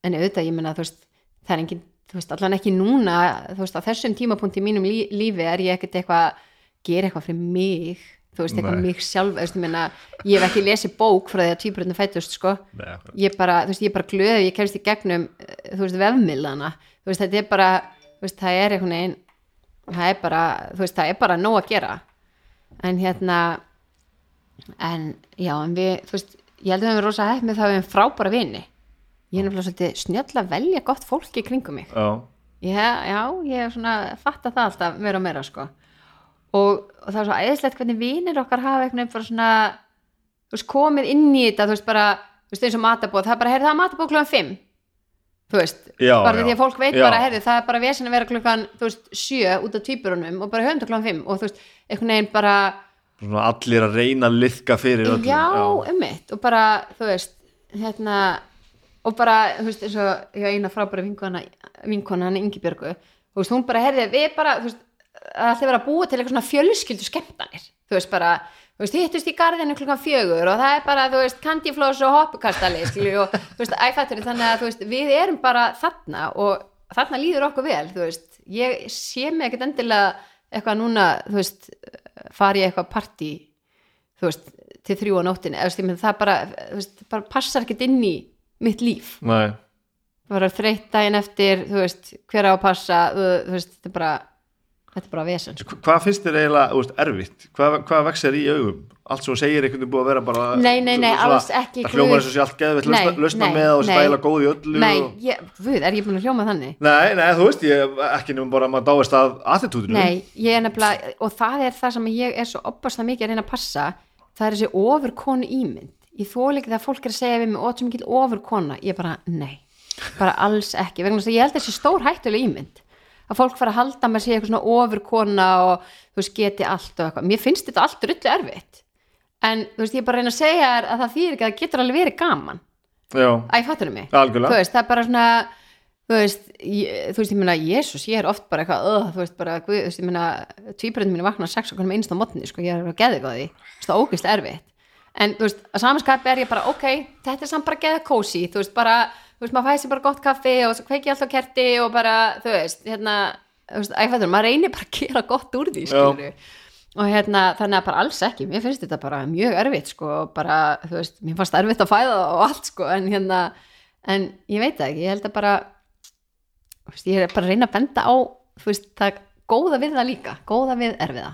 en auðvitað ég meina þú veist, það er engin, þú veist, allan ekki núna, þú veist, á þessum tímapunkti í mínum lí, lífi er ég ekkert eitthvað gera eitthvað fyrir mig. Þú veist, eitthvað Nei. mig sjálf, þú veist, ég meina ég hef ekki lesið bók frá því að tvíbröndin fættust sko, Nei, ég bara, þú veist, ég bara glöð ef ég kemst í gegnum, eh, þú veist, vefmiðlana. Þú veist, þetta er bara, veist, það er einhvern veginn, það er bara þú veist, það er bara nóg að gera. En hérna en, já, en við, þú veist ég held að við höfum rosa það að við höfum frábæra vini. Ég er nefnilega svolítið snjöll að velja gott fólki kringum mig. Já, já, ég er svona fatta það alltaf meira og meira sko. Og, og það er svo æðislegt hvernig vinir okkar hafa einhvern veginn bara svona þú veist, komið inn í þetta, þú veist bara þú veist eins og matabóð, það er bara, heyrðu það matabóð klukkan 5 þú veist, Já, bara já. því að fólk veit Já. bara, heyrðu það er bara vesen að vera klukkan, þú veist, 7 út af tvíburunum og bara höfum þetta klukkan 5 og þú veist, einhvern veginn bara svona allir að reyna að liðka fyrir öllum já, ummitt og bara, þú veist, hérna og bara, þú veist, eins og ég á eina frábæra vinkona, vinkona hann Ingi Björgu, þú veist, hún bara, heyrði við bara, þú veist, að alltaf vera að búa til eitthvað svona fjölskyldu skemmtanir, þú veist, bara þú veist, hittust í garðinu klukkan fjögur og það er bara, þú veist, kandiflós og hoppukastali skilju, og, þú veist, æfættur þannig að, þú veist, við erum bara þarna og þarna líður okkur vel, þú veist. Ég sé mig ekkert endilega eitthvað núna, þú veist fari ég eitthvað partí þú veist, til þrjú á nóttinni. Eða, þú veist, það bara, þú veist, bara passar ekkert inn í mitt líf. Nei, bara þreytt daginn eftir, þú veist hver á að passa, þú, þú veist, þetta bara þetta er bara vesen sko. Hva- hvað finnst þér eiginlega veist, erfitt, hvað, hvað vex er í augum? Allt sem þú segir einhvern veginn búið að vera bara Nei, nei, nei, alls ekki, það hljómar eins og sé allt geðvitt lausna, lausna með og stæla góð í öllu nei, og... ég, við, er ég búin að hljóma þannig? Nei, nei, þú veist, ég ekki nefnum bara að maður dáist að attitúdinu. Nei, ég er nefnilega, og það er það sem ég er svo opaslega mikið að reyna að passa. Það er þessi ofurkonu ímynd. Ég þóla ekki þegar fólk er að segja við mig ó, sem mikil ofurkona, ég bara, nei bara alls ekki, vegna þess að ég held þessi stór hættuleg ímynd, að fólk fara að halda með sig eitthvað svona ofurkona og þú veist, geti allt og eitthvað, mér finnst þetta allt rullu erfitt, en þú veist, ég er bara að reyna að segja að það þýr ekki að það getur alveg verið gaman, já, æ, fattur mig. Algjörlega. Þú veist, það er bara svona þú veist, ég, þú veist, ég meina Jésús, ég er oft bara eitthvað, öð, þú veist, bara guð, þú veist, ég meina, tvíbröndin mínu vakna sex okkur með einst á mótni, sko, ég er að geða eitthvað því. Það er ógeðslega erfitt. En, þú veist, að samanskapi er ég bara, ok þetta er samt bara geða kósi, þú veist, bara þú veist, maður fæði sér bara gott kaffi og svo kveiki alltaf kerti og bara, þú veist, hérna þú veist, æfættur, maður reynir bara að gera gott úr því, skilur og hérna, þannig að bara alls ekki, mér finnst þetta bara mjög erfitt, sko, og bara, þú veist mér fannst erfitt að fæða það og allt, sko en hérna, en ég veit það ekki, ég held að bara þú veist, ég er bara að reyna að benda á þú veist, það góða við það líka góða við erfiða.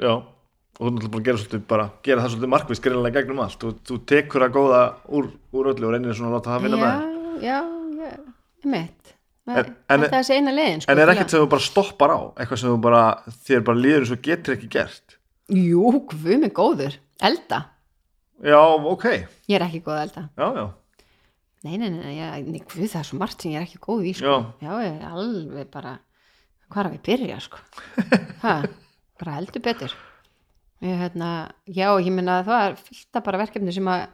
Já, og þú náttúrulega bara gera, svolítið, bara gera það svolítið markvist greinlega gegnum allt. Þú, þú tekur að góða úr, úr öllu og reynir svona að láta það vinna með. Já, já, mitt En- en- þetta er þessi eina leiðin sko, en er ekkert sem þú bara stoppar á? Eitthvað sem þú bara, þér bara líður eins og getur ekki gert? Jú, guð mig góður, elda. Já, ok, ég er ekki góð að elda. Já, já. Nei, nei, nei, nei, ég, nei guð, það er svo margt sem ég er ekki góð í sko. Já. já, ég er alveg bara hvað er að við byrja sko? Ha, bara heldur betur. Ég, hérna, já, ég meina það er fyllt af bara verkefni sem að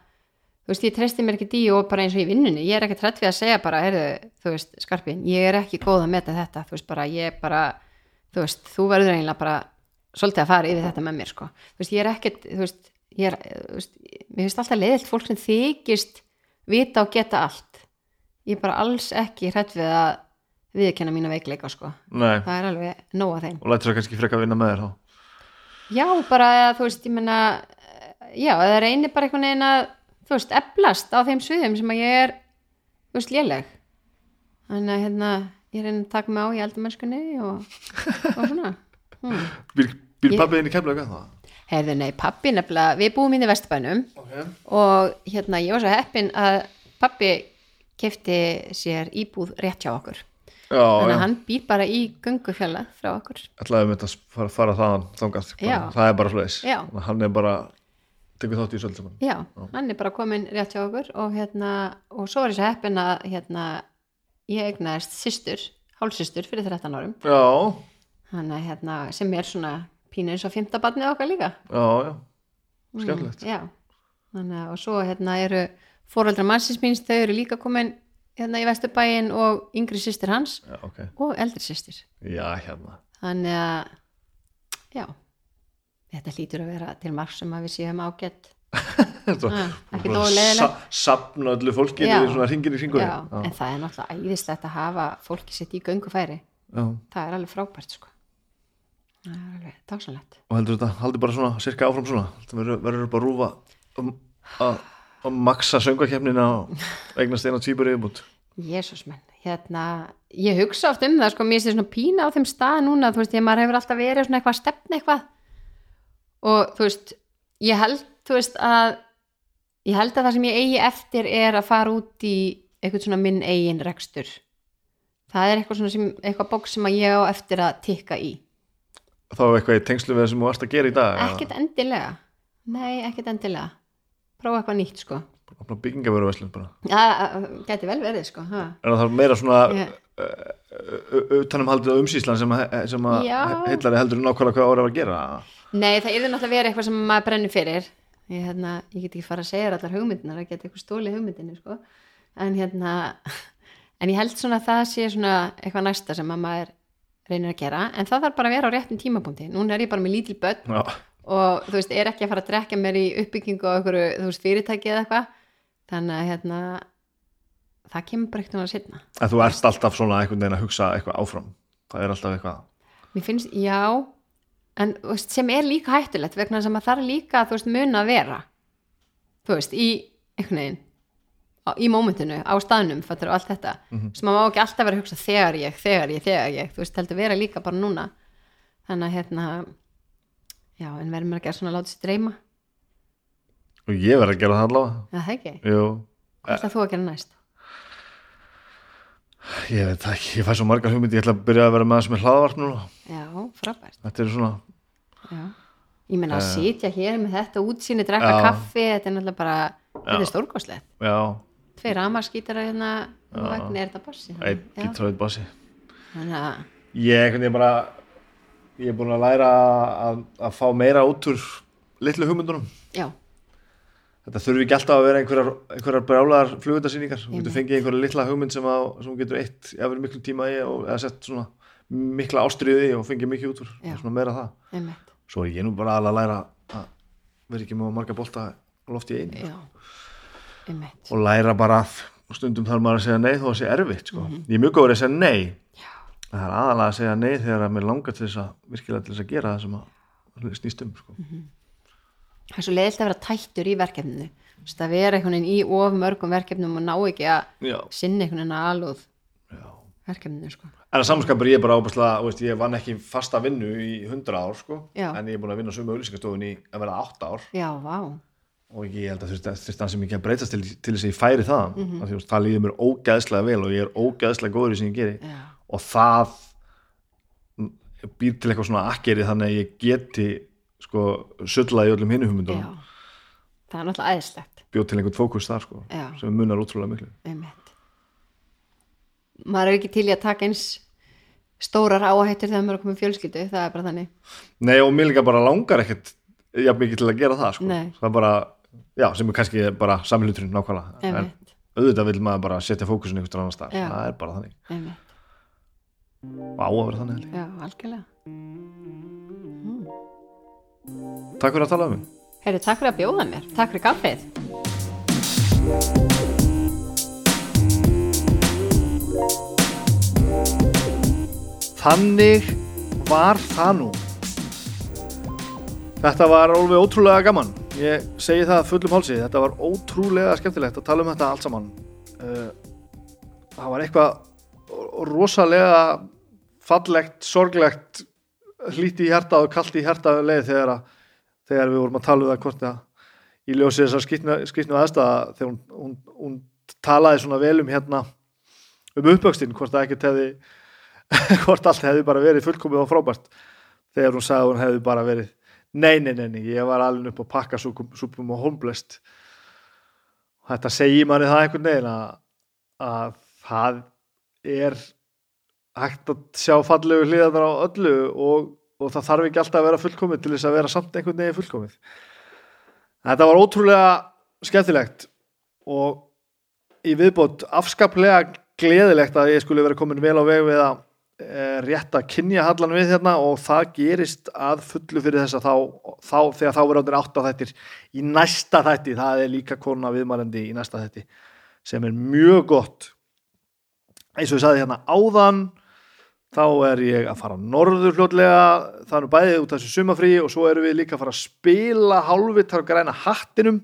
þú veist, ég treysti mér ekki í og bara eins og í vinnunni ég er ekki trætt við að segja bara, heyrðu, þú veist skarpin, ég er ekki góð að meta þetta. Þú veist, bara, ég bara, þú veist þú verður eiginlega bara svolítið að fara yfir þetta með mér, sko, þú veist, ég er ekkit þú veist, ég er, þú veist mér finnst alltaf leiðilt fólk sem þykist vita og geta allt. Ég er bara alls ekki hrætt við að viðkenna mína veikleika, sko. Nei, það er alveg nóg að þeim. Og lætur það kannski frekka að vinna með þér þá? Já, bara, þú veist, ég menna já, það reynir bara einhvern veginn að þú veist, eflast á þeim sviðum sem að ég er, þú veist, léleg þannig að, hérna ég reyna að taka mig á í eldamennskunni og, og svona hmm. Býr, býr Ég- pappið inn í kemlaug að það? Heyrðu, nei, pappi nefnilega, við búum inn í Vesturbænum Okay. og hérna, ég var svo heppin að pappi kefti sér íbúð rétt hjá okkur Já, þannig já, að hann býr bara í göngufjalla frá okkur ætlaði um þetta að fara, fara þaðan Já. bara, það er bara Já. hann er bara, tekur þátt í svolítið saman. Já, hann er bara komin rétt hjá okkur og hérna, og svo var ég svo heppin að hérna, ég egnaðist systur, hálfsystur fyrir 13 árum. Já, hann hérna, sem er svona pínu eins og fymta barnið okkar líka. Já, já, skemmtilegt. mm, já, þannig að og svo hérna eru fóreldra mannsins míns þau eru líka komin hérna í Vesturbæin og yngri systir hans já, ok, og eldri systir. Já, hérna. Þannig að já, þetta hlýtur að vera til marg sem að við séum ágætt Ah, ekki bara nógu leiðilegt. sa- safna öllu fólkinu Já. hringin í hringur já, en það er náttúrulega æðislegt að hafa fólki sitt í göngufæri. Já. það er alveg frábært sko. Það er alveg dásanlegt og heldur þetta, haldi bara svona cirka áfram svona? Þetta verður, verður bara rúfa um, að, maksa söngakefnina og eignast eina tvíbur yfirbútt Jésús menn, hérna ég hugsa oft um það, sko, mér sé svona pína á þeim stað núna, þú veist, ég maður hefur alltaf verið svona eitthvað að stefna eitthvað og þú veist, ég held þú veist að ég held að það sem ég eigi eftir er að fara út í eitthvað svona minn eigin rekstur. Það er eitthvað svona sem, eitthvað bóks sem að ég á eftir að tikka í. Þá er eitthvað í tengslu við það sem þú varst að gera í dag ekkert endilega, nei, ekkert endilega. Prófa eitthvað nýtt, sko. Eða byggingavöruverslun bara. Það gæti vel verið, sko ha. en það er meira svona Ég- utanum haldið umsýslan sem, að- sem að Já. heillari heldur nákvæmlega hvað ára var að gera Nei, það yrði náttúrulega verið eitthvað sem maður brennir fyrir. Ég, hérna, ég get ekki fara að segja allar hugmyndinar að geta eitthvað stólið hugmyndinni sko. en hérna en ég held svona að það sé svona eitthvað næsta sem að maður reynir að gera. En það þarf bara að vera á réttum tímapunkti. Núna er ég bara með lítil börn já, og þú veist, er ekki að fara að drekja mér í uppbyggingu á einhverju, þú veist, fyrirtæki eða eitthvað. Þannig að hérna það kemur bara eitthvað að setna en þú ert alltaf svona einhvern veginn að hugsa eitthvað áfram. Það er alltaf eitthvað. Mér finnst, já en veist, sem er líka hættulegt vegna sem að það er líka, þú veist, mun að vera þú veist, í einhvern veginn, á- í mómentinu á staðnum, fattur allt þetta. Sem maður má ekki alltaf vera að hugsa þegar ég, þegar ég þegar ég, þú veist, heldur vera líka bara núna. Þannig að hérna já, en verður mér að gera svona að láta sér dreyma? Og ég verð að gera það allavega. Eða það ekki, hvað ætlar þú að gera næst ég veit ekki, ég fæ svo margar hugmyndi ég ætla að byrja að vera með það sem er hlaðvarp núna. Já, frábært, þetta er svona, já. Ég meina að sitja hér með þetta útsýni, drekka kaffi, þetta er náttúrulega bara þetta er stórkostlegt. Já, tveir ramarskítar hérna vegna er þetta bassi einn gítröð bossi. Þannig að ég, veginn bara ég er búin að læra að, að fá meira út úr litlu hugmyndunum. Já, þetta þurfi ekki alltaf að vera einhverjar, einhverjar brjálaðar flugvitarsýningar, þú getur fengið einhverja litla hugmynd sem, að, sem getur eitt eftir miklu tíma í og eða sett svona mikla ástriði og fengið mikið út úr. Svona meira það, einmitt. Svo er ég nú bara alveg að læra að vera ekki með marga bolta á lofti í einu einmitt. Og læra bara að stundum þarf maður að segja nei þó að sé erfitt sko. ég er mjög góður að segja nei. Já, það er aðalega að segja nei þegar að mér langar til þess að virkilega til þess að gera það sem að snýst um sko. Það er svo leiðilt að vera tættur í verkefninu. Að vera einhvern veginn í of mörgum verkefnum og ná ekki að Já. sinna einhvern veginn að alúð verkefninu sko. en að samanskapur ég er bara veist, ég vann ekki fasta vinnu í 100 ár sko, en ég er búin að vinna á sömu auðlýsingastofunni í að vera 8 ár. Já, og ég held að þurfti hans sem ekki að breytast til, til þess að ég færi það mm -hmm. það líður mér ógeðslega vel og ég er ógeðslega góður í sem ég geri. Já, og það býr til eitthvað svona akkeri þannig að ég geti sko sullað í öllum hinnu já hugmyndunum það er náttúrulega æðislegt. Bjóð til einhvern fókus þar sko Já. sem munar útrúlega miklu. Einmitt. Maður er ekki til í að taka eins stórar áhættur þegar maður er komið fjölskyldu það er bara þannig. Nei og mér líka bara langar ekkert jafn mikið til að gera það sko. Nei. það er bara, já sem er kannski bara samhluturinn nákvæmlega. En einmitt, auðvitað vil maður bara setja fókusin einhvern annan stað. Já. það er bara þannig. Einmitt, og á að vera þannig held ég. já, algjörlega Takk fyrir að tala um mig. Heyrðu, takk fyrir að bjóða mér, takk fyrir kaffið. Þannig var það nú. Þetta var alveg ótrúlega gaman. Ég segi það fullum hálsi. Þetta var ótrúlega skemmtilegt að tala um þetta allt saman. Uh, Það var eitthvað rosalega fallegt, sorglegt hlíti í hjarta og kallt í hjarta um leið þegar, að, þegar við vorum að tala um það hvort að í ljósi þessar skýtnu, aðstæða þegar hún, hún, hún talaði svona vel um hérna um uppvöxtin hvort það ekkert hefði hvort allt hefði bara verið fullkomið og frábært. Þegar hún sagði að hún hefði bara verið nei, nei, nei, nei ég var alveg upp á pakka súpum, og homblest þetta segir manni það einhvern veginn að, að það er hægt að sjá fallegu hliðarnar á öllu og og það þarf ekki alltaf að vera fullkomið til þess að vera samt einhvern veginn fullkomið. Þetta var ótrúlega skemmtilegt og í viðbót afskaplega gleðilegt að ég skulle vera komin vel á veg við að e, rétta kynja hallan við hérna og það gerist að fullu fyrir þess að þá, þá þegar þá verður áttir átt á þettir í næsta þætti, það er líka kona viðmælandi í næsta þætti sem er mjög gott. Eins og ég saði hérna áðan þá er ég að fara norður hljótlega, það er bæðið út af þessu sumafrí og svo erum við líka að fara að spila hálfittar og græna hattinum.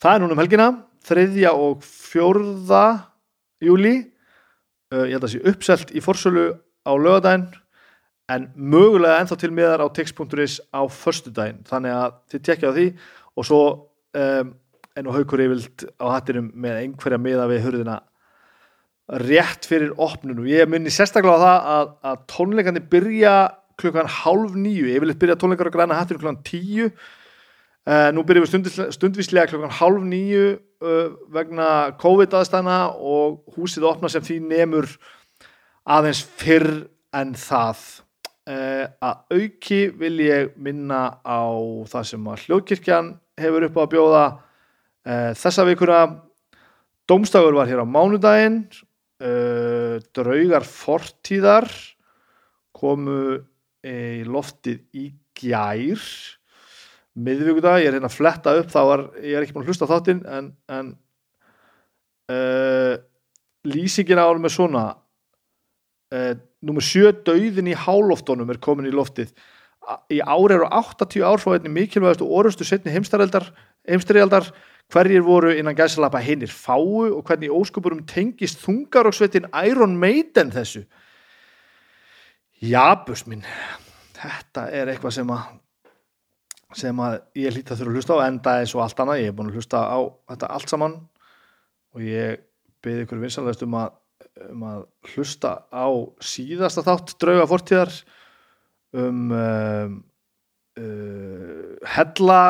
Það er núna um helgina, þriðja og fjórða júli uh, ég held að það sé uppselt í forsölu á lögadaginn en mögulega ennþá til miðar á tix.is á förstudaginn, þannig að þið tekja á því. Og svo um, enn og haukur yfirlt á hattinum með einhverja miða við hurðina rétt fyrir opnunum. Ég minni sérstaklega á það að, að tónleikandi byrja klukkan hálf nýju, ég vil eitthvað byrja tónleikar á græna hattur klukkan tíu. Uh, nú byrjum við stundvíslega klukkan hálf nýju uh, vegna COVID aðstæðna og húsið opna sem því nemur aðeins fyrr en það. Uh, að auki vil ég minna á það sem að hljóðkirkjan hefur upp á að bjóða þessa vikuna. Dómstafur var hér á mánudaginn uh, draugar fortíðar komu í loftið í gjær miðvíkudag, ég er hérna að fletta upp þá var, ég er ekki búin að hlusta þáttinn en, en uh, lýsingin á með svona. Uh, nummer 7 döðin í háloftónum er komin í loftið. Í ári eru 80 ár frá einni mikilvægastu orustu setni heimstarialdar hverjir voru innan gæsalappa hinnir fáu og hvernig óskupurum tengist þungar og svetin Iron Maiden þessu? Jabus minn þetta er eitthvað sem að sem að ég hlýtt að þurfa að hlusta á enda eins og allt annað, ég hef búin að hlusta á þetta allt saman og ég beði ykkur vinsanlegast um að, um að hlusta á síðasta þátt drauga fortíðar um um, uh, hella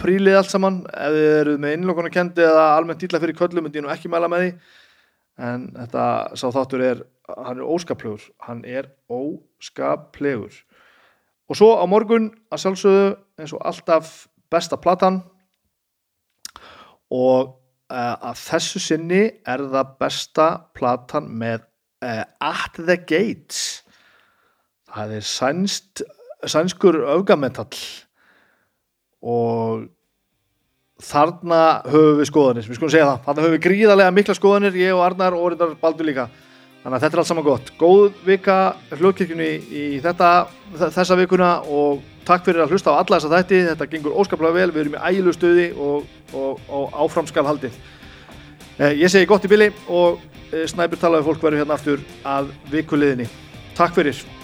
prílið allt saman. Ef þið eruð með innlokkona kendi eða almennt dýla fyrir köllum en ég nú ekki mæla með því. En þetta sá þáttur er hann er óskaplegur, hann er óskaplegur. Og svo á morgun að sjálfsögðu eins og alltaf besta platan. Og uh, að þessu sinni er það besta platan með uh, At the Gates. Það er sænst sænskur öfgametall og þarna höfum við skoðanir, við skulum segja það. Þarna höfum við gríðarlega mikla skoðanir, ég og Arnar og Rindar Baldur líka, þannig að þetta er allt saman gott. Góð vika hljóðkirkjunni í þetta, þessa vikuna og takk fyrir að hlusta á alla þessa þætti. Þetta gengur óskaplega vel, við erum í ægilu stöði og, og, og áframskal haldið. Eh, ég segi gott í bili og eh, snæpur talaði fólk verður hérna aftur að vikuleðinni takk fyrir